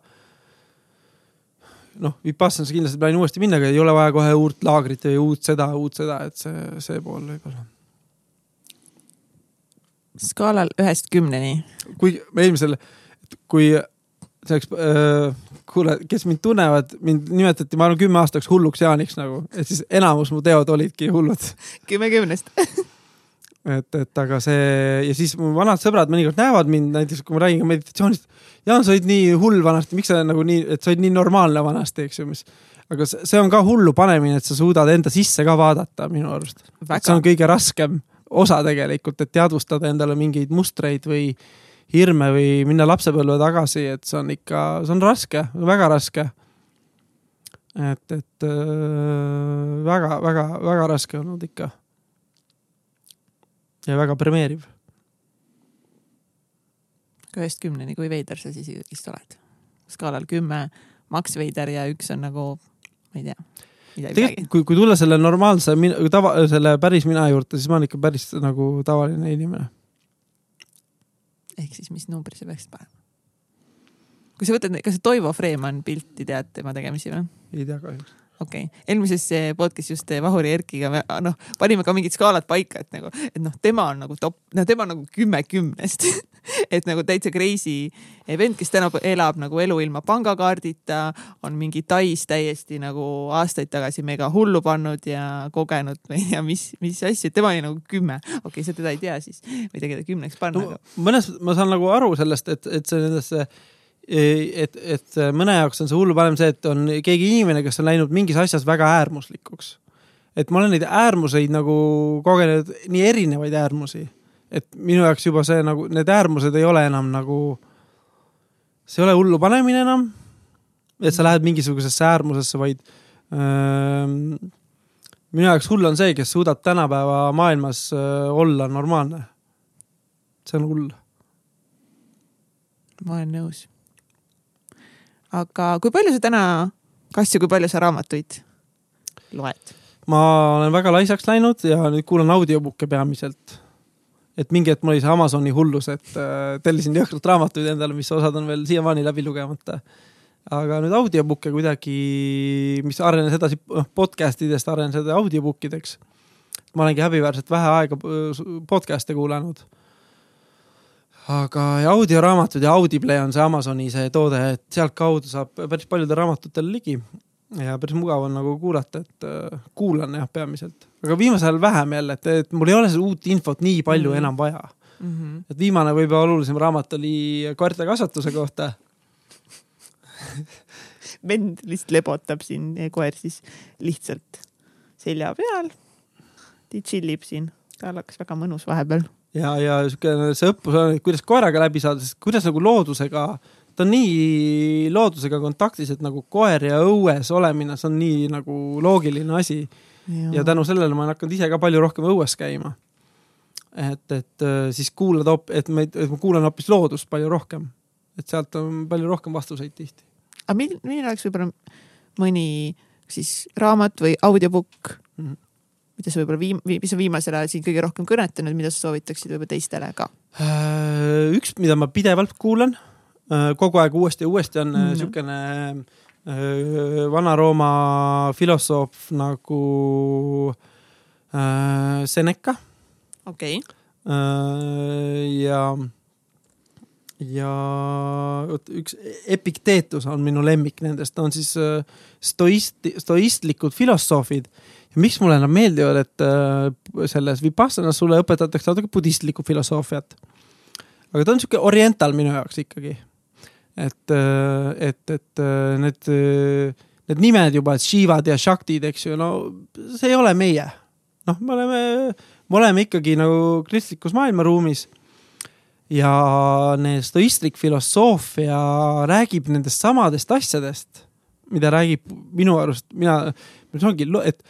Speaker 2: noh, Vipassanasse kindlasti planin uuesti minna, aga ei ole vaja kohe uut laagrit või uut seda, uut seda, et see, see pool võib-olla.
Speaker 1: skaalal ühest kümneni.
Speaker 2: kui me eelmisel, kui selleks äh,, kuule, kes mind tunnevad, mind nimetati, ma arvan, kümme aastaks hulluks Jaaniks nagu, et siis enamus mu teod olidki hullud
Speaker 1: kümme kümnest.
Speaker 2: et, et aga see ja siis mu vanad sõbrad mõnikord näevad mind näiteks, kui ma räägin ka meditatsioonist. Jaan, sa olid nii hull vanasti, miks sa nagu nii, et sa olid nii normaalne vanasti, eks ju, mis. aga see on ka hullu panemine, et sa suudad enda sisse ka vaadata minu arust. see on. kõige raskem osa tegelikult, et teadvustada endale mingeid mustreid või hirme või minna lapsepõlve tagasi, et see on ikka, see on raske, väga raske. et, et väga-väga-väga raske olnud ikka. Ja väga premeeriv.
Speaker 1: ühest kümneni, kui veider sa siis vist oled? skaalal kümme, maks veider ja üks on nagu, ma ei tea,
Speaker 2: tegelikult, kui, kui tulla selle normaalse, tava, selle päris mina juurde, siis ma olen ikka päris nagu tavaline inimene.
Speaker 1: ehk siis mis numbri sa peaksid panema? kui sa võtad, kas Toivo Freeman pilti tead tema tegemisi või?
Speaker 2: ei tea kahjuks.
Speaker 1: Okei okay., eelmises eh, podcast'is just eh, Vahuri Erkiga me ah, noh, panime ka mingid skaalad paika, et nagu, et noh, tema on nagu top, no tema on nagu kümme kümnest et nagu täitsa crazy vend, kes täna elab nagu elu ilma pangakaardita, on mingi Tais täiesti nagu aastaid tagasi mega hullu pannud ja kogenud või ei tea, mis, mis asju, tema oli nagu kümme. okei okay,, sa teda ei tea siis või tegelikult kümneks panna
Speaker 2: no
Speaker 1: no,,
Speaker 2: mõnes, ma saan nagu aru sellest, et, et see nendesse, et, et mõne jaoks on see hullu panem see, et on keegi inimene, kes on läinud mingis asjas väga äärmuslikuks. et ma olen neid äärmuseid nagu kogenud, nii erinevaid äärmusi, et minu jaoks juba see nagu, need äärmused ei ole enam nagu, see ei ole hullu panemine enam. et sa lähed mingisugusesse äärmusesse, vaid öö, minu jaoks hull on see, kes suudab tänapäeva maailmas öö, olla normaalne. see on hull
Speaker 1: ma olen nõus. Aga kui palju sa täna, kas ja kui palju sa raamatuid loed?
Speaker 2: ma olen väga laisaks läinud ja nüüd kuulan audiobook'e peamiselt. et mingi hetk mul oli see Amazoni hullus, et äh, tellisin jõhkralt raamatuid endale, mis osad on veel siiamaani läbi lugemata. aga nüüd audiobook'e kuidagi, mis arenes edasi, noh podcast idest arenes edasi audiobook ideks. ma olengi häbiväärselt vähe aega äh, podcast'e kuulanud aga audioraamatud ja Audible on see Amazoni see toode, et sealtkaudu saab päris paljudele raamatutele ligi. ja päris mugav on nagu kuulata, et äh, kuulan jah, peamiselt, aga viimasel ajal vähem jälle, et, et mul ei ole seda uut infot nii palju mm -hmm. enam vaja mm. -hmm. et viimane võib-olla olulisem raamat oli koerte kasvatuse kohta
Speaker 1: vend lihtsalt lebotab siin, koer siis lihtsalt selja peal. ta chill ib siin, tal hakkas väga mõnus vahepeal
Speaker 2: ja, ja sihuke see õppus on, et kuidas koeraga läbi saada, sest kuidas nagu loodusega, ta on nii loodusega kontaktis, et nagu koer ja õues olemine, see on nii nagu loogiline asi. ja tänu sellele ma olen hakanud ise ka palju rohkem õues käima. et, et äh, siis kuulad, et ma, et ma kuulan hoopis loodust palju rohkem. et sealt on palju rohkem vastuseid tihti.
Speaker 1: aga milline oleks võib-olla mõni siis raamat või audiobook mm, -hmm mida sa võib-olla viim-, mis on viimasel ajal sind kõige rohkem kõnetanud, mida sa soovitaksid võib-olla teistele ka?
Speaker 2: Äh, üks, mida ma pidevalt kuulan äh, kogu aeg uuesti ja uuesti on mm. niisugune Vana-Rooma filosoof nagu Seneca.
Speaker 1: okei okay..
Speaker 2: ja, ja vot üks Epictetus on minu lemmik nendest, on siis stoist, stoistlikud filosoofid miks mulle nad meeldivad, et äh, selles Vipassanas sulle õpetatakse natuke budistlikku filosoofiat. aga ta on sihuke oriental minu jaoks ikkagi. et, äh, et, et äh, need, need nimed juba, et Shivad ja Shaktid, eks ju, no see ei ole meie. noh, me oleme, me oleme ikkagi nagu kristlikus maailmaruumis ja stoistlik filosoofia räägib nendest samadest asjadest, mida räägib minu arust, mina, see ongi, et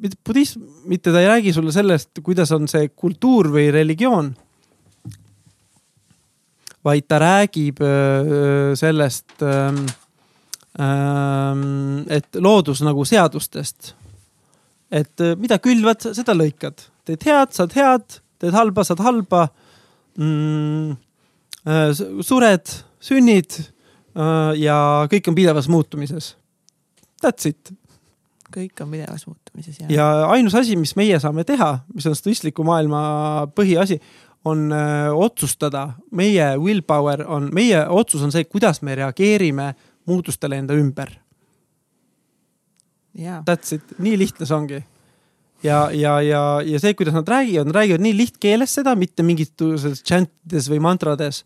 Speaker 2: budism, mitte ta ei räägi sulle sellest, kuidas on see kultuur või religioon. vaid ta räägib öö, sellest, et loodus nagu seadustest. et mida külvad, seda lõikad, teed head, saad head, teed halba, saad halba mm,. sured, sünnid ja kõik on pidevas muutumises. That's it
Speaker 1: kõik on pidevas muutumises.
Speaker 2: ja ainus asi, mis meie saame teha, mis on statistliku maailma põhiasi, on öö, äh, otsustada, meie willpower on, meie otsus on see, kuidas me reageerime muutustele enda ümber. That's it, nii lihtne see ongi. ja, ja, ja, ja see, kuidas nad räägivad, nad räägivad nii lihtkeeles seda, mitte mingites chantides või mantrades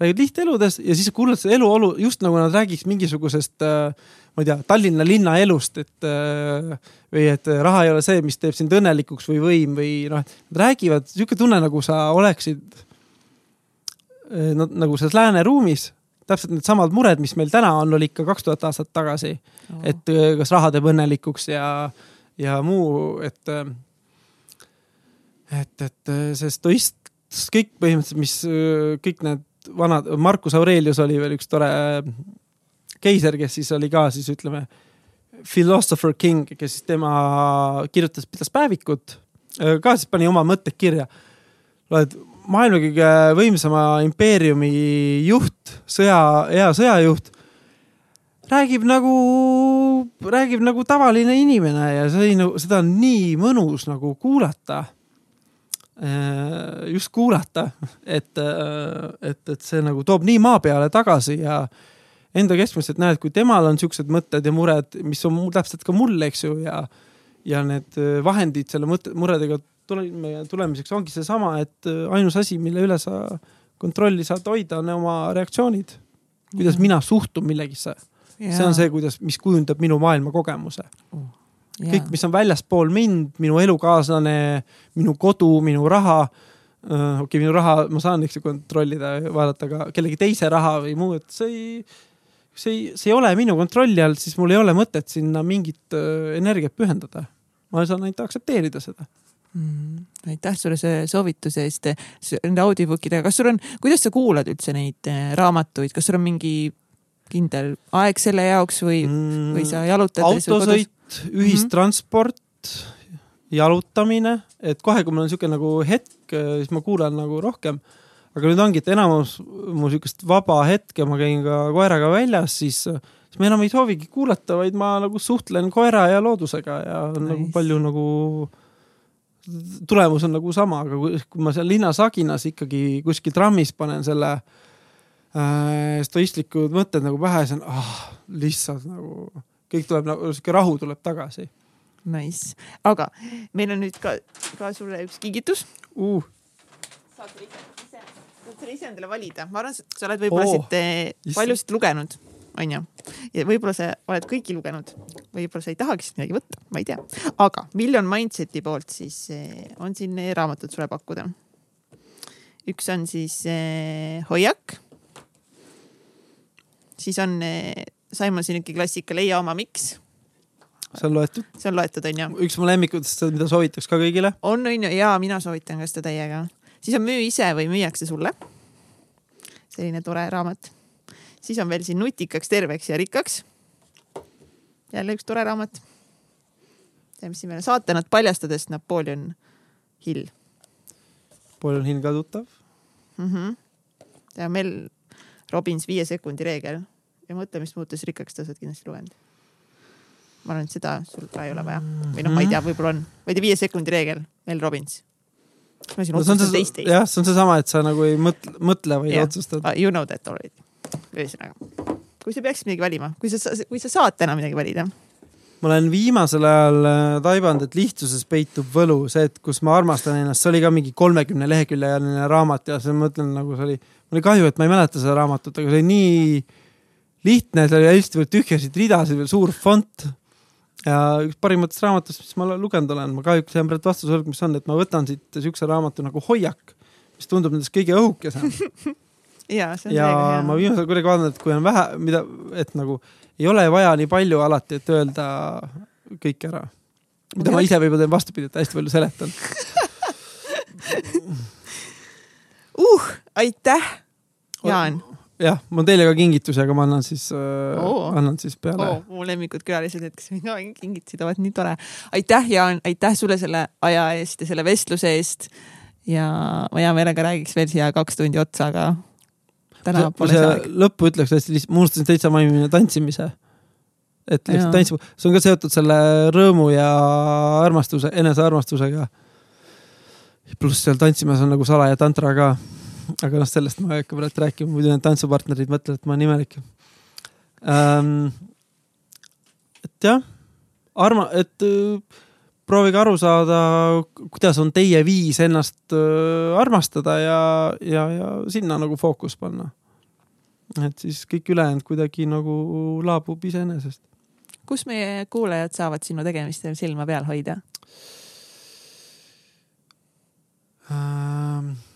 Speaker 2: räägivad lihteludes ja siis kuulad seda eluolu just nagu nad räägiks mingisugusest äh, ma ei tea, Tallinna linna elust, et äh, või et raha ei ole see, mis teeb sind õnnelikuks või võim või noh, nad räägivad sihuke tunne, nagu sa oleksid äh, no, nagu selles lääneruumis täpselt needsamad mured, mis meil täna on, oli ikka kaks tuhat aastat tagasi. Oh.. et äh, kas raha teeb õnnelikuks ja, ja muu, et, et, et see stoist, kõik põhimõtteliselt, mis kõik need vanad, Marcus Aurelius oli veel üks tore keiser, kes siis oli ka siis ütleme, philosopher king, kes tema kirjutas, pidas päevikut, ka siis pani oma mõtted kirja. loed maailma kõige võimsama impeeriumi juht, sõja, hea sõjajuht, räägib nagu, räägib nagu tavaline inimene ja see, seda on nii mõnus nagu kuulata just kuulata, et, et, et see nagu toob nii maa peale tagasi ja enda keskmist, et näed, kui temal on siuksed mõtted ja mured, mis on täpselt ka mul, eks ju, ja, ja need äh, vahendid selle mõtte, muredega tuleme, tulemiseks ongi seesama, et äh, ainus asi, mille üle sa kontrolli saad hoida, on oma reaktsioonid. kuidas ja. mina suhtun millegisse. see on see, kuidas, mis kujundab minu maailmakogemuse uh,. kõik, mis on väljaspool mind, minu elukaaslane, minu kodu, minu raha äh, okei okay,, minu raha ma saan, eks ju, kontrollida vaadata ka kellegi teise raha või muu, et see ei, see ei, see ei ole minu kontrolli all, siis mul ei ole mõtet sinna mingit energiat pühendada. ma saan ainult aktsepteerida seda.
Speaker 1: mm,. aitäh sulle selle soovituse eest nende audiobookidega, kas sul on, kuidas sa kuulad üldse neid raamatuid, kas sul on mingi kindel aeg selle jaoks või mm,, või sa jalutad?
Speaker 2: autosõit, ühistransport mm, -hmm. jalutamine, et kohe, kui mul on niisugune nagu hetk, siis ma kuulan nagu rohkem. Aga nüüd ongi, et enamus mu niisugust vaba hetke, ma käin ka koeraga väljas, siis, siis ma enam ei soovigi kuulata, vaid ma nagu suhtlen koera ja loodusega ja on nice. nagu palju nagu tulemus on nagu sama, aga kui ma seal linnas Aginas ikkagi kuskil trammis panen selle äh, stoistlikud mõtted nagu pähe, siis on ah, lihtsalt nagu kõik tuleb nagu sihuke rahu tuleb tagasi.
Speaker 1: Nice, aga meil on nüüd ka, ka sulle üks kingitus
Speaker 2: uh..
Speaker 1: saad ise, saad sa ise endale valida, ma arvan, sa oled võib-olla oh, siit eh, paljusid lugenud onju. ja võib-olla sa oled kõiki lugenud, võib-olla sa ei tahagi siit midagi võtta, ma ei tea. aga Million Mindseti poolt siis eh, on siin raamatud sulle pakkuda. üks on siis eh, Hoiak. siis on eh, Simon Sinuki klassika Leia oma miks
Speaker 2: see on loetud?
Speaker 1: see on loetud, onju.
Speaker 2: üks mu lemmikutest, mida soovitaks ka kõigile.
Speaker 1: on, onju, ja mina soovitan ka seda täiega. Siis on Müü ise või müüakse sulle. selline tore raamat siis on veel siin Nutikaks, terveks ja rikkaks. jälle üks tore raamat. mis siin veel on, saatanat paljastades Napoleon Hill.
Speaker 2: Napoleon Hill ka tuttav
Speaker 1: mm. -hmm. ja meil Robins viie sekundi reegel ja mõtle, mis muutus rikkaks, sa oled kindlasti lugenud. ma arvan, et seda sul ka ei ole vaja või noh, ma ei tea, võib-olla on, ma ei tea, viie sekundi reegel, Mel Robbins
Speaker 2: ma siin no, otsustan teist teist. jah, see on seesama, et sa nagu ei mõtle, mõtle või yeah. otsustad.
Speaker 1: You know that already ühesõnaga, kui sa peaksid midagi valima, kui sa, kui sa saad täna midagi valida?
Speaker 2: ma olen viimasel ajal äh, taibanud, et lihtsuses peitub võlu, see, et kus ma armastan ennast, see oli ka mingi kolmekümne leheküljeline raamat ja siis ma mõtlen nagu see oli, mul oli kahju, et ma ei mäleta seda raamatut, aga see oli nii lihtne, see oli hästi palju tühjasid ridasid, veel suur fond. Ja üks parimatest raamatust, mis ma lugenud olen, ma kahjuks jään praegu vastuse võlgu, mis on, et ma võtan siit siukse raamatu nagu Hoiak, mis tundub nendest kõige õhukesem
Speaker 1: ja,
Speaker 2: ja ma viimasel kuidagi vaatan, et kui on vähe, mida, et nagu ei ole vaja nii palju alati, et öelda kõik ära. mida ma ise võib-olla teen vastupidi, et hästi palju seletan
Speaker 1: uh, aitäh, Jaan.
Speaker 2: Jah, on teile ka kingitus, aga ma annan siis oh., annan siis peale oh,.
Speaker 1: mu lemmikud külalised, et kes ka kingitusi toovad, nii tore. aitäh, Jaan, aitäh sulle selle aja eest ja selle vestluse eest. ja ma hea meelega räägiks veel siia kaks tundi otsa, aga täna pole see aeg.
Speaker 2: lõppu ütleks hästi lihtsalt, ma unustasin täitsa mainida tantsimise. et lihtsalt tantsima, see on ka seotud selle rõõmu ja armastuse, enesearmastusega. pluss seal tantsimas on nagu salaja tantra ka. Aga noh, sellest ma ei hakka praegu rääkima, muidu need tantsupartnerid mõtlevad, et ma olen imelik ähm,. et jah, arma-, et äh, proovige aru saada, kuidas on teie viis ennast äh, armastada ja, ja, ja sinna nagu fookus panna. et siis kõik ülejäänud kuidagi nagu laabub iseenesest.
Speaker 1: kus meie kuulajad saavad sinu tegemistel silma peal hoida
Speaker 2: ähm.?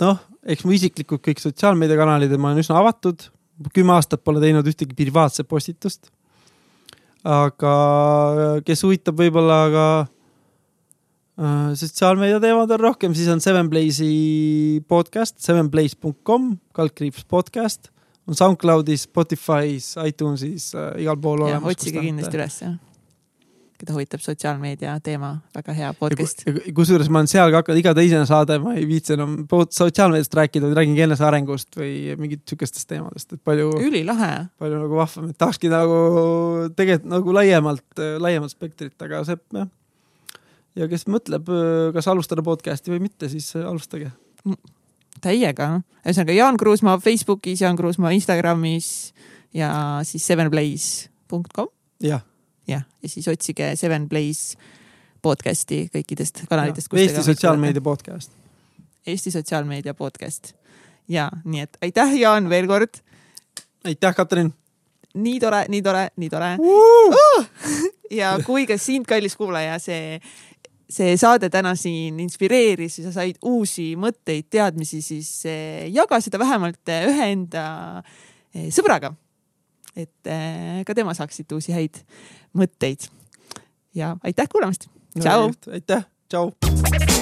Speaker 2: Noh, eks mu isiklikud kõik sotsiaalmeediakanalid, ma olen üsna avatud kümme aastat pole teinud ühtegi privaatset postitust. aga kes huvitab võib-olla ka äh, sotsiaalmeedia teemad on rohkem, siis on Seven Blaze'i podcast, sevenblaze.com, kaldkriips podcast, on SoundCloudis, Spotify's, iTunesis äh,, igal pool
Speaker 1: olemas. otsige kindlasti üles, jah keda huvitab sotsiaalmeedia teema, väga hea podcast.
Speaker 2: kusjuures ma olen seal ka hakanud, iga teisene saade, ma ei viitsi enam sotsiaalmeediast rääkida, vaid räägingi enesearengust või mingit sihukestest teemadest, et palju.
Speaker 1: ülilahe.
Speaker 2: palju nagu vahvam, et tahakski nagu tegelikult nagu laiemalt, laiemat spektrit, aga see jah. ja kes mõtleb, kas alustada podcast'i või mitte, siis alustage.
Speaker 1: täiega, ühesõnaga Jaan Kruusmaa Facebookis, Jaan Kruusmaa Instagramis ja siis sevenblaze.com.
Speaker 2: jah
Speaker 1: jah, ja siis otsige Seven Blaze podcast'i kõikidest kanalitest.
Speaker 2: Eesti sotsiaalmeedia podcast.
Speaker 1: Eesti sotsiaalmeedia podcast. ja nii et aitäh, Jaan, veel kord.
Speaker 2: aitäh, Katrin.
Speaker 1: nii tore, nii tore, nii tore uh! Uh! ja kui ka sind, kallis kuulaja, see see saade täna siin inspireeris ja sa said uusi mõtteid, teadmisi, siis eh, jaga seda vähemalt ühe enda eh, sõbraga et äh, ka tema saaks siit uusi häid mõtteid. ja aitäh kuulamast. tšau.
Speaker 2: aitäh, tšau.